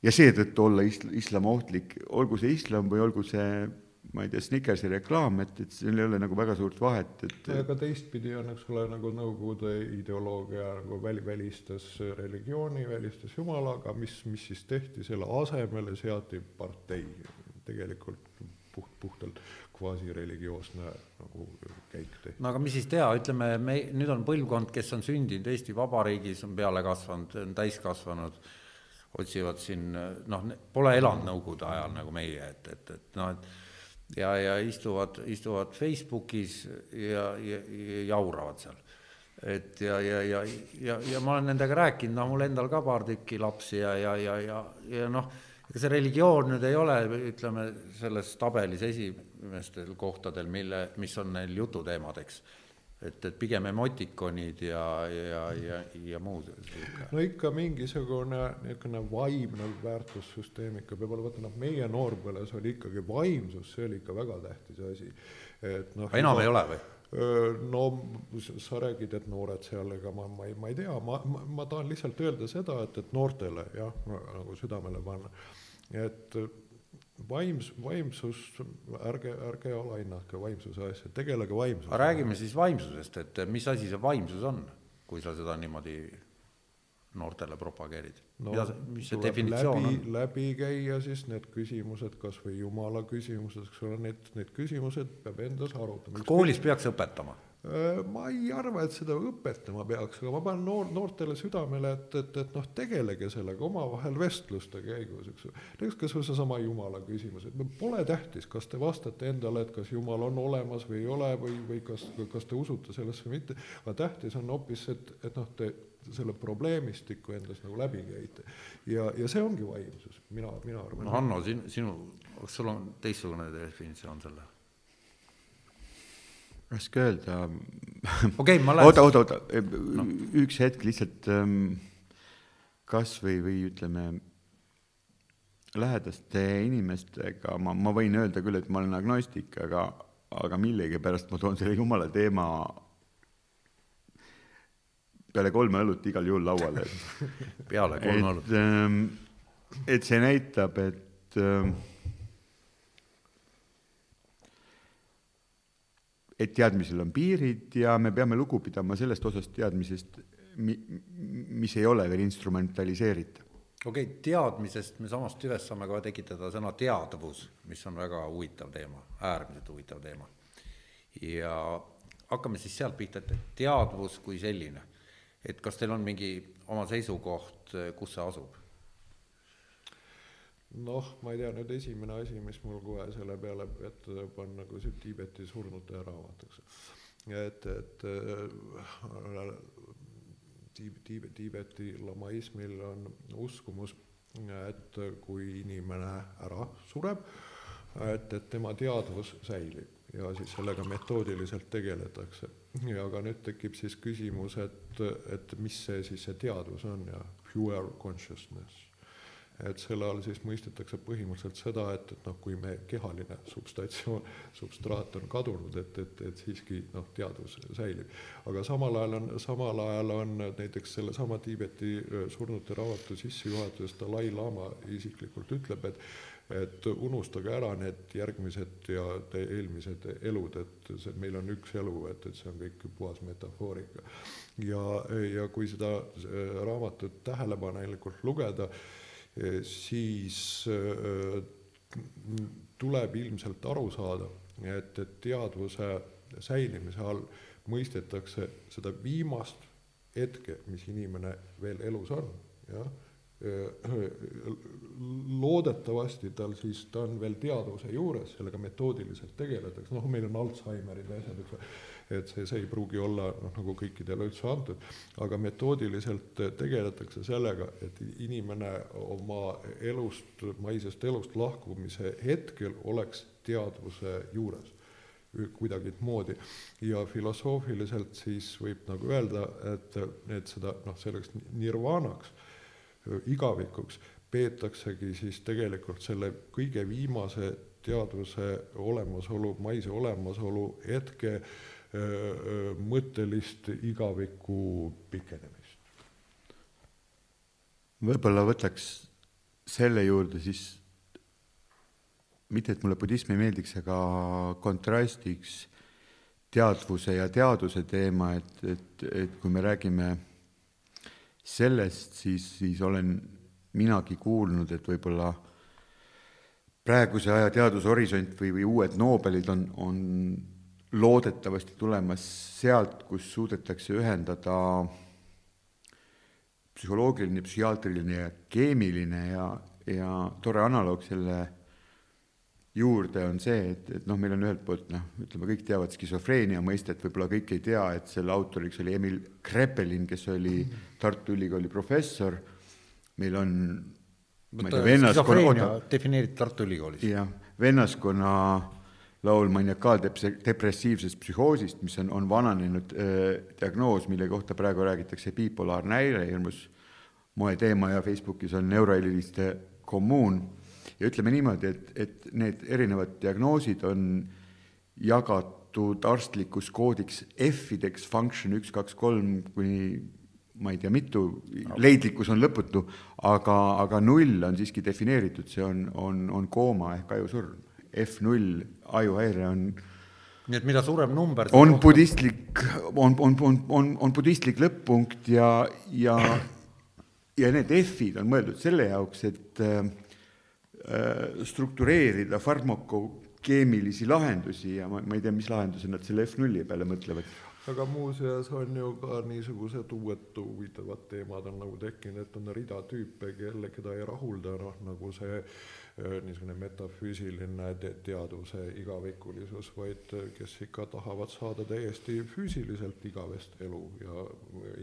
ja seetõttu olla isl-, islam ohtlik, olgu see islam või olgu see ma ei tea, Snickersi reklaam, et, et seal ei ole nagu väga suurt vahet, et aga teistpidi on, eks ole, nagu Nõukogude ideoloogia nagu väli, välistas religiooni, välistas Jumala, aga mis, mis siis tehti, selle asemele seati partei, tegelikult puht, puhtalt kvasireligioosne nagu käik tehti. no aga mis siis teha, ütleme, me, nüüd on põlvkond, kes on sündinud Eesti Vabariigis, on peale kasvanud, on täiskasvanud, otsivad siin noh, pole elanud Nõukogude ajal nagu meie, et, et, et noh, et ja, ja istuvad, istuvad Facebookis ja, ja, ja jauravad seal. et ja, ja, ja, ja, ja ma olen nendega rääkinud, noh, mul endal ka paar tükki lapsi ja, ja, ja, ja, ja noh, ega see religioon nüüd ei ole, ütleme, selles tabelis esimestel kohtadel, mille, mis on neil jututeemadeks et, et pigem emotikonid ja, ja, ja, ja muud. no ikka mingisugune niisugune vaimne väärtussüsteem ikka peab olema, vaata noh, meie noorpõlves oli ikkagi vaimsus, see oli ikka väga tähtis asi, et noh. enam ei ole või? no sa räägid, et noored seal, ega ma, ma ei, ma ei tea, ma, ma, ma tahan lihtsalt öelda seda, et, et noortele jah, nagu südamele panna, et vaims, vaimsus, ärge, ärge alahinnake vaimsuse asja, tegelege vaimsusega. räägime siis vaimsusest, et mis asi see vaimsus on, kui sa seda niimoodi noortele propageerid no,? mis see definitsioon läbi, on? läbi käia siis need küsimused, kas või jumala küsimused, eks ole, need, need küsimused peab endas arutama. koolis peaks õpetama? Äh, ma ei arva, et seda õpetama peaks, aga ma panen noor, noortele südamele, et, et, et noh, tegelege sellega omavahel vestluste käigus, eks ju. näiteks kas või seesama Jumala küsimus, et pole tähtis, kas te vastate endale, et kas Jumal on olemas või ei ole või, või kas, kas te usute sellesse või mitte, aga tähtis on hoopis, et, et noh, te selle probleemistiku endas nagu läbi käite. ja, ja see ongi vaimsus, mina, mina arvan. no Hanno, sin-, sinu, kas sul on teistsugune definitsioon selle? Raske öelda. okei ma lähen. oota, oota, oota no., üks hetk lihtsalt kas või, või ütleme, lähedaste inimestega ma, ma võin öelda küll, et ma olen agnostik, aga, aga millegipärast ma toon selle jumala teema peale kolme õlut igal juhul lauale peale kolme õlut. Et see näitab, et ähm, et teadmisel on piirid ja me peame lugu pidama sellest osast teadmisest, mi-, mis ei ole veel instrumentaliseeritav. okei okay,, teadmisest me samast tüvest saame ka tekitada sõna teadvus, mis on väga huvitav teema, äärmiselt huvitav teema. ja hakkame siis sealt pihta, et teadvus kui selline, et kas teil on mingi oma seisukoht, kus see asub? Noh, ma ei tea, nüüd esimene asi, mis mul kohe selle peale ette on nagu see Tiibeti surnute raamat, eks. et, et äh, Tiib-, Tiib-, Tiibeti lamaismil on uskumus, et kui inimene ära sureb, et, et tema teadvus säilib ja siis sellega metoodiliselt tegeletakse. ja aga nüüd tekib siis küsimus, et, et mis see siis see teadvus on ja pure consciousness et selle all siis mõistetakse põhimõtteliselt seda, et, et noh, kui me kehaline substatsioon, substraat on kadunud, et, et, et siiski noh, teadvus säilib. aga samal ajal on, samal ajal on näiteks sellesama Tiibeti surnute raamatu sissejuhatuses Dalai-laama isiklikult ütleb, et et unustage ära need järgmised ja eelmised elud, et see, meil on üks elu, et, et see on kõik puhas metafoorika. ja, ja kui seda raamatut tähelepanelikult lugeda, siis äh, tuleb ilmselt aru saada, et, et teadvuse säilimise all mõistetakse seda viimast hetke, mis inimene veel elus on, jah. loodetavasti tal siis, ta on veel teadvuse juures, sellega metoodiliselt tegeletakse, noh, meil on Alžeimerid ja asjad, eks ole et see, see ei pruugi olla noh, nagu kõikidele üldse antud, aga metoodiliselt tegeletakse sellega, et inimene oma elust, maisest elust lahkumise hetkel oleks teadvuse juures kuidagimoodi. Ja filosoofiliselt siis võib nagu öelda, et, et seda noh, selleks nirvaanaks, igavikuks peetaksegi siis tegelikult selle kõige viimase teadvuse olemasolu, maise olemasolu hetke äh, mõttelist igaviku pikenemist. võib-olla võtaks selle juurde siis, mitte et mulle budism ei meeldiks, aga kontrastiks teadvuse ja teaduse teema, et, et, et kui me räägime sellest, siis, siis olen minagi kuulnud, et võib-olla praeguse aja teadushorisont või, või uued Nobelid on, on loodetavasti tulemas sealt, kus suudetakse ühendada psühholoogiline, psühhiaatriline ja keemiline ja, ja tore analoog selle juurde, on see, et, et noh, meil on ühelt poolt noh, ütleme, kõik teavad skisofreenia mõistet, võib-olla kõik ei tea, et selle autoriks oli Emil Krepelin, kes oli Tartu Ülikooli professor, meil on vennaskonna, defineerib Tartu Ülikoolis. jah, vennaskonna laul maniakaaldepressiivsest psühhoosist, mis on, on vananenud äh, diagnoos, mille kohta praegu räägitakse bipolaarne häire, hirmus moeteema ja Facebookis on neuroheliliste kommuun ja ütleme niimoodi, et, et need erinevad diagnoosid on jagatud arstlikus koodiks F-ideks, function üks, kaks, kolm kuni ma ei tea, mitu, leidlikkus on lõputu, aga, aga null on siiski defineeritud, see on, on, on kooma ehk ajusurm. F null ajuhäire on nii et mida suurem number on rohkem... budistlik, on, on, on, on, on budistlik lõpp-punkt ja, ja, ja need F-id on mõeldud selle jaoks, et äh, struktureerida farmakokeemilisi lahendusi ja ma, ma ei tea, mis lahendusi nad selle F0 peale mõtlevad. aga muuseas on ju ka niisugused uued huvitavad teemad on nagu tekkinud, et on rida tüüpe, kelle, keda ei rahulda noh, nagu see niisugune metafüüsiline te teaduse igavikulisus, vaid kes ikka tahavad saada täiesti füüsiliselt igavest elu ja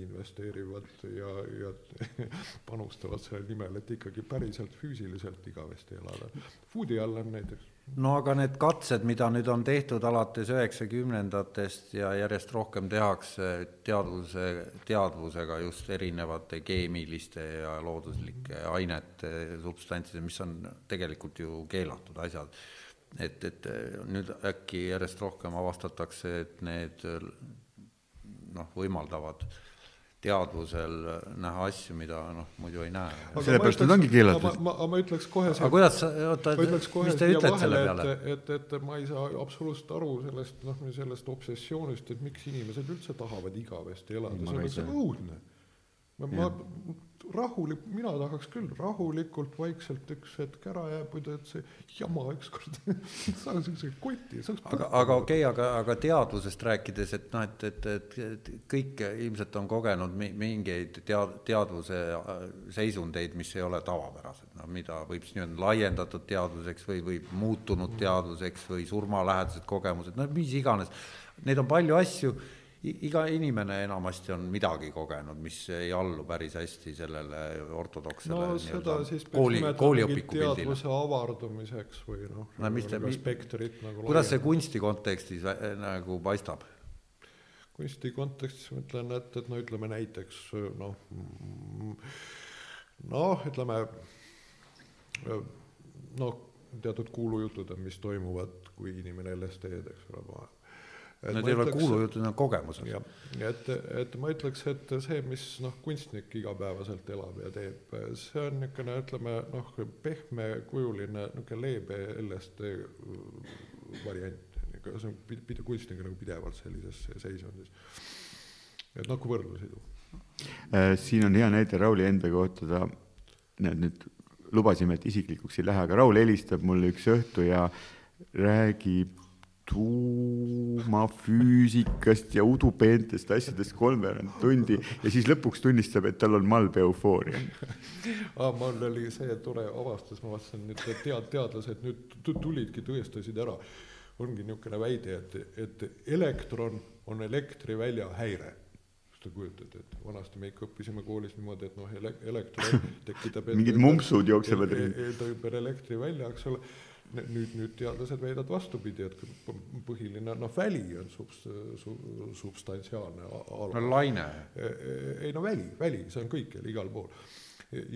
investeerivad ja, ja panustavad selle nimel, et ikkagi päriselt füüsiliselt igavesti elada. Woody Allen näiteks no aga need katsed, mida nüüd on tehtud alates üheksakümnendatest ja järjest rohkem tehakse teadvuse, teadvusega just erinevate keemiliste ja looduslike ainete, substantside, mis on tegelikult ju keelatud asjad. et, et nüüd äkki järjest rohkem avastatakse, et need noh, võimaldavad äh, teadvusel näha asju, mida noh, muidu ei näe. sellepärast nad ongi keelatud. ma, ma, ma ütleks kohe aga kuidas, oota, mis te ütlete selle peale? et, et, et ma ei saa absoluutselt aru sellest, noh, sellest obsessioonist, et miks inimesed üldse tahavad igavesti elada, see on õudne. ma, ma rahulik, mina tahaks küll rahulikult, vaikselt üks hetk ära jääbuda, et see jama ükskord saaks siukse koti, saaks. aga, aga okei okay,, aga, aga teadvusest rääkides, et noh, et, et, et, et kõik ilmselt on kogenud mingeid tead-, teadvuse äh, seisundeid, mis ei ole tavapärased, noh, mida võib siis nii-öelda laiendatud teadvuseks või, või muutunud teadvuseks või surmalähedased kogemused, no mis iganes. Neid on palju asju iga inimene enamasti on midagi kogenud, mis ei allu päris hästi sellele ortodoksele no seda siis kooli, kooliõpiku pildile. avardumiseks või noh no, mis te, spektrit nagu kuidas see kunsti kontekstis nagu paistab? kunsti kontekstis ma ütlen, et, et no ütleme näiteks noh, noh, ütleme noh, teatud kuulujutud on, mis toimuvad, kui inimene LSD-d, eks ole, vahel Need ei ole kuulujutud, need on kogemused. et, et ma ütleks, et see, mis noh, kunstnik igapäevaselt elab ja teeb, see on niisugune, ütleme noh, pehmekujuline niisugune leebe LSD variant, see on pid-, kunstnik on nagu pidevalt sellises seisundis. et noh, kui võrdlusi tuua. Äh, siin on hea näide Rauli enda kohta, ta, näed nüüd lubasime, et isiklikuks ei lähe, aga Raul helistab mulle üks õhtu ja räägib tuumafüüsikast ja udupeentest asjadest kolmveerand tundi ja siis lõpuks tunnistab, et tal on malbe eufooria ah,. mul oli see tore avastus, ma vaatasin nüüd tead-, teadlased nüüd tulidki, tõestasid ära, ongi niisugune väide, et, et elektron on elektrivälja häire te kujutate, et vanasti me ikka õppisime koolis niimoodi, et noh, ele-, elektron tekitab mingid mumpsud jooksevad ringi. eeldab ümber elektrivälja, eks ole nüüd, nüüd teadlased väidavad vastupidi, et põhiline noh, väli on subs-, su-, substantsiaalne ala. no laine. E, e, ei no väli, väli, see on kõikjal, igal pool.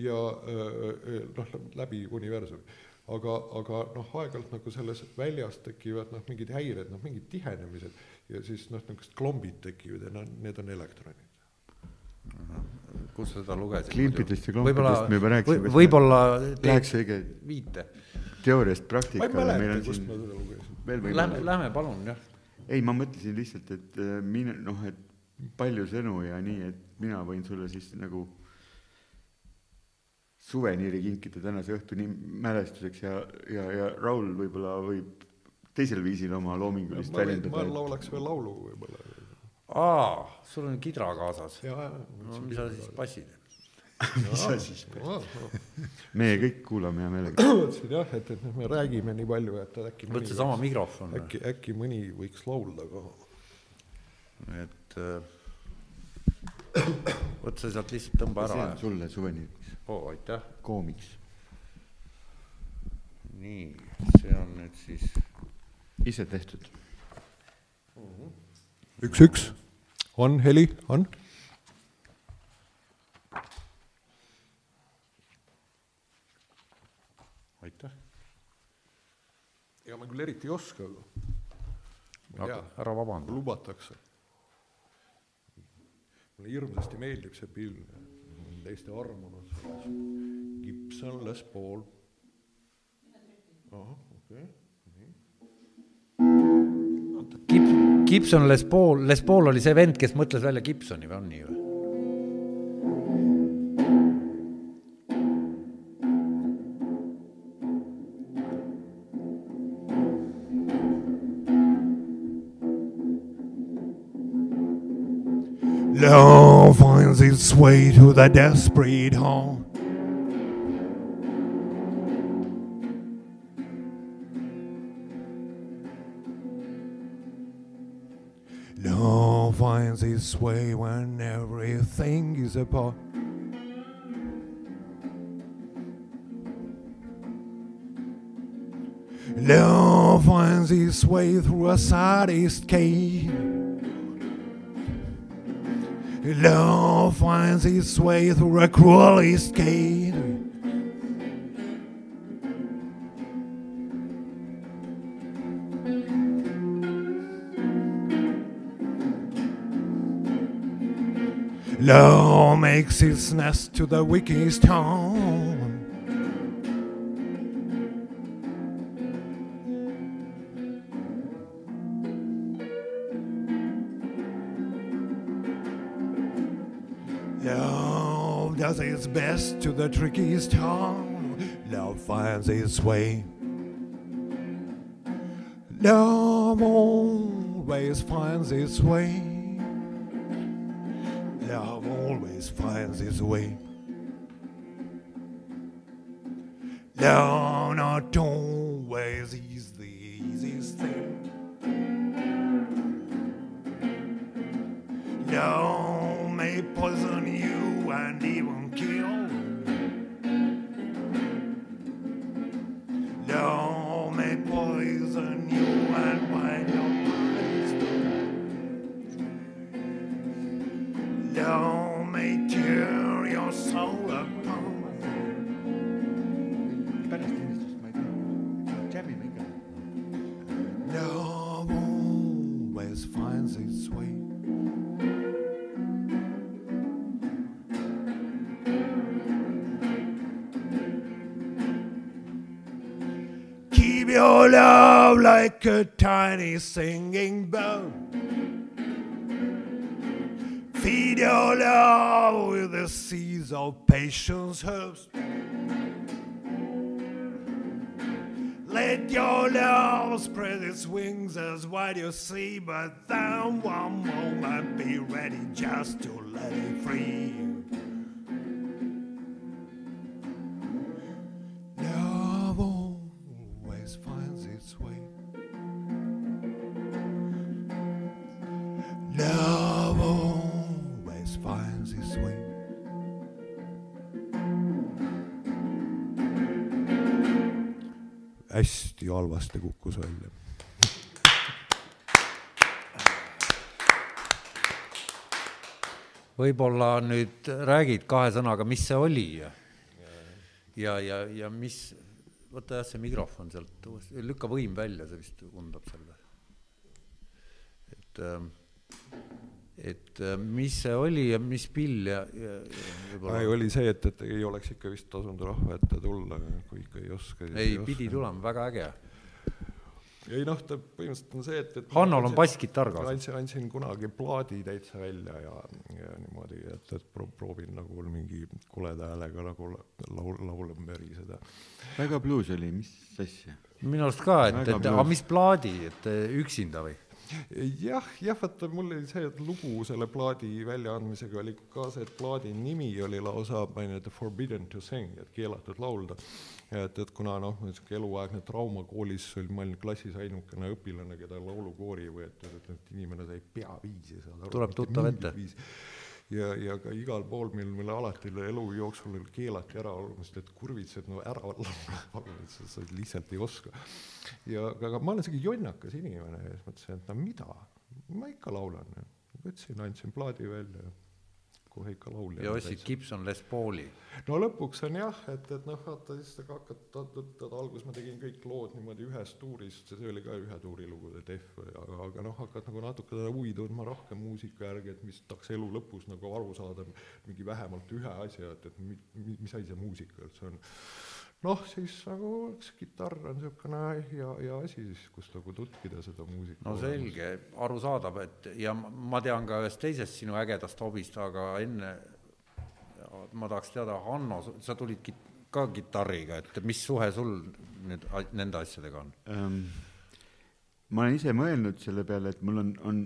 ja e, noh, läbi universumi. aga, aga noh, aeg-ajalt nagu selles väljas tekivad noh, mingid häired, noh, mingid tihenemised ja siis noh, niisugused klombid tekivad ja noh, need on elektronid kus sa seda lugesid? klimpidest ja klompidest me juba rääkisime. võib-olla läheks õige viite teooriast praktikale. ma ei mäleta, kust ma seda lugesin. Lähme, lähme palun, jah. ei, ma mõtlesin lihtsalt, et äh, mine, noh, et palju sõnu ja nii, et mina võin sulle siis nagu suveniiri kinkida tänase õhtuni mälestuseks ja, ja, ja Raul võib-olla võib teisel viisil oma loomingulist väljendada. ma laulaks veel laulu võib-olla. aa, sul on kidra kaasas. no mis sa siis passid? mis asi siis? meie kõik kuulame hea meelega. mõtlesin jah, et, et me räägime nii palju, et äkki võta seesama mikrofon, äkki, äkki mõni võiks laulda ka. et äh, võta see sealt lihtsalt tõmba see ära on. sulle suveniiriks, oo, aitäh. koomiks. nii, see on nüüd siis, ise tehtud. üks, üks. on heli, on? aitäh. ega ma küll eriti ei oska, aga ma ei tea, ära vabanda. lubatakse. mulle hirmsasti meeldib see pilv, teiste armunud selles. Gibson Les Paul. ahah, okei okay.. Gib-, Gibson Les Paul, Les Paul oli see vend, kes mõtles välja Gibsoni või on nii või? Love finds its way to the desperate heart. Love finds its way when everything is apart. Love finds its way through a saddest cave. Love finds its way through a cruelest gate. Love makes its nest to the wickedest town. Its best to the trickiest tongue. Love finds its way. Love always finds its way. Love always finds its way. Tiny singing bird. Feed your love with the seeds of patience herbs. Let your love spread its wings as wide you see, but then one moment be ready just to let it free. Love always finds its way. Hästi halvasti kukkus välja. võib-olla nüüd räägid kahe sõnaga, mis see oli ja, ja, ja, ja mis, võta jah see mikrofon sealt uuesti, lükka võim välja, see vist undab või? et, et äh, mis see oli ja mis pill ja, ja, ja ei, oli see, et, et ei oleks ikka vist tasunud rahva ette tulla, kui ikka ei oska. ei, pidi tulema, väga äge. ei noh, ta põhimõtteliselt on see, et, et. Hannol on basskitarr kaasas. andsin, andsin kunagi plaadi täitsa välja ja, ja niimoodi, et, et pro- proovin nagu mingi koleda häälega nagu la- laul, laulma päriseda. väga bluus oli, mis asja? minu arust ka, et, et aga mis plaadi, et äh, üksinda või? Jah, jah, vaata mul oli see lugu selle plaadi väljaandmisega oli ka see, et plaadi nimi oli lausa, ma ei tea, Forbidden to sing, et keelatud laulda. et, et kuna noh, niisugune eluaegne trauma koolis oli, ma olin klassis ainukene õpilane, keda laulukoori ei võetud, et, et inimene sai peaviisi saada. tuleb tuttav ette ja, ja ka igal pool meil, meil alati elu jooksul keelati ära olemast, et kurvitsed no ära laulavad, sa, sa lihtsalt ei oska. ja aga, aga ma olen siuke jonnakas inimene ja siis mõtlesin, et no mida, ma ikka laulan. võtsin, andsin plaadi välja ja kohe ikka laulja. ja ostsid Gibson Les Pauli? no lõpuks on jah, et, et noh, vaata siis sa hakkad, vaata alguses ma tegin kõik lood niimoodi ühes tuuris, see oli ka ühe tuuri lugu, see Def, aga, aga noh, hakkad nagu natuke huvi tundma rohkem muusika järgi, et mis tahaks elu lõpus nagu aru saada mingi vähemalt ühe asja, et, et mi, mis asi see muusika üldse on noh, siis nagu eks kitarr on niisugune hea, hea asi siis, kus nagu tutkida seda muusikat. no selge, arusaadav, et ja ma tean ka ühest teisest sinu ägedast hobist, aga enne ma tahaks teada, Hanno, sa tulid kit-, ka kitarriga, et mis suhe sul nüüd nende asjadega on um,? ma olen ise mõelnud selle peale, et mul on, on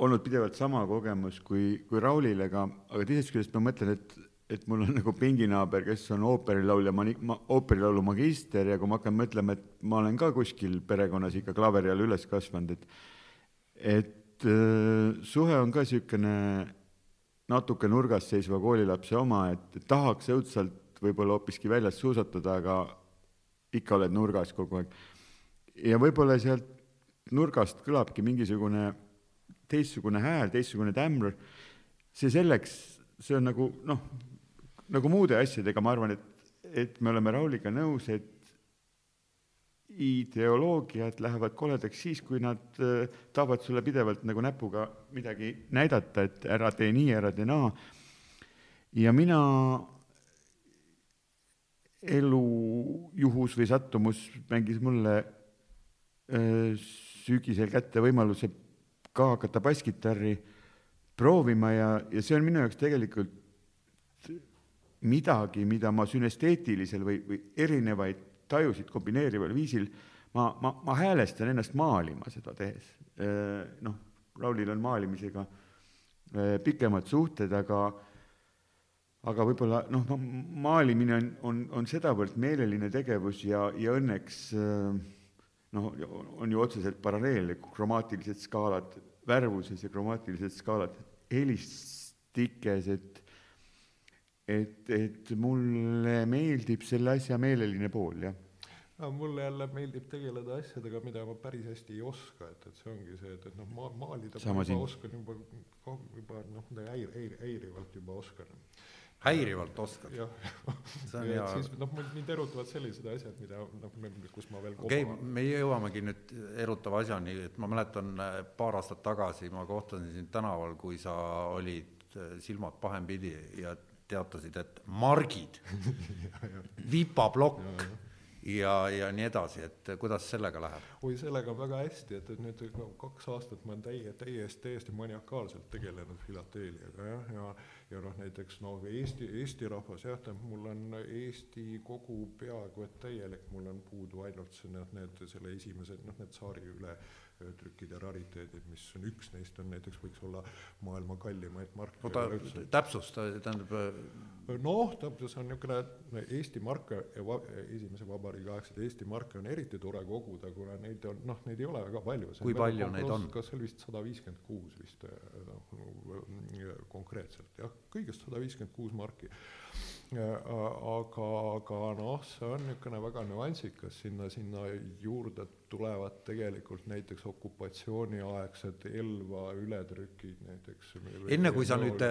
olnud pidevalt sama kogemus kui, kui Raulil, aga, aga teisest küljest ma mõtlen, et et mul on nagu pinginaaber, kes on ooperilaulja, ma, ma ooperilaulu magister ja kui ma hakkan mõtlema, et ma olen ka kuskil perekonnas ikka klaveri all üles kasvanud, et et äh, suhe on ka niisugune natuke nurgas seisva koolilapse oma, et tahaks õudselt võib-olla hoopiski väljas suusatada, aga ikka oled nurgas kogu aeg. ja võib-olla sealt nurgast kõlabki mingisugune teistsugune hääl, teistsugune tämber, see selleks, see on nagu noh, nagu muude asjadega, ma arvan, et, et me oleme Rauliga nõus, et ideoloogiad lähevad koledaks siis, kui nad äh, tahavad sulle pidevalt nagu näpuga midagi näidata, et ära tee nii, ära tee naa. ja mina elu juhus või sattumus mängis mulle öö, äh, sügisel kätte võimaluse ka hakata basskitarri proovima ja, ja see on minu jaoks tegelikult midagi, mida ma sünesteetilisel või, või erinevaid tajusid kombineerival viisil, ma, ma, ma häälestan ennast maalima seda tehes. noh, Raulil on maalimisega pikemad suhted, aga aga võib-olla noh, maalimine on, on, on sedavõrd meeleline tegevus ja, ja õnneks noh, on ju otseselt paralleelne, kromaatilised skaalad värvuses ja kromaatilised skaalad helistikes, et et, et mulle meeldib selle asja meeleline pool, jah. No mulle jälle meeldib tegeleda asjadega, mida ma päris hästi ei oska, et, et see ongi see, et, et noh, ma maalida Sama ma juba oskan juba, juba noh, häir-, häir-, häirivalt juba oskan. häirivalt oskad? jah, ja siis noh, mind erutavad sellised asjad, mida noh, kus ma veel okei okay,, me jõuamegi nüüd erutava asjani, et ma mäletan paar aastat tagasi ma kohtasin sind tänaval, kui sa olid silmad pahempidi ja teatasid, et margid vipaplokk ja, ja, nii edasi, et kuidas sellega läheb? oi, sellega on väga hästi, et, et nüüd no, kaks aastat ma olen täie, täiesti, täiesti maniakaalselt tegelenud filateeliaga jah, ja ja noh, näiteks no Eesti, Eesti rahvas jah, tähendab, mul on Eesti kogu peaaegu et täielik, mul on puudu ainult see, noh, need selle esimese, noh, need Tsaari üle trükid ja rariteedid, mis on üks neist on näiteks, võiks olla maailma kallimaid marke. oota, täpsusta, tähendab. Äh, noh, tähendab, see on niisugune Eesti marke ja va, esimese vabariigi aegseid Eesti marke on eriti tore koguda, kuna neid on, noh, neid ei ole väga palju. kui palju neid on? kas see oli vist sada viiskümmend kuus vist noh, konkreetselt jah, kõigest sada viiskümmend kuus marki aga, aga noh, see on niisugune väga nüansikas, sinna, sinna juurde tulevad tegelikult näiteks okupatsiooniaegsed Elva ületrükid näiteks. enne kui sa nüüd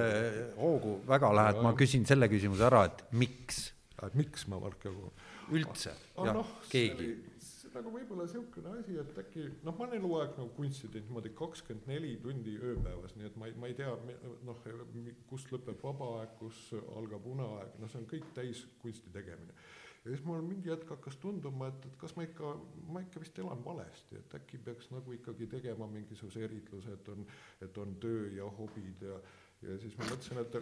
hoogu väga lähed, ma küsin selle küsimuse ära, et miks? miks ma Mark Jagu? üldse, jah no,, keegi nagu võib-olla niisugune asi, et äkki noh, ma olen eluaeg nagu kunsti teinud niimoodi kakskümmend neli tundi ööpäevas, nii et ma ei, ma ei tea, noh, kus lõpeb vaba aeg, kus algab uneaeg, no see on kõik täis kunsti tegemine. ja siis mul mingi hetk hakkas tunduma, et, et kas ma ikka, ma ikka vist elan valesti, et äkki peaks nagu ikkagi tegema mingisuguse eritluse, et on, et on töö ja hobid ja ja siis ma mõtlesin, et,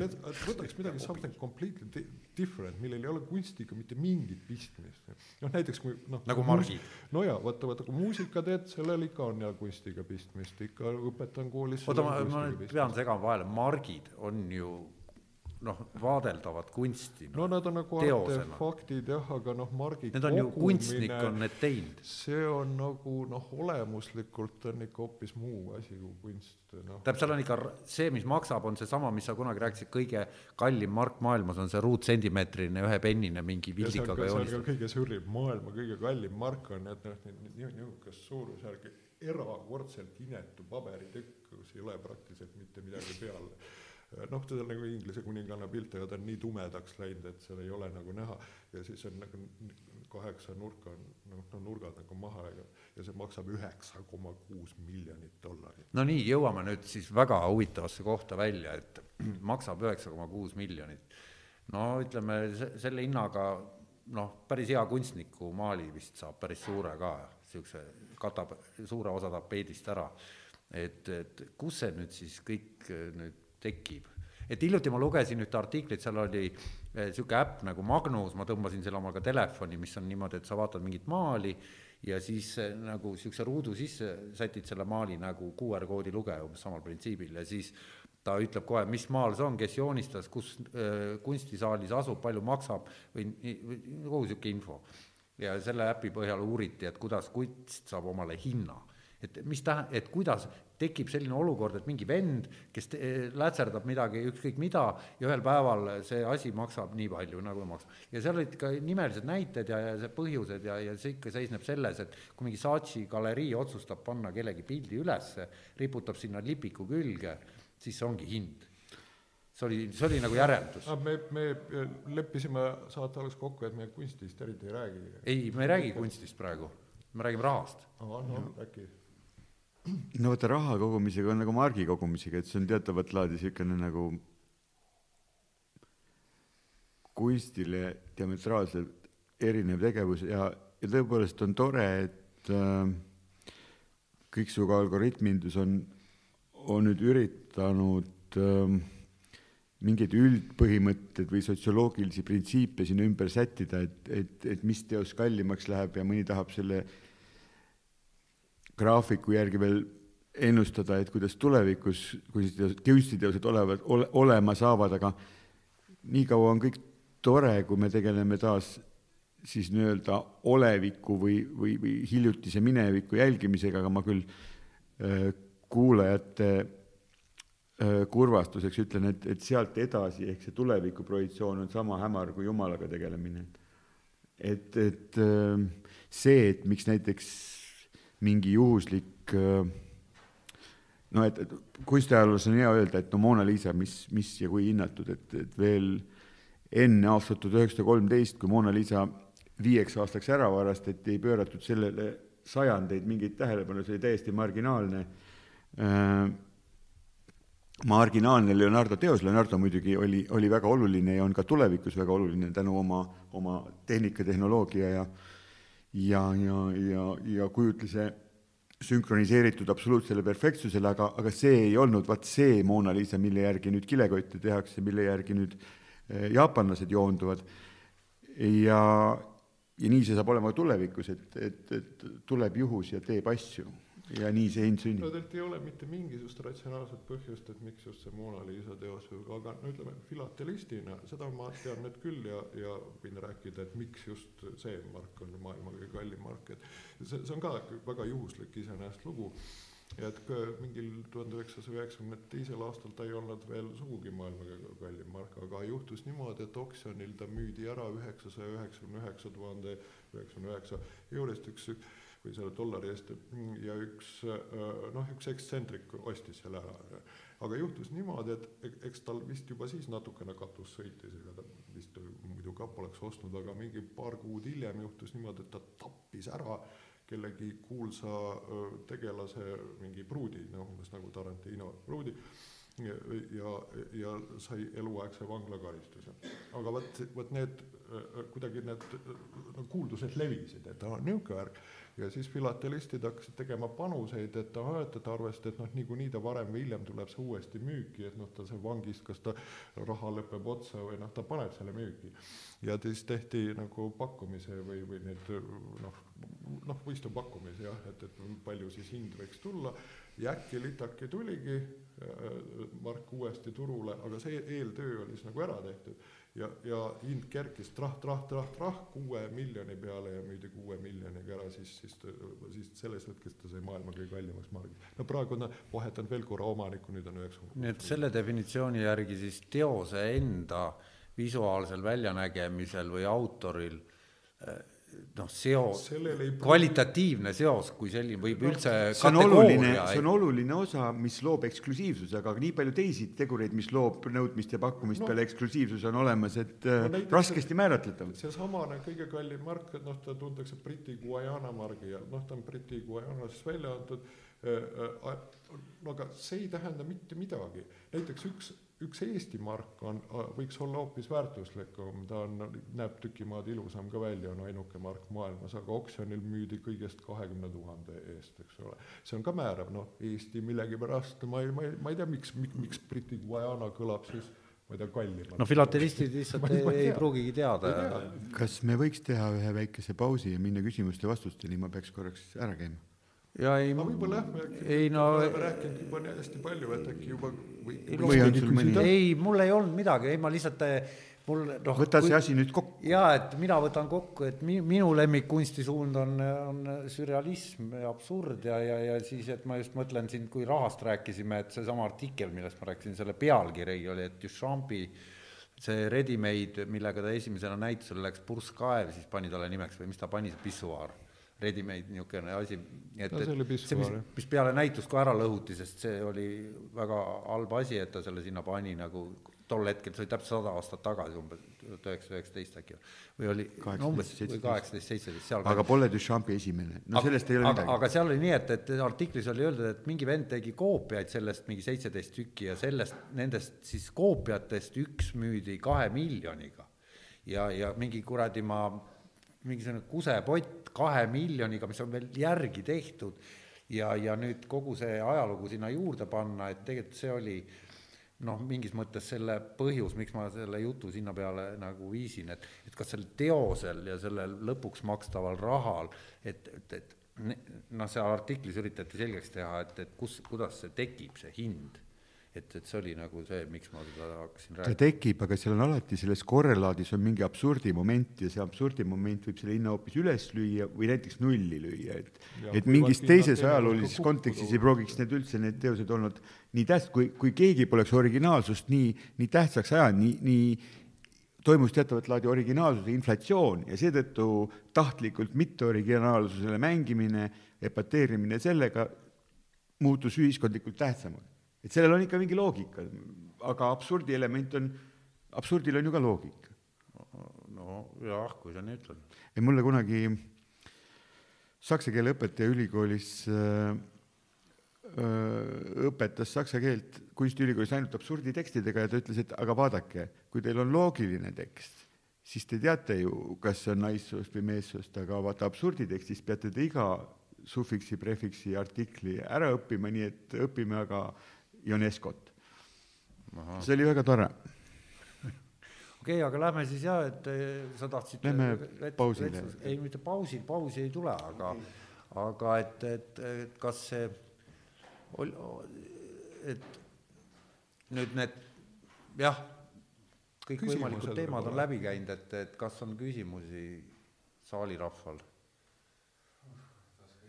et võtaks midagi something completely different, millel ei ole kunstiga mitte mingit pistmist. noh, näiteks kui noh. nagu margid. no jaa, vaata, vaata kui muusika teed, sellel ikka on ja kunstiga pistmist, ikka õpetan koolis. oota, ma, ma nüüd pean segama vahele, margid on ju noh, vaadeldavat kunsti. no nad on nagu artefaktid jah, aga noh, margi Need on ju, kunstnik on need teinud. see on nagu noh, olemuslikult on ikka hoopis muu asi kui kunst, noh. tähendab, seal on ikka see, mis maksab, on seesama, mis sa kunagi rääkisid, kõige kallim mark maailmas on see ruutsentimeetrine ühepennine mingi vildikaga joonistatud. kõige sürrim, maailma kõige kallim mark on, et noh, niisugust suurusjärgi erakordselt inetu paberitükk, kus ei ole praktiliselt mitte midagi peal noh, teda nagu Inglise kuninganna pilt, aga ta on nii tumedaks läinud, et seal ei ole nagu näha ja siis on nagu kaheksa nurka on noh, no nurgad nagu maha ja, ja see maksab üheksa koma kuus miljonit dollarit. no nii, jõuame nüüd siis väga huvitavasse kohta välja, et maksab üheksa koma kuus miljonit. no ütleme, selle hinnaga noh, päris hea kunstniku maali vist saab päris suure ka, niisuguse, katab suure osa tapeedist ära. et, et kus see nüüd siis kõik nüüd tekib. et hiljuti ma lugesin ühte artiklit, seal oli niisugune eh, äpp nagu Magnus, ma tõmbasin selle omal ka telefoni, mis on niimoodi, et sa vaatad mingit maali ja siis eh, nagu niisuguse ruudu sisse sätid selle maali nagu QR koodi lugeja umbes samal printsiibil ja siis ta ütleb kohe, mis maal see on, kes joonistas, kus äh, kunstisaalis asub, palju maksab või, või kogu niisugune info. ja selle äpi põhjal uuriti, et kuidas kunst saab omale hinna et mis tähe-, et kuidas tekib selline olukord, et mingi vend, kes lätserdab midagi, ükskõik mida, ja ühel päeval see asi maksab nii palju, nagu maksab. ja seal olid ka nimelised näited ja, ja see põhjused ja, ja see ikka seisneb selles, et kui mingi Saatchi galerii otsustab panna kellegi pildi ülesse, riputab sinna lipiku külge, siis see ongi hind see oli, see oli nagu järeldus. me, me leppisime saate alguses kokku, et me kunstist eriti ei räägi. ei, me ei räägi kunstist praegu, me räägime rahast. no äkki no vaata, raha kogumisega on nagu margi kogumisega, et see on teatavat laadi niisugune nagu kunstile diametraalselt erinev tegevus ja, ja tõepoolest on tore, et äh, kõiksugu algoritmindus on, on nüüd üritanud äh, mingeid üldpõhimõtteid või sotsioloogilisi printsiipe sinna ümber sättida, et, et, et mis teos kallimaks läheb ja mõni tahab selle äh, graafiku järgi veel ennustada, et kuidas tulevikus kunstiteosed, olevad, ole, olema saavad, aga niikaua on kõik tore, kui me tegeleme taas siis nii-öelda oleviku või, või, või hiljutise mineviku jälgimisega, aga ma küll äh, kuulajate äh, kurvastuseks ütlen, et, et sealt edasi ehk see tuleviku projektsioon on sama hämar kui jumalaga tegelemine. et, et äh, see, et miks näiteks mingi juhuslik noh, et, et kunstiajaloos on hea öelda, et no Mona Lisa, mis, mis ja kui hinnatud, et, et veel enne aastat tuhat üheksasada kolmteist, kui Mona Lisa viieks aastaks ära varastati, ei pööratud sellele sajandeid mingit tähelepanu, see oli täiesti marginaalne. Äh,, marginaalne Leonardo teos, Leonardo muidugi oli, oli väga oluline ja on ka tulevikus väga oluline tänu oma, oma tehnika, tehnoloogia ja äh, ja, ja, ja, ja kujutluse sünkroniseeritud absoluutsele perfektsusele, aga, aga see ei olnud vaat see Mona Lisa, mille järgi nüüd kilekotte tehakse, mille järgi nüüd eh, jaapanlased joonduvad. ja, ja nii see saab olema tulevikus, et, et, et tuleb juhus ja teeb asju ja nii see hind sünnib. no tegelikult ei ole mitte mingisugust ratsionaalset põhjust, et miks just see Mona Lisa teos, aga no ütleme, filatelistina, seda ma tean nüüd küll ja, ja võin rääkida, et miks just see mark on maailma kõige kallim mark, et see, see on ka väga juhuslik iseenesest lugu et mingil tuhande üheksasaja üheksakümne teisel aastal ta ei olnud veel sugugi maailma kõige kallim mark, aga juhtus niimoodi, et oksjonil ta müüdi ära üheksasaja üheksakümne üheksa tuhande üheksakümne üheksa eurist üks, üks või selle dollari eest ja üks noh, üks ekstsentric ostis selle ära. aga juhtus niimoodi, et eks tal vist juba siis natukene katus sõitis, ega ta vist muidu ka poleks ostnud, aga mingi paar kuud hiljem juhtus niimoodi, et ta tappis ära kellegi kuulsa tegelase mingi pruudi, noh umbes nagu Tarantino pruudi ja, ja, ja sai eluaegse vanglakaristuse. aga vot, vot need kuidagi need no, kuuldused levisid, et aa, niisugune värk ja siis filatelistid hakkasid tegema panuseid, et ahah, et, et arvestades, et noh, niikuinii ta varem või hiljem tuleb see uuesti müüki, et noh, ta see vangist, kas ta raha lõpeb otsa või noh, ta paneb selle müüki. ja siis tehti nagu pakkumise või, või need noh, noh, võistupakkumise jah, et, et palju siis hind võiks tulla ja äkki litaki tuligi äh, Mark uuesti turule, aga see eeltöö oli siis nagu ära tehtud ja, ja hind kerkis trah, trah, trah, trah kuue miljoni peale ja müüdi kuue miljoniga ära, siis, siis, siis sellest hetkest ta sai maailma kõige kallimaks margiks. no praegu on vahetanud veel korra omanikku, nüüd on üheksakümmend. nii et selle definitsiooni järgi siis teose enda visuaalsel väljanägemisel või autoril noh, seos, kvalitatiivne seos kui selline võib no, üldse see on oluline, see on oluline osa, mis loob eksklusiivsuse, aga nii palju teisi tegureid, mis loob nõudmist ja pakkumist no, peale eksklusiivsus on olemas, et no, äh, raskesti määratletav. seesamane kõige kallim mark, et noh, ta tuntakse Briti Guiana margi all, noh, ta on Briti Guianas välja antud äh,, äh, no aga see ei tähenda mitte midagi, näiteks üks üks Eesti mark on, võiks olla hoopis väärtuslikum, ta on, näeb tüki maad ilusam ka välja, on ainuke mark maailmas, aga oksjonil müüdi kõigest kahekümne tuhande eest, eks ole. see on ka määrav, noh, Eesti millegipärast, ma ei, ma ei, ma ei tea, miks, miks, miks Briti Guiana kõlab siis ma ei tea, kallimalt. no filatelistid lihtsalt ei, ei, ei pruugigi teada. kas me võiks teha ühe väikese pausi ja minna küsimuste-vastusteni, ma peaks korraks ära käima ja ei no võib-olla jah, ei no oleme rääkinud juba nii hästi palju, et äkki juba või, või mõni ei, mul ei olnud midagi, ei ma lihtsalt eh, mul noh võta see asi nüüd kokku. jaa, et mina võtan kokku, et mi-, minu lemmikkunstisuund on, on sürrealism ja absurd ja, ja, ja siis, et ma just mõtlen siin, kui rahast rääkisime, et seesama artikkel, millest ma rääkisin, selle pealkiri oli, et Duchampi see ready-made, millega ta esimesena näitusele läks, purskkaev, siis pani talle nimeks või mis ta pani, see pissuaar ready-made niisugune asi, et, et see, mis, mis peale näitust ka ära lõhuti, sest see oli väga halb asi, et ta selle sinna pani nagu tol hetkel, see oli täpselt sada aastat tagasi, umbes tuhat üheksasada üheksateist äkki või oli no umbes või kaheksateist, seitseteist, seal aga pole Duchampi esimene, no sellest ei ole midagi. aga seal oli nii, et, et artiklis oli öeldud, et mingi vend tegi koopiaid sellest mingi seitseteist tükki ja sellest, nendest siis koopiatest üks müüdi kahe miljoniga. ja, ja mingi kuradi ma mingisugune kusepott kahe miljoniga, mis on veel järgi tehtud ja, ja nüüd kogu see ajalugu sinna juurde panna, et tegelikult see oli noh, mingis mõttes selle põhjus, miks ma selle jutu sinna peale nagu viisin, et, et kas sel teosel ja sellel lõpuks makstaval rahal, et, et, et noh, seal artiklis üritati selgeks teha, et, et kus, kuidas see tekib, see hind et, et see oli nagu see, miks ma seda hakkasin rääkima. ta tekib, aga seal on alati selles korrelaadis on mingi absurdimoment ja see absurdimoment võib selle hinna hoopis üles lüüa või näiteks nulli lüüa, et ja, et mingis teises ajaloolises kontekstis ei pruugiks need üldse, need teosed olnud nii tähtsad, kui, kui keegi poleks originaalsust nii, nii tähtsaks ajanud, nii, nii toimus teatavat laadi originaalsuse inflatsioon ja seetõttu tahtlikult mitteoriginaalsusele mängimine, epateerimine sellega muutus ühiskondlikult tähtsamaks et sellel on ikka mingi loogika, aga absurdi element on, absurdil on ju ka loogika. nojah, kui sa nii ütled. ei, mulle kunagi saksa keele õpetaja ülikoolis äh, äh, õpetas saksa keelt kunstiülikoolis ainult absurditekstidega ja ta ütles, et aga vaadake, kui teil on loogiline tekst, siis te teate ju, kas see on naissoost või meessoost, aga vaata absurditekstis peate te iga sufiksi, prefiksi, artikli ära õppima, nii et õpime aga Ioneskot. see oli väga tore. okei okay,, aga lähme siis jah, et eh, sa tahtsid. Lähme pausile. ei, mitte pausi, pausi ei tule, aga, aga et, et, et kas see, et nüüd need jah, kõikvõimalikud teemad on läbi käinud, et, et kas on küsimusi saalirahval?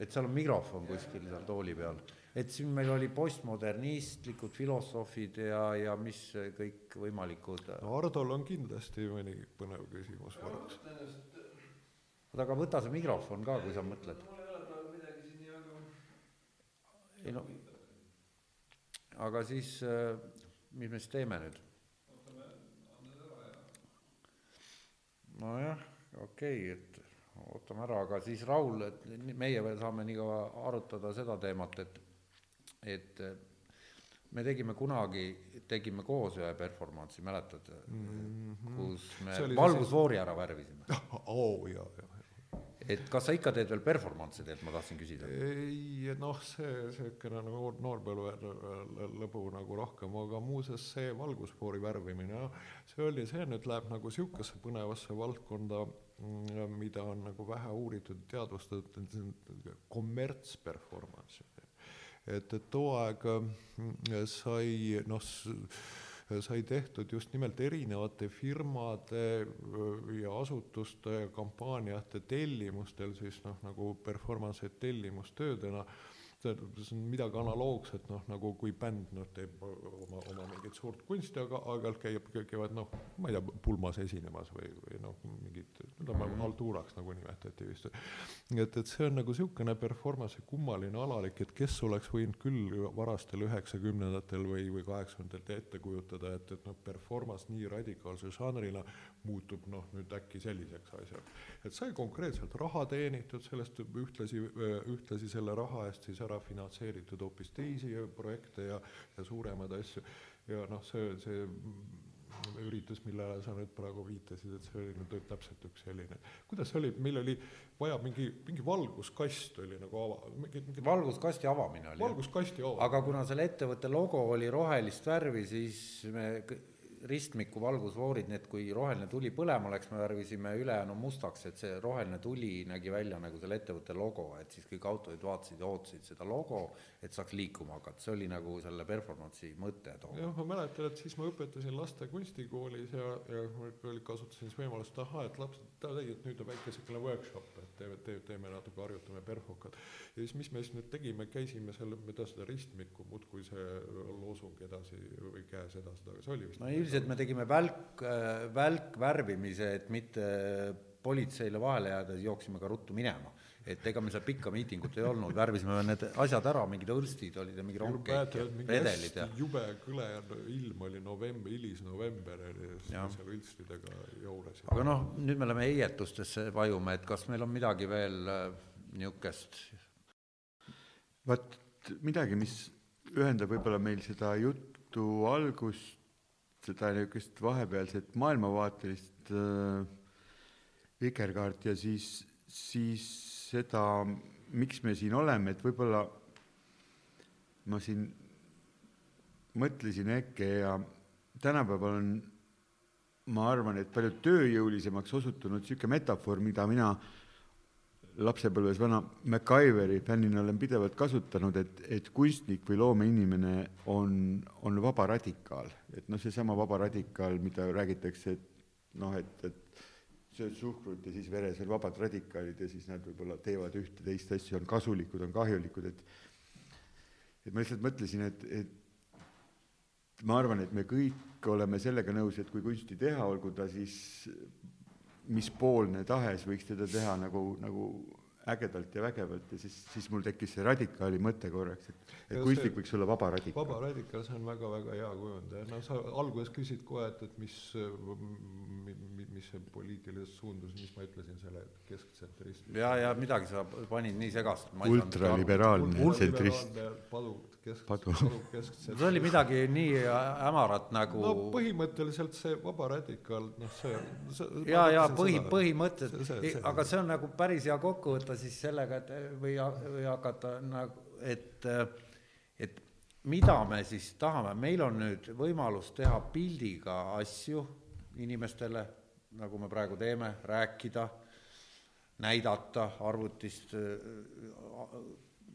et seal on mikrofon kuskil seal tooli peal et siin meil oli postmodernistlikud filosoofid ja, ja mis kõikvõimalikud. no Hardol on kindlasti mõni põnev küsimus korraks. oota, aga võta see mikrofon ka, kui sa mõtled. ei no, aga siis, äh, mis me siis teeme nüüd? nojah, okei okay,, et ootame ära, aga siis Raul, et meie veel saame nii kaua arutada seda teemat, et et me tegime kunagi, tegime koos ühe performance'i, mäletad mm, -hmm. kus me valgusfoori ära värvisime oo oh,, jaa, jaa et kas sa ikka teed veel performance'e teed, ma tahtsin küsida? ei, noh, see niisugune nagu noorpõlve lõbu nagu rohkem, aga muuseas see valgusfoori värvimine, noh, see oli, see nüüd läheb nagu niisugusesse põnevasse valdkonda, mm, mida on nagu vähe uuritud, teadvustatud, kommertsperformance. Et, et too aeg mm, sai noh, sai tehtud just nimelt erinevate firmade ja asutuste kampaaniate tellimustel siis noh, nagu performance tellimustöödena see on midagi analoogset, noh, nagu kui bänd noh, teeb oma, oma mingit suurt kunsti, aga aeg-ajalt käib, käivad noh, ma ei tea, pulmas esinemas või, või noh, mingid, mida me haltuuraks nagu nimetati vist. et, et see on nagu niisugune performance'i kummaline alalik, et kes oleks võinud küll varastel üheksakümnendatel või, või kaheksakümnendatel ette kujutada, et, et noh, performance nii radikaalse žanrina muutub noh, nüüd äkki selliseks asjaks. et sai konkreetselt raha teenitud sellest ühtlasi, ühtlasi selle raha eest siis ära finantseeritud hoopis teisi projekte ja, ja suuremaid asju. ja noh, see, see üritus, millele sa nüüd praegu viitasid, et see oli nüüd täpselt üks selline, kuidas see oli, meil oli vaja mingi, mingi valguskast oli nagu ava-, mingi, mingi valguskasti avamine oli. valguskasti avamine. aga kuna selle ettevõtte logo oli rohelist värvi, siis me ristmiku valgusfoorid, need, kui roheline tuli põlema läks, me värvisime ülejäänu mustaks, et see roheline tuli nägi välja nagu selle ettevõtte logo, et siis kõik autorid vaatasid ja ootasid seda logo, et saaks liikuma hakata, see oli nagu selle performance'i mõte too. jah, ma mäletan, et siis ma õpetasin laste kunstikoolis ja, ja kasutasin siis võimalust, ahah, et lapsed, tegid nüüd on väike niisugune workshop, et teeme, teeme, teeme natuke, harjutame perfokat. ja siis, mis me siis nüüd tegime, käisime selle, mida seda ristmikku muudkui see loosung edasi või käes edasi, aga see oli vist no üldiselt me tegime välk, välkvärvimise, et mitte politseile vahele jääda, siis jooksime ka ruttu minema. et ega meil seal pikka miitingut ei olnud, värvisime need asjad ära, mingid õrstid olid ja mingi rongkäik ja redelid ja. jube kõle ilm oli november, hilisnovember oli seal õrstidega juures. aga noh, nüüd me läheme heietustesse vajume, et kas meil on midagi veel äh, niisugust? vot midagi, mis ühendab võib-olla meil seda juttu algust seda niisugust vahepealset maailmavaatelist äh, vikerkaart ja siis, siis seda, miks me siin oleme, et võib-olla ma siin mõtlesin äkki ja tänapäeval on, ma arvan, et palju tööjõulisemaks osutunud niisugune metafoor, mida mina äh, lapsepõlves vana MacGyveri fännina olen pidevalt kasutanud, et, et kunstnik või loomeinimene on, on vaba radikaal, et noh, seesama vaba radikaal, mida räägitakse, et noh, et, et sööd suhkrut ja siis veres on vabad radikaalid ja siis nad võib-olla teevad ühte, teist asja, on kasulikud, on kahjulikud, et et ma lihtsalt mõtlesin, et, et ma arvan, et me kõik oleme sellega nõus, et kui kunsti teha, olgu ta siis mispoolne tahes võiks teda teha nagu, nagu ägedalt ja vägevalt ja siis, siis mul tekkis see radikaali mõte korraks, et, et kunstnik võiks olla vaba radikaal. vaba radikaal, see on väga-väga hea kujund ja noh, sa alguses küsid kohe, et, et mis, mis see poliitiline suundus, mis ma ütlesin selle kesktsentrist. ja, ja midagi sa panid nii segast. ultraliberaalne tsentrist. padu, kesk, padu kesktsentrist. see oli midagi nii hämarat nagu. no põhimõtteliselt see vaba radikaal, noh, see, see. ja, ja põhi, põhimõtted, aga see on nagu päris hea kokkuvõte siis sellega, et või, või hakata nagu, et, et mida me siis tahame, meil on nüüd võimalus teha pildiga asju inimestele nagu me praegu teeme, rääkida, näidata arvutist,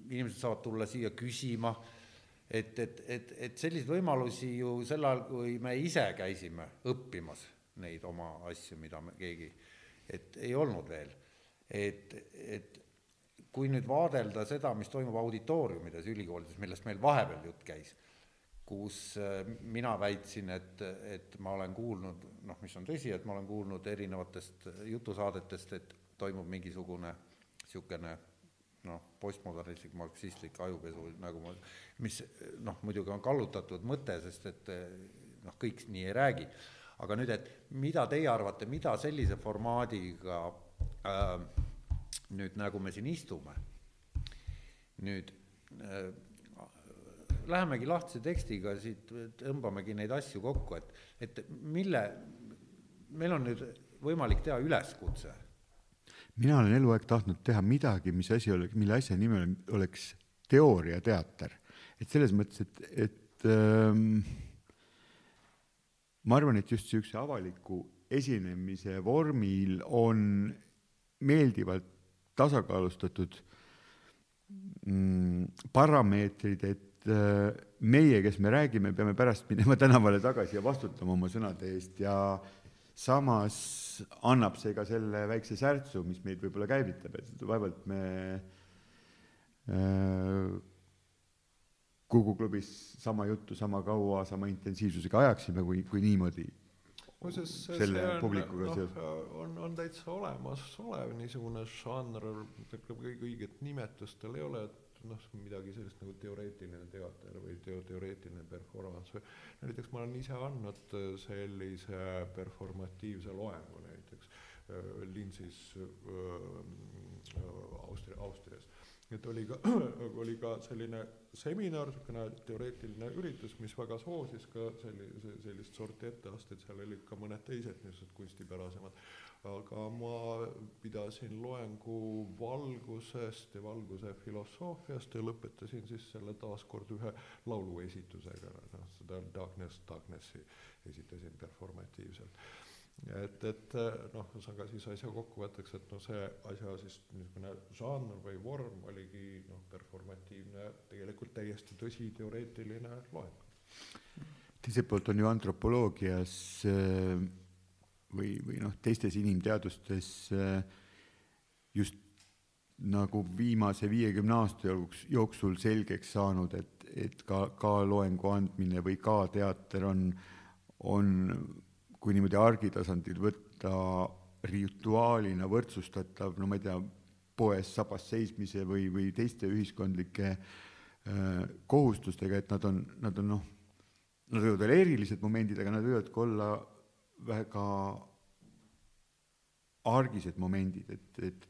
inimesed saavad tulla siia küsima, et, et, et, et selliseid võimalusi ju sel ajal, kui me ise käisime õppimas neid oma asju, mida me keegi, et ei olnud veel. Et, et kui nüüd vaadelda seda, mis toimub auditooriumides ülikoolides, millest meil vahepeal jutt käis kus äh, mina väitsin, et, et ma olen kuulnud, noh, mis on tõsi, et ma olen kuulnud erinevatest jutusaadetest, et toimub mingisugune niisugune noh, postmodernistlik, marksistlik ajupesu nagu ma, mis noh, muidugi on kallutatud mõte, sest et noh, kõik nii ei räägi. aga nüüd, et mida teie arvate, mida sellise formaadiga nüüd, nagu me siin istume, nüüd äh, lähemegi lahtise tekstiga siit, tõmbamegi neid asju kokku, et, et mille, meil on nüüd võimalik teha üleskutse. mina olen eluaeg tahtnud teha midagi, mis asi oleks, mille asja nimi oleks teooriateater. et selles mõttes, et, et ähm, ma arvan, et just niisuguse avaliku esinemise vormil on meeldivalt tasakaalustatud mm, parameetrid, et äh, meie, kes me räägime, peame pärast minema tänavale tagasi ja vastutama oma sõnade eest ja samas annab see ka selle väikse särtsu, mis meid võib-olla käivitab, et vaevalt me äh, Kuku klubis sama juttu sama kaua, sama intensiivsusega ajaksime, kui, kui niimoodi muuseas, selle see on, noh, on, on täitsa olemasolev niisugune žanr, kõige õiget nimetust tal ei ole, et noh, midagi sellist nagu teoreetiline teater või teo-, teoreetiline performance. Või näiteks ma olen ise andnud sellise performatiivse loengu näiteks Linzis äh, Austria, Austrias et oli ka, oli ka selline seminar, niisugune teoreetiline üritus, mis väga soosis ka sellise, sellist sorti etteasteid, seal olid ka mõned teised niisugused kunstipärasemad. aga ma pidasin loengu valgusest ja valguse filosoofiast ja lõpetasin siis selle taaskord ühe lauluesitusega, noh, seda Darkness, Darknessi esitasin performatiivselt et, et noh, ühesõnaga siis asja kokkuvõtteks, et noh, see asja siis niisugune žanr või vorm oligi noh, performatiivne, tegelikult täiesti tõsi teoreetiline loeng. teiselt poolt on ju antropoloogias äh, või, või noh, teistes inimteadustes äh, just nagu viimase viiekümne aasta jooksul selgeks saanud, et, et ka, ka loengu andmine või ka teater on, on kui niimoodi argitasandil võtta rituaalina võrdsustatav, no ma ei tea, poes sabas seismise või, või teiste ühiskondlike äh, kohustustega, et nad on, nad on noh, nad võivad olla erilised momendid, aga nad võivad ka olla väga argised momendid, et, et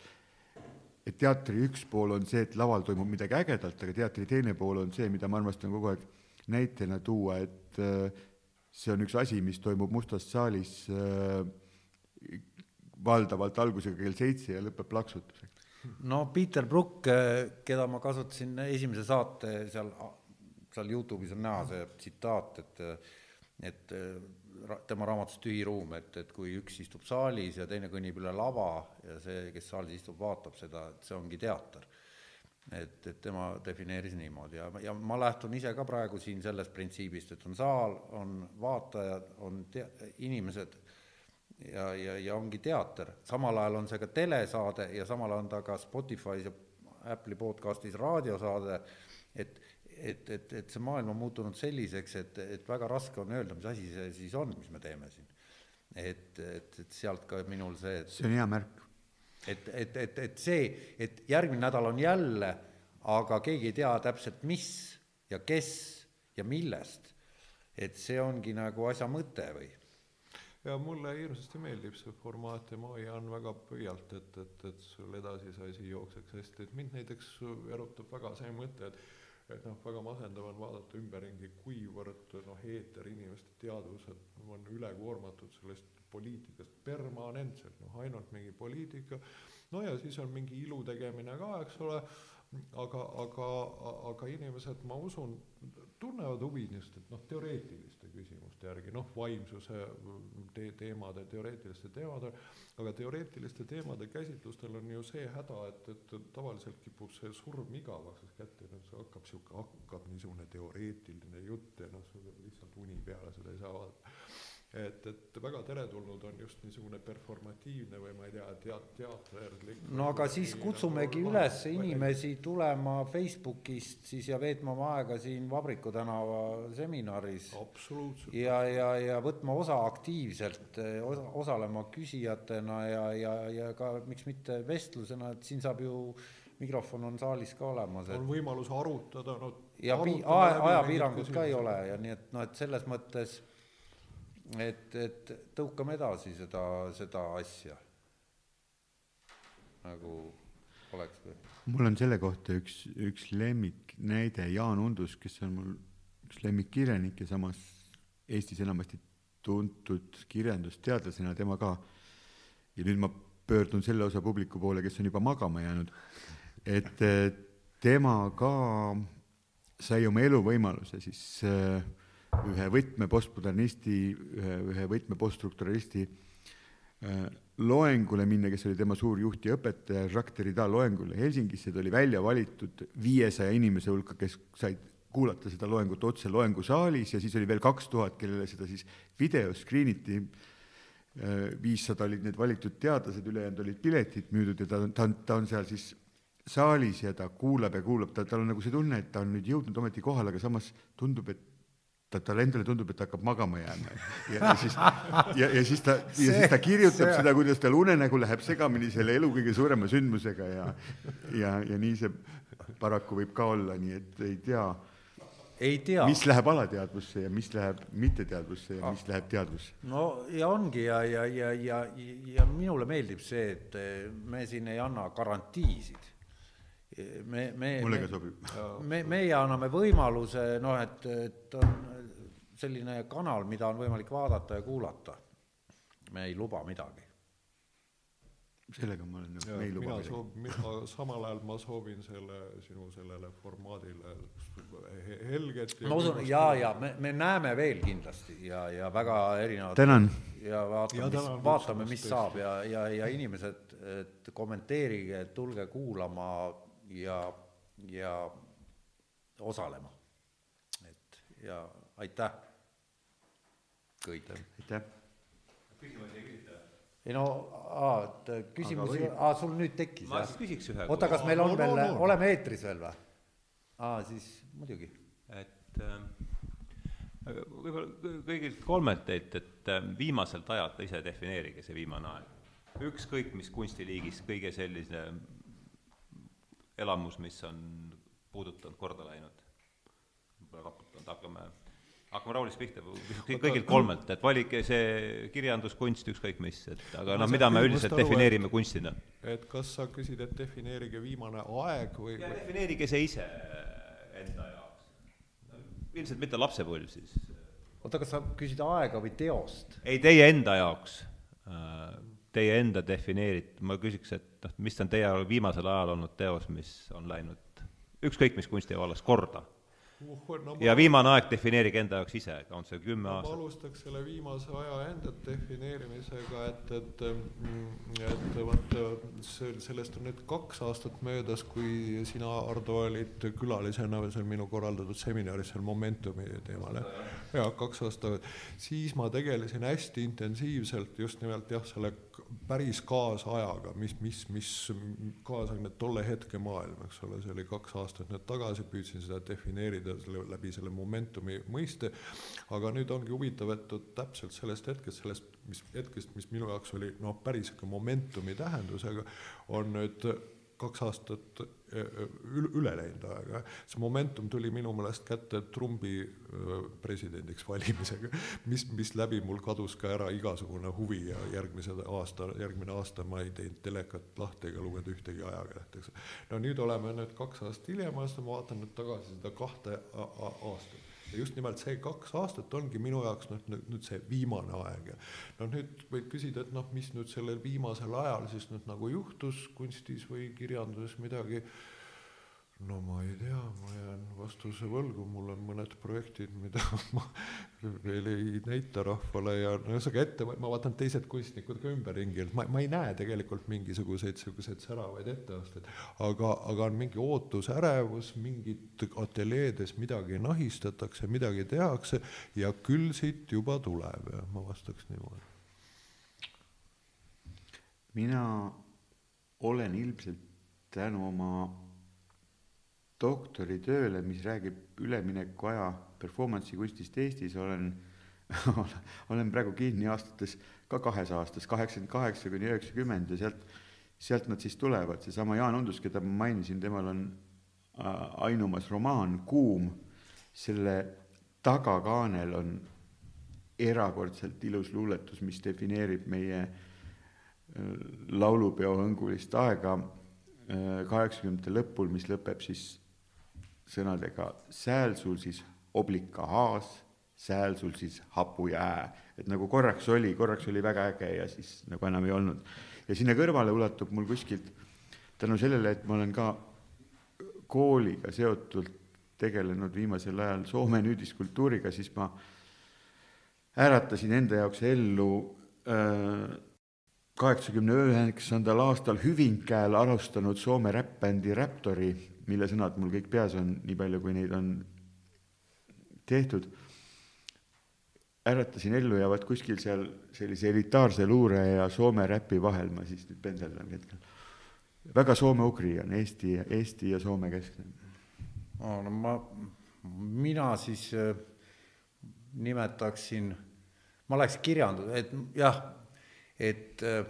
et teatri üks pool on see, et laval toimub midagi ägedat, aga teatri teine pool on see, mida ma armastan kogu aeg näitena tuua, et äh, see on üks asi, mis toimub Mustas saalis äh, valdavalt algusega kell seitse ja lõpeb plaksutusega. no Peter Brook, äh, keda ma kasutasin esimese saate seal, seal Youtube'is on näha see tsitaat, et et äh, tema raamatus Tühi ruum, et, et kui üks istub saalis ja teine kõnnib üle lava ja see, kes saalis istub, vaatab seda, et see ongi teater et, et tema defineeris niimoodi. Ja, ja ma lähtun ise ka praegu siin sellest printsiibist, et on saal, on vaatajad, on te-, inimesed ja, ja, ja ongi teater, samal ajal on see ka telesaade ja samal ajal on ta ka Spotify's ja Apple'i podcastis raadiosaade, et et, et, et see maailm on muutunud selliseks, et, et väga raske on öelda, mis asi see siis on, mis me teeme siin. et, et, et sealt ka minul see, et see on hea märk et, et, et, et see, et järgmine nädal on jälle, aga keegi ei tea täpselt, mis ja kes ja millest, et see ongi nagu asja mõte või? ja mulle hirmsasti meeldib see formaat ja ma hoian väga pöialt, et, et, et sul edasi see asi jookseks hästi, et mind näiteks erutab väga see mõte, et et noh, väga masendav on vaadata ümberringi, kuivõrd noh, eeter, inimeste teadvused on ülekoormatud sellest poliitikast permanentselt, noh ainult mingi poliitika, no ja siis on mingi ilu tegemine ka, eks ole, aga, aga, aga inimesed, ma usun, tunnevad huvi niisuguste noh, teoreetiliste küsimuste järgi, noh, vaimsuse te teemade, teoreetiliste teemade, aga teoreetiliste teemade käsitlustel on ju see häda, et, et tavaliselt kipub see surm igavaks kätte, noh, see hakkab niisugune, hakkab niisugune teoreetiline jutt ja noh, sul lihtsalt uni peale, seda ei saa vaadata et, et väga teretulnud on just niisugune performatiivne või ma ei tea, teat-, teaterlik. no aga siis kutsumegi nagu üles inimesi tulema Facebookist siis ja veetma oma aega siin Vabriku tänava seminaris. absoluutselt. ja, ja, ja võtma osa aktiivselt, osa, osalema küsijatena ja, ja, ja ka miks mitte vestlusena, et siin saab ju mikrofon on saalis ka olemas. on võimalus arutada, no. ja pi-, ajapiirangut ka ei ole ja nii et noh, et selles mõttes et, et tõukame edasi seda, seda asja nagu. oleks või? mul on selle kohta üks, üks lemmiknäide, Jaan Undus, kes on mul üks lemmikkirjanik ja samas Eestis enamasti tuntud kirjandusteadlasena, tema ka. ja nüüd ma pöördun selle osa publiku poole, kes on juba magama jäänud, et tema ka sai oma eluvõimaluse siis äh, ühe võtme postmodernisti, ühe, ühe võtme poststrukturalisti äh, loengule minna, kes oli tema suur juht ja õpetaja, Jacques Derrida loengule Helsingisse, ta oli välja valitud viiesaja inimese hulka, kes said kuulata seda loengut otse loengusaalis ja siis oli veel kaks tuhat, kellele seda siis videos screen iti, äh, viissada olid need valitud teadlased, ülejäänud olid piletid müüdud ja ta, ta on, ta on seal siis saalis ja ta kuulab ja kuulab, ta, tal on nagu see tunne, et ta on nüüd jõudnud ometi kohale, aga samas tundub, et ta, talle endale tundub, et ta hakkab magama jääma. ja, ja siis, ja, ja siis ta, ja siis ta kirjutab see. seda, kuidas tal unenägu läheb segamini selle elu kõige suurema sündmusega ja, ja, ja nii see paraku võib ka olla, nii et ei tea. ei tea. mis läheb alateadvusse ja mis läheb mitteteadvusse ja mis ah. läheb teadvusse. no ja ongi ja, ja, ja, ja, ja minule meeldib see, et me siin ei anna garantiisid me, me. mulle ka sobib. me, meie anname võimaluse, noh, et, et on selline kanal, mida on võimalik vaadata ja kuulata. me ei luba midagi. sellega ma olen nõus, me ei luba midagi. mina samal ajal ma soovin selle sinu sellele formaadile helget. ma usun ja, ja me, me näeme veel kindlasti ja, ja väga erinevad. tänan. ja vaatame, mis, vaatame, mis saab ja, ja, ja inimesed, et kommenteerige, tulge kuulama ja, ja osalema. et ja aitäh kõigile. aitäh. küsimusi ei küsita? ei no, aa, et küsimusi, aa, sul nüüd tekkis ma siis küsiks ühe. oota, kas meil on no, veel no,, no. oleme eetris veel või? aa, siis muidugi. et äh, võib-olla kõigilt kolmelt teilt, et äh, viimaselt ajalt ise defineerige see viimane aeg. ükskõik mis kunstiliigis kõige sellise elamus, mis on puudutanud, korda läinud, võib-olla raputanud, hakkame, hakkame Raulist pihta, kõigilt kolmelt, et valige see kirjandus, kunst, ükskõik mis, et aga noh, mida me üldiselt defineerime kunstina? et kas sa küsid, et defineerige viimane aeg või? defineerige see ise enda jaoks ilmselt mitte lapsepõlv siis. oota, kas sa küsid aega või teost? ei, teie enda jaoks äh, teie enda defineerit-, ma küsiks, et noh, mis on teie viimasel ajal olnud teos, mis on läinud ükskõik mis kunstivallas korda uh,? No, ja viimane aeg defineerige enda jaoks ise, on see kümme aastat? ma alustaks selle viimase aja enda defineerimisega, et, et, mm, et vot sellest on nüüd kaks aastat möödas, kui sina, Ardo, olid külalisena seal minu korraldatud seminaris seal Momentumi teemal, jah, kaks aastat, siis ma tegelesin hästi intensiivselt just nimelt jah, selle päris kaasajaga, mis, mis, mis kaasaegne tolle hetke maailm, eks ole, see oli kaks aastat nüüd tagasi, püüdsin seda defineerida selle, läbi selle momentumi mõiste, aga nüüd ongi huvitav, et täpselt sellest hetkest, sellest, mis hetkest, mis minu jaoks oli noh, päris ikka momentumi tähendusega, on nüüd kaks aastat e, e, üle läinud aega. see momentum tuli minu meelest kätte Trumpi presidendiks valimisega, mis, mis läbi mul kadus ka ära igasugune huvi ja järgmise aasta, järgmine aasta ma ei teinud telekat lahti ega lugenud ühtegi ajakirjat, eks. no nüüd oleme nüüd kaks aastat hiljem, ma vaatan nüüd tagasi seda kahte aastat ja just nimelt see kaks aastat ongi minu jaoks nüüd, nüüd see viimane aeg. Ja noh, nüüd võib küsida, et noh, mis nüüd sellel viimasel ajal siis nüüd nagu juhtus kunstis või kirjanduses midagi no ma ei tea, ma jään vastuse võlgu, mul on mõned projektid, mida ma veel ei näita rahvale ja no ühesõnaga ette, ma vaatan teised kunstnikud ka ümberringi, et ma, ma ei näe tegelikult mingisuguseid niisuguseid säravaid etteasteid, aga, aga on mingi ootus, ärevus, mingid ateljeedes midagi nahistatakse, midagi tehakse ja küll siit juba tuleb ja ma vastaks niimoodi. mina olen ilmselt tänu oma doktoritööle, mis räägib üleminekuaja performance'i kunstist Eestis, olen olen praegu kinni aastates ka kahes aastas, kaheksakümmend kaheksa kuni üheksakümmend ja sealt, sealt nad siis tulevad, seesama Jaan Undus, keda ma mainisin, temal on äh, ainumas romaan Kuum, selle tagakaanel on erakordselt ilus luuletus, mis defineerib meie äh, laulupeo hõngulist aega kaheksakümnendate lõpul, mis lõpeb siis sõnadega sääl sul siis oblika haas, sääl sul siis hapu ja ää. et nagu korraks oli, korraks oli väga äge ja siis nagu enam ei olnud. ja sinna kõrvale ulatub mul kuskilt tänu sellele, et ma olen ka kooliga seotult tegelenud viimasel ajal Soome nüüdiskultuuriga, siis ma äratasin enda jaoks ellu äh, kaheksakümne üheksandal aastal Hüvinkääl alustanud Soome räppbändi Raptori, mille sõnad mul kõik peas on, nii palju kui neid on tehtud, äratasin ellu ja vaat kuskil seal sellise elitaarse luure ja Soome räpi vahel ma siis nüüd penseldan hetkel. väga soome-ugri on Eesti, Eesti ja Soome keskne. no ma, mina siis äh, nimetaksin, ma oleks kirjandus, et jah et äh,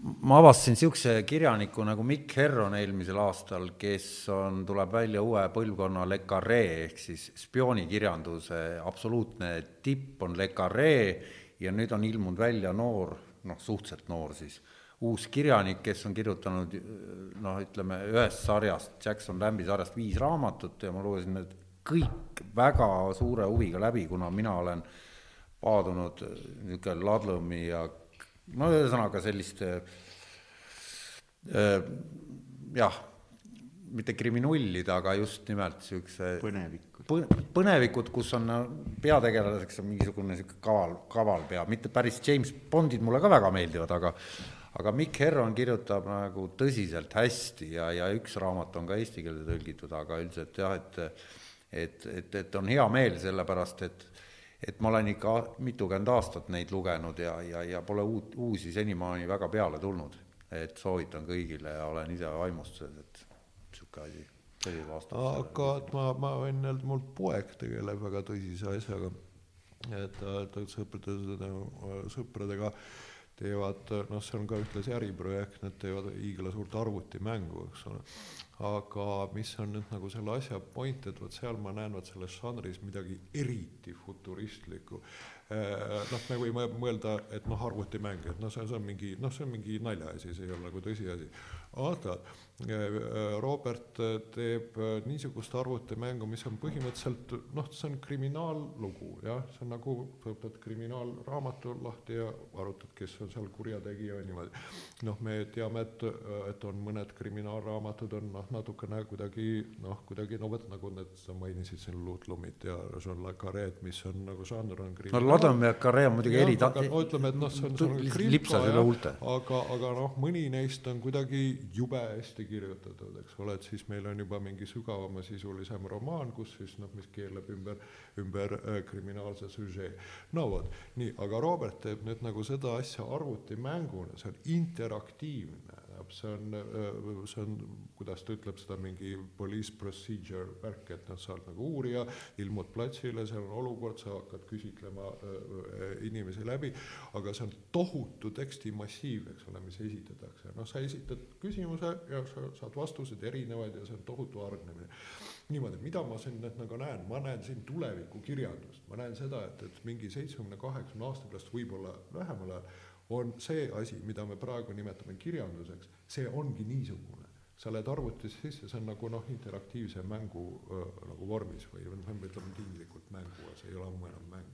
ma avastasin niisuguse kirjaniku nagu Mikk Herron eelmisel aastal, kes on, tuleb välja uue põlvkonna Le Carre ehk siis spioonikirjanduse absoluutne tipp on Le Carre ja nüüd on ilmunud välja noor, noh, suhteliselt noor siis, uus kirjanik, kes on kirjutanud noh, ütleme ühest sarjast, Jackson Lambi sarjast viis raamatut ja ma lugesin need kõik väga suure huviga läbi, kuna mina olen paadunud niisugune Ladlumi ja no ühesõnaga sellist äh, jah, mitte kriminullid, aga just nimelt niisuguse põnevikud põ,. põnevikud, kus on peategelaseks on mingisugune niisugune kaval, kaval pea, mitte päris James Bondid mulle ka väga meeldivad, aga aga Mikk Herron kirjutab nagu tõsiselt hästi ja, ja üks raamat on ka eesti keelde tõlgitud, aga üldiselt jah, et et, et, et on hea meel, sellepärast et et ma olen ikka mitukümmend aastat neid lugenud ja, ja, ja pole uut, uusi senimaani väga peale tulnud. et soovitan kõigile ja olen ise vaimustuses, et niisugune asi, selline vastus. aga ma, ma võin öelda, mul poeg tegeleb väga tõsise asjaga, et ta sõpradega, sõpradega teevad, noh, see on ka ühtlasi äriprojekt, nad teevad hiiglasuurt arvutimängu, eks ole aga mis on nüüd nagu selle asja point, et vot seal ma näen vot selles žanris midagi eriti futuristlikku. Äh, noh, me võime mõelda, et noh, arvutimäng, et noh, see, on mingi, noh, see on mingi naljaasi, see ei ole nagu tõsiasi. aga Robert äh, teeb äh, niisugust arvutimängu, mis on põhimõtteliselt noh, see on kriminaallugu jah, see on nagu võtad kriminaalraamatu lahti ja arutad, kes on seal kurjategija ja niimoodi. noh, me teame, et, et on mõned kriminaalraamatud on noh, natukene kuidagi noh, kuidagi no vot nagu need, sa mainisid siin Ludlumit ja Jean Le Carre'd, mis on nagu žanr on kriminaal. no Ladam ja Carre on muidugi eri no ütleme, et noh, see on, see on jah, aga, aga noh, mõni neist on kuidagi jube hästi kirjutatud, eks ole, et siis meil on juba mingi sügavama sisulisem romaan, kus siis noh, mis keerleb ümber, ümber äh, kriminaalse süžee. no vot, nii, aga Robert teeb nüüd nagu seda asja arvutimänguna, see on interaktiivne see on, äh, see on, kuidas ta ütleb seda, mingi police procedure värk, et noh, sa oled nagu uurija, ilmud platsile, seal on olukord, sa hakkad küsitlema äh, inimesi läbi, aga see on tohutu tekstimassiiv, eks ole, mis esitatakse, noh, sa esitad küsimuse ja sa saad vastuseid erinevaid ja see on tohutu hargnemine. niimoodi, mida ma siin nüüd nagu näen, ma näen siin tulevikukirjandust, ma näen seda, et, et mingi seitsmekümne, kaheksakümne aasta pärast, võib-olla lähemal ajal on see asi, mida me praegu nimetame kirjanduseks, see ongi niisugune. sa lähed arvutisse sisse, see on nagu noh, interaktiivse mängu äh, nagu vormis või noh, me ütleme tinglikult mängu, aga see ei ole ammu enam mäng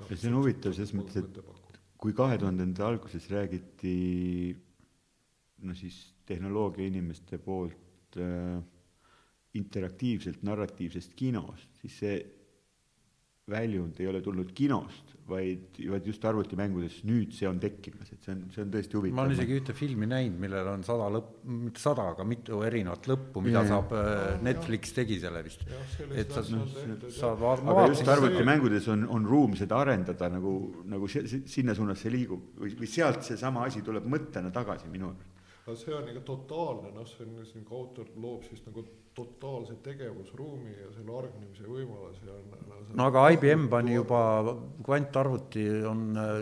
no,. see on huvitav selles mõttes, et kui kahe tuhandenda alguses räägiti no siis tehnoloogia inimeste poolt äh, interaktiivselt narratiivsest kinost, siis see väljund ei ole tulnud kinost, vaid, vaid just arvutimängudes, nüüd see on tekkimas, et see on, see on tõesti huvitav. ma olen isegi ühte filmi näinud, millel on sada lõpp, mitte sada, aga mitu erinevat lõppu, mida ja, saab, äh, Netflix tegi selle vist. et sa no, saad vaadata. aga just arvutimängudes on, on ruum seda arendada nagu, nagu sinna suunas see liigub või, või sealt seesama asi tuleb mõttena tagasi minu arust no see on ikka totaalne, noh, see on nagu autor loob siis nagu totaalse tegevusruumi ja selle arenemise võimalusi on no, no aga IBM pani juba, kvantarvuti on äh,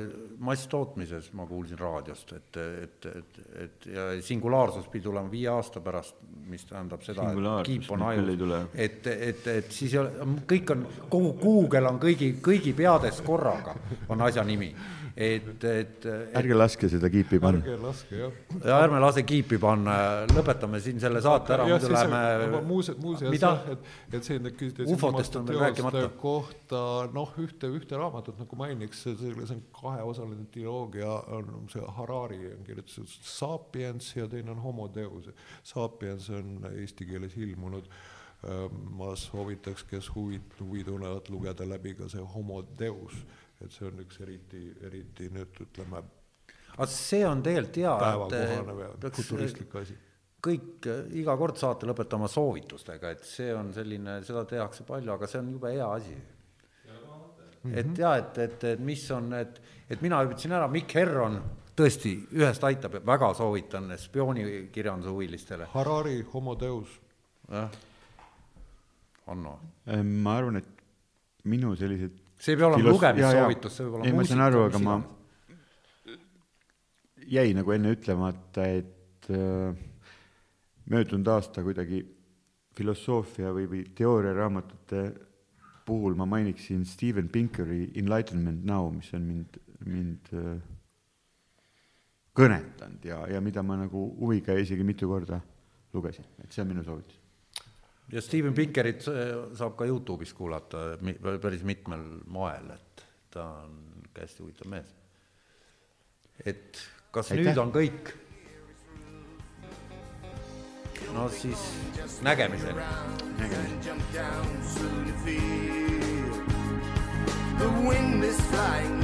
masstootmises, ma kuulsin raadiost, et, et, et, et ja singulaarsus pidi tulema viie aasta pärast, mis tähendab seda, et kiip on ajus, et, et, et siis ei ole, kõik on, kogu Google on kõigi, kõigi peades korraga, on asja nimi et, et, et ärge laske seda kiipi panna. ärge laske jah. ja ärme lase kiipi panna, lõpetame siin selle saate ära, muidu läheme muuseas, muuseas et, et see küsiti Ufotest on veel rääkimata. kohta noh, ühte, ühte raamatut nagu mainiks, see see on kaheosaline triloogia, on see Harari on kirjutatud Sapiens ja teine on Homo Deus. Sapiens on eesti keeles ilmunud. ma soovitaks, kes huvi, huvi tunnevad, lugeda läbi ka see Homo Deus, et see on üks eriti, eriti nüüd ütleme aga see on tegelikult hea, päevakohane peaks futuristlik asi. kõik iga kord saate lõpetama soovitustega, et see on selline, seda tehakse palju, aga see on jube hea asi. et ja, et, et, et mis on, et, et mina ütlesin ära, Mikk Herron tõesti ühest aitab, väga soovitan spioonikirjanduse huvilistele, Harari Homo Deus jah. Hanno, ma arvan, et minu sellised see ei pea olema Filos- lugemissoovitus, see võib olla ei, ma saan aru, aga ma jäi nagu enne ütlemata, et äh, möödunud aasta kuidagi filosoofia või, või teooriaraamatute puhul ma mainiksin Steven Pinkeri Enlightenment Now, mis on mind, mind äh, kõnetanud ja, ja mida ma nagu huviga isegi mitu korda lugesin, et see on minu soovitus. Ja Steven Pinkerit äh, saab ka Youtube'is kuulata mi- päris mitmel moel, et ta on ikka hästi huvitav mees. et kas Aitäh. Nüüd on kõik? no siis nägemiseni. feel the wind is flying